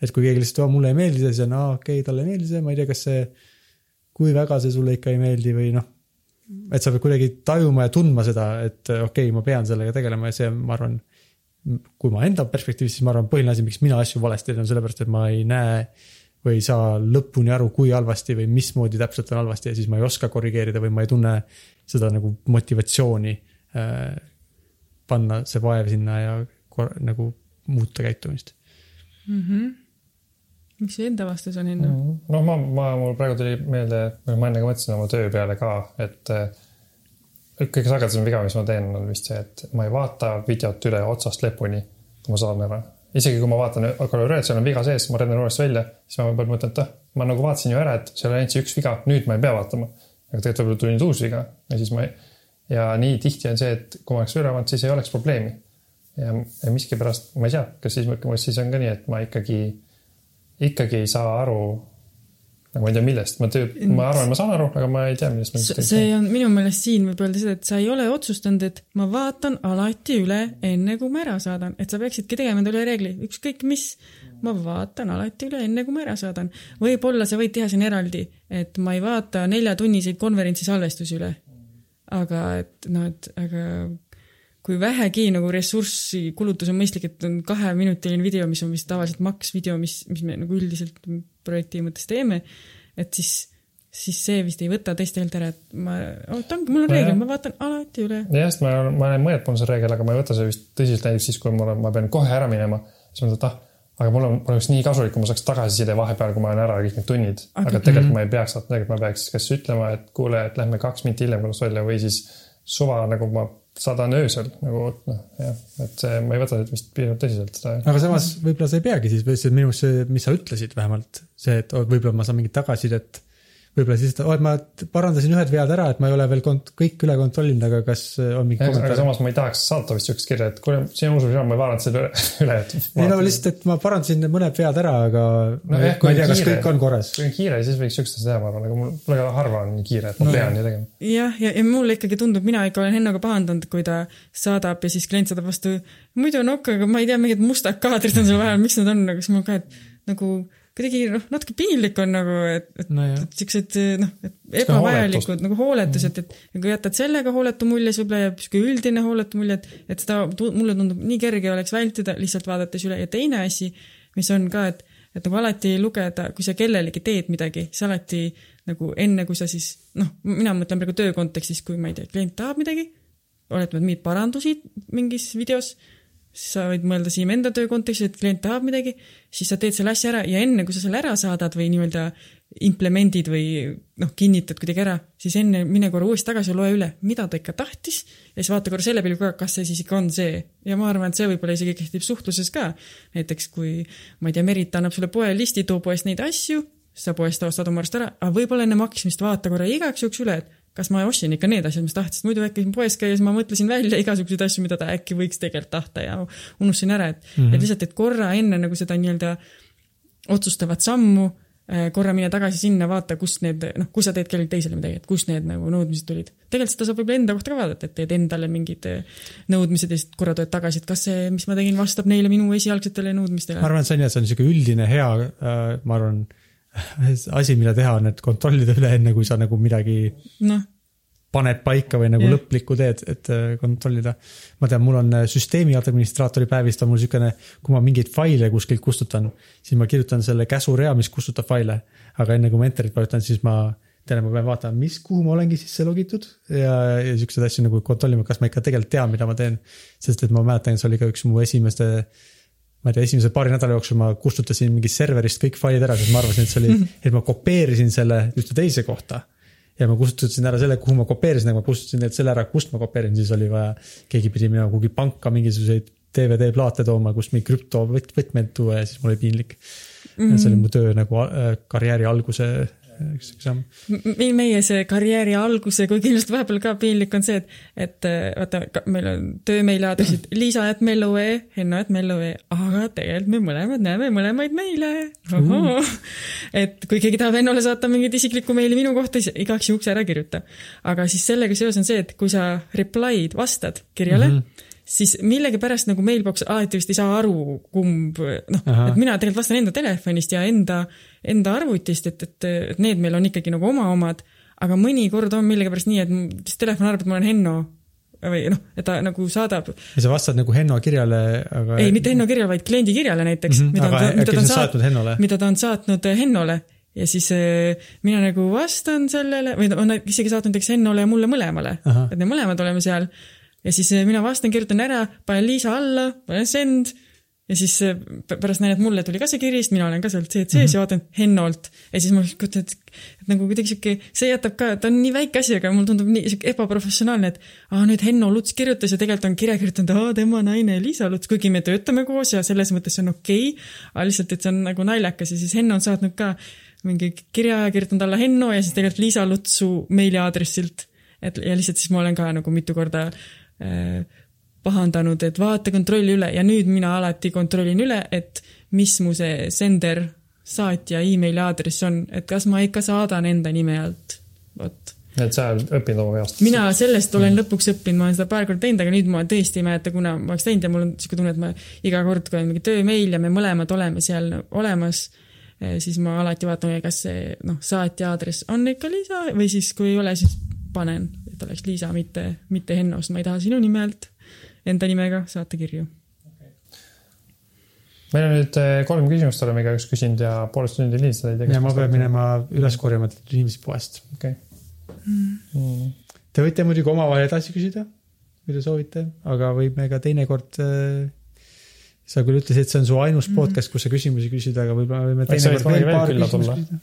[SPEAKER 2] et kui keegi lihtsalt, mulle ei meeldi see, siis on, aa okei okay,, talle ei meeldi see, ma ei tea, kas see, kui väga see sulle ikka ei meeldi või noh. et sa pead kuidagi tajuma ja tundma seda, et okei okay,, ma pean sellega tegelema ja see, ma arvan kui ma enda perspektiivist, siis ma arvan, põhiline asi, miks mina asju valesti teen, on sellepärast, et ma ei näe või ei saa lõpuni aru, kui halvasti või mismoodi täpselt on halvasti ja siis ma ei oska korrigeerida või ma ei tunne seda nagu motivatsiooni äh, panna see vaev sinna ja kor, nagu muuta käitumist
[SPEAKER 4] mm. -hmm. mis su enda vastus on, Enno?
[SPEAKER 1] noh, ma, ma, mul praegu tuli meelde, ma enne ka mõtlesin oma töö peale ka, et äh, kõige sagedasem viga, mis ma teen, on vist see, et ma ei vaata videot üle otsast lõpuni, kui ma saadan ära. isegi kui ma vaatan korra üle, et seal on viga sees, ma rendan uuesti välja, siis ma võib-olla mõtlen, et ah, ma nagu vaatasin ju ära, et seal on ainult see üks viga, nüüd ma ei pea vaatama. Aga tegelikult võib-olla tuli nüüd uus viga ja siis ma ja nii tihti on see, et kui ma oleks üle vaadanud, siis ei oleks probleemi. ja, ja miskipärast, ma ei tea, kas siis, siis on ka nii, et ma ikkagi, ikkagi ei saa aru aga ma ei tea, millest, ma töö, ma arvan, ma saan aru, aga ma ei tea, millest.
[SPEAKER 4] see on minu meelest siin võib öelda seda, et sa ei ole otsustanud, et ma vaatan alati üle, enne kui ma ära saadan, et sa peaksidki tegema endale reegli, ükskõik mis, ma vaatan alati üle, enne kui ma ära saadan. võib-olla sa võid teha siin eraldi, et ma ei vaata neljatunniseid konverentsi salvestusi üle. aga et noh, et aga kui vähegi nagu ressurssi kulutus on mõistlik, et on kaheminutiline video, mis on vist tavaliselt maks video, mis, mis me nagu üldiselt projekti mõttes teeme, et siis, siis see vist ei võta teistelt ära, et ma, oota, ongi, mul on reegel, ma vaatan alati üle.
[SPEAKER 1] jah, sest ma, ma olen mõelnud, mul on see reegel, aga ma ei võta seda vist tõsiselt näiteks siis, kui mul on, ma pean kohe ära minema, siis ma mõtlen, et ah, aga mul on, mul oleks nii kasulik, kui ma saaks tagasiside vahepeal, kui ma olen ära kõik need tunnid. aga tegelikult ma ei peaks, tegelikult ma peaks kas ütlema, et kuule, et lähme kaks minti hiljem kodust välja või siis suva nagu ma saadan öösel nagu noh, jah, et see, ma ei võta vist piisavalt tõsiselt seda.
[SPEAKER 2] aga samas võib-olla sa ei peagi siis, minu arust see, mis sa ütlesid vähemalt, see, et võib-olla ma saan mingit tagasisidet võib-olla siis, et ma parandasin ühed vead ära, et ma ei ole veel kont-, kõik üle kontrollinud, aga kas äh, on mingi
[SPEAKER 1] kommentaar? aga samas ma ei tahaks saata vist siukest kirja, et kuule, sinu usu sina, ma ei vaadanud selle üle, et.
[SPEAKER 2] ei no lihtsalt, et ma parandasin mõned vead ära, aga no, jah, ma ei tea, kas kõik on korras.
[SPEAKER 1] kui on kiire, siis võiks siukest asja teha, ma arvan, aga mul väga harva on nii kiire, et ma no, pean nii tegema.
[SPEAKER 4] jah, ja, ja mulle ikkagi tundub, mina ikka olen Hennoga pahandanud, kui ta saadab ja siis klient saadab vastu, muidu on okei, aga ma ei tea, mingid mustad kaadrid on seal vahel, miks need on, aga siis mul ka, et nagu kuidagi noh, natuke piinlik on nagu, et, et no, et siuksed noh, et ebavajalikud nagu hooletused, et kui jätad sellega hooletu mulje, siis võib-olla jääb sihuke üldine hooletu mulje, et, et seda mulle tundub nii kerge oleks vältida, lihtsalt vaadates üle. Ja teine asi, mis on ka, et et nagu alati lugeda, kui sa kellelegi teed midagi, siis alati nagu enne, kui sa siis noh, mina mõtlen praegu töö kontekstis, kui ma ei tea, klient tahab midagi, oletame, et mingeid parandusi mingis videos, siis sa võid mõelda siin enda töö kontekstis, et klient tahab midagi, siis sa teed selle asja ära ja enne, kui sa selle ära saadad või nii-öelda implemendid või noh, kinnitad kuidagi ära, siis enne mine korra uuesti tagasi ja loe üle, mida ta ikka tahtis ja siis vaata korra selle ka, kas see siis ikka on see. ja ma arvan, et see võib-olla isegi kehtib suhtluses ka. näiteks kui ma ei tea, Merit annab sulle poelisti, too poest neid asju, sa poest ostad oma arust ära, aga võib-olla enne maksmist vaata korra igaks juhuks üle, et kas ma ostsin ikka need asjad, mis tahtsin, muidu äkki poes käies ma mõtlesin välja igasuguseid asju, mida ta äkki võiks tegelikult tahta ja unustasin ära, et mm, -hmm. et lihtsalt, et korra enne nagu seda nii-öelda otsustavat sammu äh, korra mine tagasi sinna, vaata, kust need, noh, kui sa teed kellelegi teisele midagi, et kust need nagu nõudmised tulid. tegelikult seda saab võib-olla enda kohta ka vaadata, et teed endale mingid äh, nõudmised ja siis korra tuled tagasi, et kas see, mis ma tegin, vastab neile minu esialgsetele
[SPEAKER 2] ma
[SPEAKER 4] nõudmistele.
[SPEAKER 2] arvan, et see on jah, see on niisugune üldine hea, ma arvan, asi, mida teha, on, et kontrollida üle enne, kui sa nagu midagi
[SPEAKER 4] noh,
[SPEAKER 2] paned paika või nagu yeah. lõplikku teed, et äh, kontrollida. ma tean, mul on äh, süsteemi administraatori päevist on mul niisugune, kui ma mingeid faile kuskilt kustutan, siis ma kirjutan selle käsurea, mis kustutab faile. aga enne kui ma enter'it vajutan, siis ma tean, ma pean vaatama, mis, kuhu ma olengi sisse logitud ja, ja siukseid asju nagu kontrollima, kas ma ikka tegelikult tean, mida ma teen. sest et ma mäletan, see oli ka üks mu esimeste ma ei tea, esimese paari nädala jooksul ma kustutasin mingist serverist kõik failid ära, sest ma arvasin, et see oli, et ma kopeerisin selle ühte teise kohta ja ma kustutasin ära selle, kuhu ma kopeerisin, aga ma kustutasin tegelikult selle ära, kust ma kopeerisin, siis oli vaja, keegi pidi minema kuhugi panka mingisuguseid DVD-plaate tooma, kust mingi krüptovõtmeid tuua ja siis mul oli piinlik mm. -hmm. see oli mu töö nagu äh, karjääri alguse üks üks samm.
[SPEAKER 4] Meie see karjääri alguse, kui kindlasti vahepeal ka piinlik on see, et, et äh, vaata, meil on töömeiliaadressid liisa.mello.ee, henno.mello.ee, aga tegelikult me mõlemad näeme mõlemaid meile. Et kui keegi tahab Hennole saata mingit isiklikku meili minu kohta, siis igaks juhuks ära kirjuta. aga siis sellega seoses on see, et kui sa reply'd, vastad kirjale mm, -hmm siis millegipärast nagu mailbox alati vist ei saa aru, kumb noh, et mina tegelikult vastan enda telefonist ja enda, enda arvutist, et, et, et need meil on ikkagi nagu oma omad, aga mõnikord on millegipärast nii, et siis telefon arvab, et ma olen Henno või noh, et ta nagu saadab,
[SPEAKER 2] ja sa vastad nagu Henno kirjale, aga.
[SPEAKER 4] ei mitte Henno kirjale, vaid kliendi kirjale näiteks
[SPEAKER 2] Mhm,
[SPEAKER 4] mida
[SPEAKER 2] aga
[SPEAKER 4] ta- mida ta on
[SPEAKER 2] sa saatnud Hennole?
[SPEAKER 4] mida ta on saatnud Hennole ja siis eh, mina nagu vastan sellele või ta on isegi saatnud näiteks Hennole ja mulle mõlemale, et me mõlemad oleme seal ja siis eh, mina vastan, kirjutan ära, panen Liisa alla, panen send ja siis p- pärast näen, et mulle tuli ka see kiri, sest mina olen ka seal CC-s mm -hmm. ja vaatan Hennolt. Ja siis ma kujutan, et, et nagu kuidagi sihuke, see jätab ka, ta on nii väike asi, aga mulle tundub nii sihuke ebaprofessionaalne, et aa nüüd Henno Luts kirjutas ja tegelikult on kirja kirjutanud, aa tema naine Liisa Luts, kuigi me töötame koos ja selles mõttes see on okei okay,, aga lihtsalt, et see on nagu naljakas. Ja siis Henno on saatnud ka mingi kirja ja kirjutanud alla Henno ja siis tegelikult Liisa Lutsu meiliaadressilt, et ja lihtsalt siis ma olen ka nagu mitu korda äh, pahandanud, et vaata, kontrolli üle ja nüüd mina alati kontrollin üle, et mis mu see sender, saatja emaili aadress on, et kas ma ikka saadan enda nime alt, vot.
[SPEAKER 1] et sa õpid oma veast.
[SPEAKER 4] mina sellest olen lõpuks õppinud, ma olen seda paar korda teinud, aga nüüd ma tõesti ei mäleta, kuna ma oleks teinud ja mul on niisugune tunne, et ma iga kord, kui on mingi töömeil ja me mõlemad oleme seal olemas, siis ma alati vaatan, kas see noh, saatja aadress on ikka Liisa või siis kui ei ole, siis panen, et oleks Liisa, mitte, mitte Henno, sest ma ei taha sinu nime alt enda nimega saata kirju.
[SPEAKER 1] meil on nüüd eh, kolm küsimust oleme igaüks küsinud ja poolteist tundi lindistatud.
[SPEAKER 2] ja ma pean. minema üles korjama inimesi poest.
[SPEAKER 1] okei.
[SPEAKER 2] Te võite muidugi omavahel edasi küsida, kui te soovite, aga võime ka teinekord äh, sa küll ütlesid, et see on su ainus
[SPEAKER 4] Mhm.
[SPEAKER 2] podcast, kus sa küsimusi küsid, aga võib-olla võime teinekord veel paar küsimust küsida.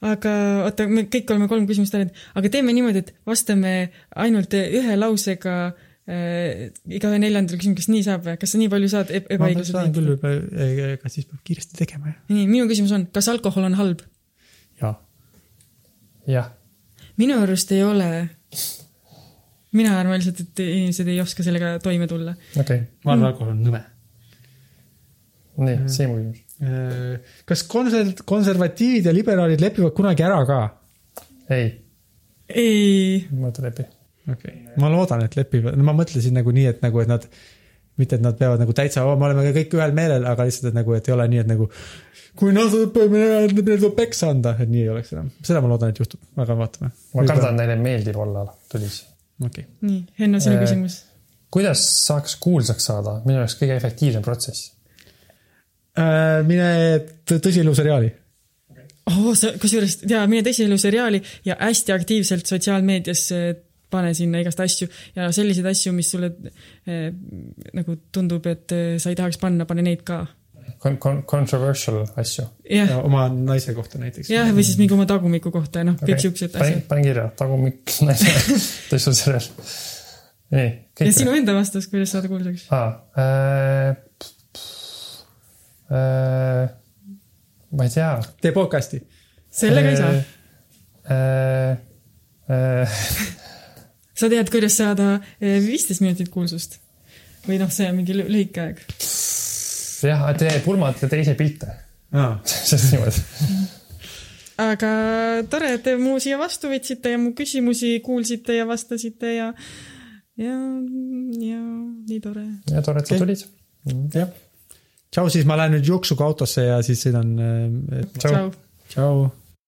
[SPEAKER 4] Aga oota, me kõik oleme kolm küsimust teinud, aga teeme niimoodi, et vastame ainult ühe lausega äh, igaühe neljandale küsimusele, kas nii saab või, kas sa nii palju saad eb-
[SPEAKER 2] ma
[SPEAKER 4] ebaõiglused
[SPEAKER 2] saan küll, ega siis peab kiiresti tegema jah.
[SPEAKER 4] nii, minu küsimus on, kas alkohol on halb?
[SPEAKER 2] jaa,
[SPEAKER 1] jah,
[SPEAKER 4] minu arust ei ole. mina arvan lihtsalt, et inimesed ei oska sellega toime tulla.
[SPEAKER 1] okei,
[SPEAKER 2] ma arvan, alkohol on nõme.
[SPEAKER 1] nii, Siimu küsimus.
[SPEAKER 2] Kas konser-, konservatiivid ja liberaalid lepivad kunagi ära ka?
[SPEAKER 1] ei,
[SPEAKER 4] ei,
[SPEAKER 1] ma mõtlen läbi.
[SPEAKER 2] okei okay., ma loodan, et lepivad, no ma mõtlesin nagu nii, et nagu, et nad, mitte et nad peavad nagu täitsa, me oleme kõik ühel meelel, aga lihtsalt, et nagu, et ei ole nii, et nagu kui nad neile tuleb peksa anda, et nii ei oleks enam. seda ma loodan, et juhtub, aga vaatame.
[SPEAKER 1] ma kardan, neile meeldib olla tulis.
[SPEAKER 2] okei okay.,
[SPEAKER 4] nii, Henno, sinu
[SPEAKER 1] Äh,
[SPEAKER 4] küsimus.
[SPEAKER 1] kuidas saaks kuulsaks saada, minu jaoks kõige efektiivsem protsess?
[SPEAKER 2] Äh, mine tõsielu seriaali.
[SPEAKER 4] oh,. kusjuures jaa, mine tõsielu seriaali ja hästi aktiivselt sotsiaalmeedias eh, pane sinna igast asju ja selliseid asju, mis sulle eh, nagu tundub, et sa ei tahaks panna, pane neid ka.
[SPEAKER 1] Con-, con-, controversial asju.
[SPEAKER 4] jah,
[SPEAKER 2] oma naise kohta näiteks.
[SPEAKER 4] jah, või siis mingi oma tagumiku kohta ja noh, kõik siuksed asjad.,
[SPEAKER 1] panen kirja, tagumik naise tõstnud sellel. nii,
[SPEAKER 4] ja sinu enda vastus, kuidas saada kuulsaks?
[SPEAKER 1] aa äh,, äh, ma ei tea.
[SPEAKER 2] tee podcast'i.
[SPEAKER 4] sellega ei saa.
[SPEAKER 1] äh,. Äh,
[SPEAKER 4] sa tead, kuidas saada viisteist minutit kuulsust? või noh, see on mingi lü- lühike aeg.
[SPEAKER 1] jah, tee pulmad ja teise pilte.
[SPEAKER 2] aa,
[SPEAKER 1] sest niimoodi.
[SPEAKER 4] aga tore, et te mu siia vastu võtsite ja mu küsimusi kuulsite ja vastasite ja, ja, ja nii tore.
[SPEAKER 1] ja tore, et sa tulid.
[SPEAKER 2] jah. tšau, siis ma lähen nüüd jooksuga autosse ja siis sõidan.
[SPEAKER 1] tšau.
[SPEAKER 4] tšau.
[SPEAKER 2] tšau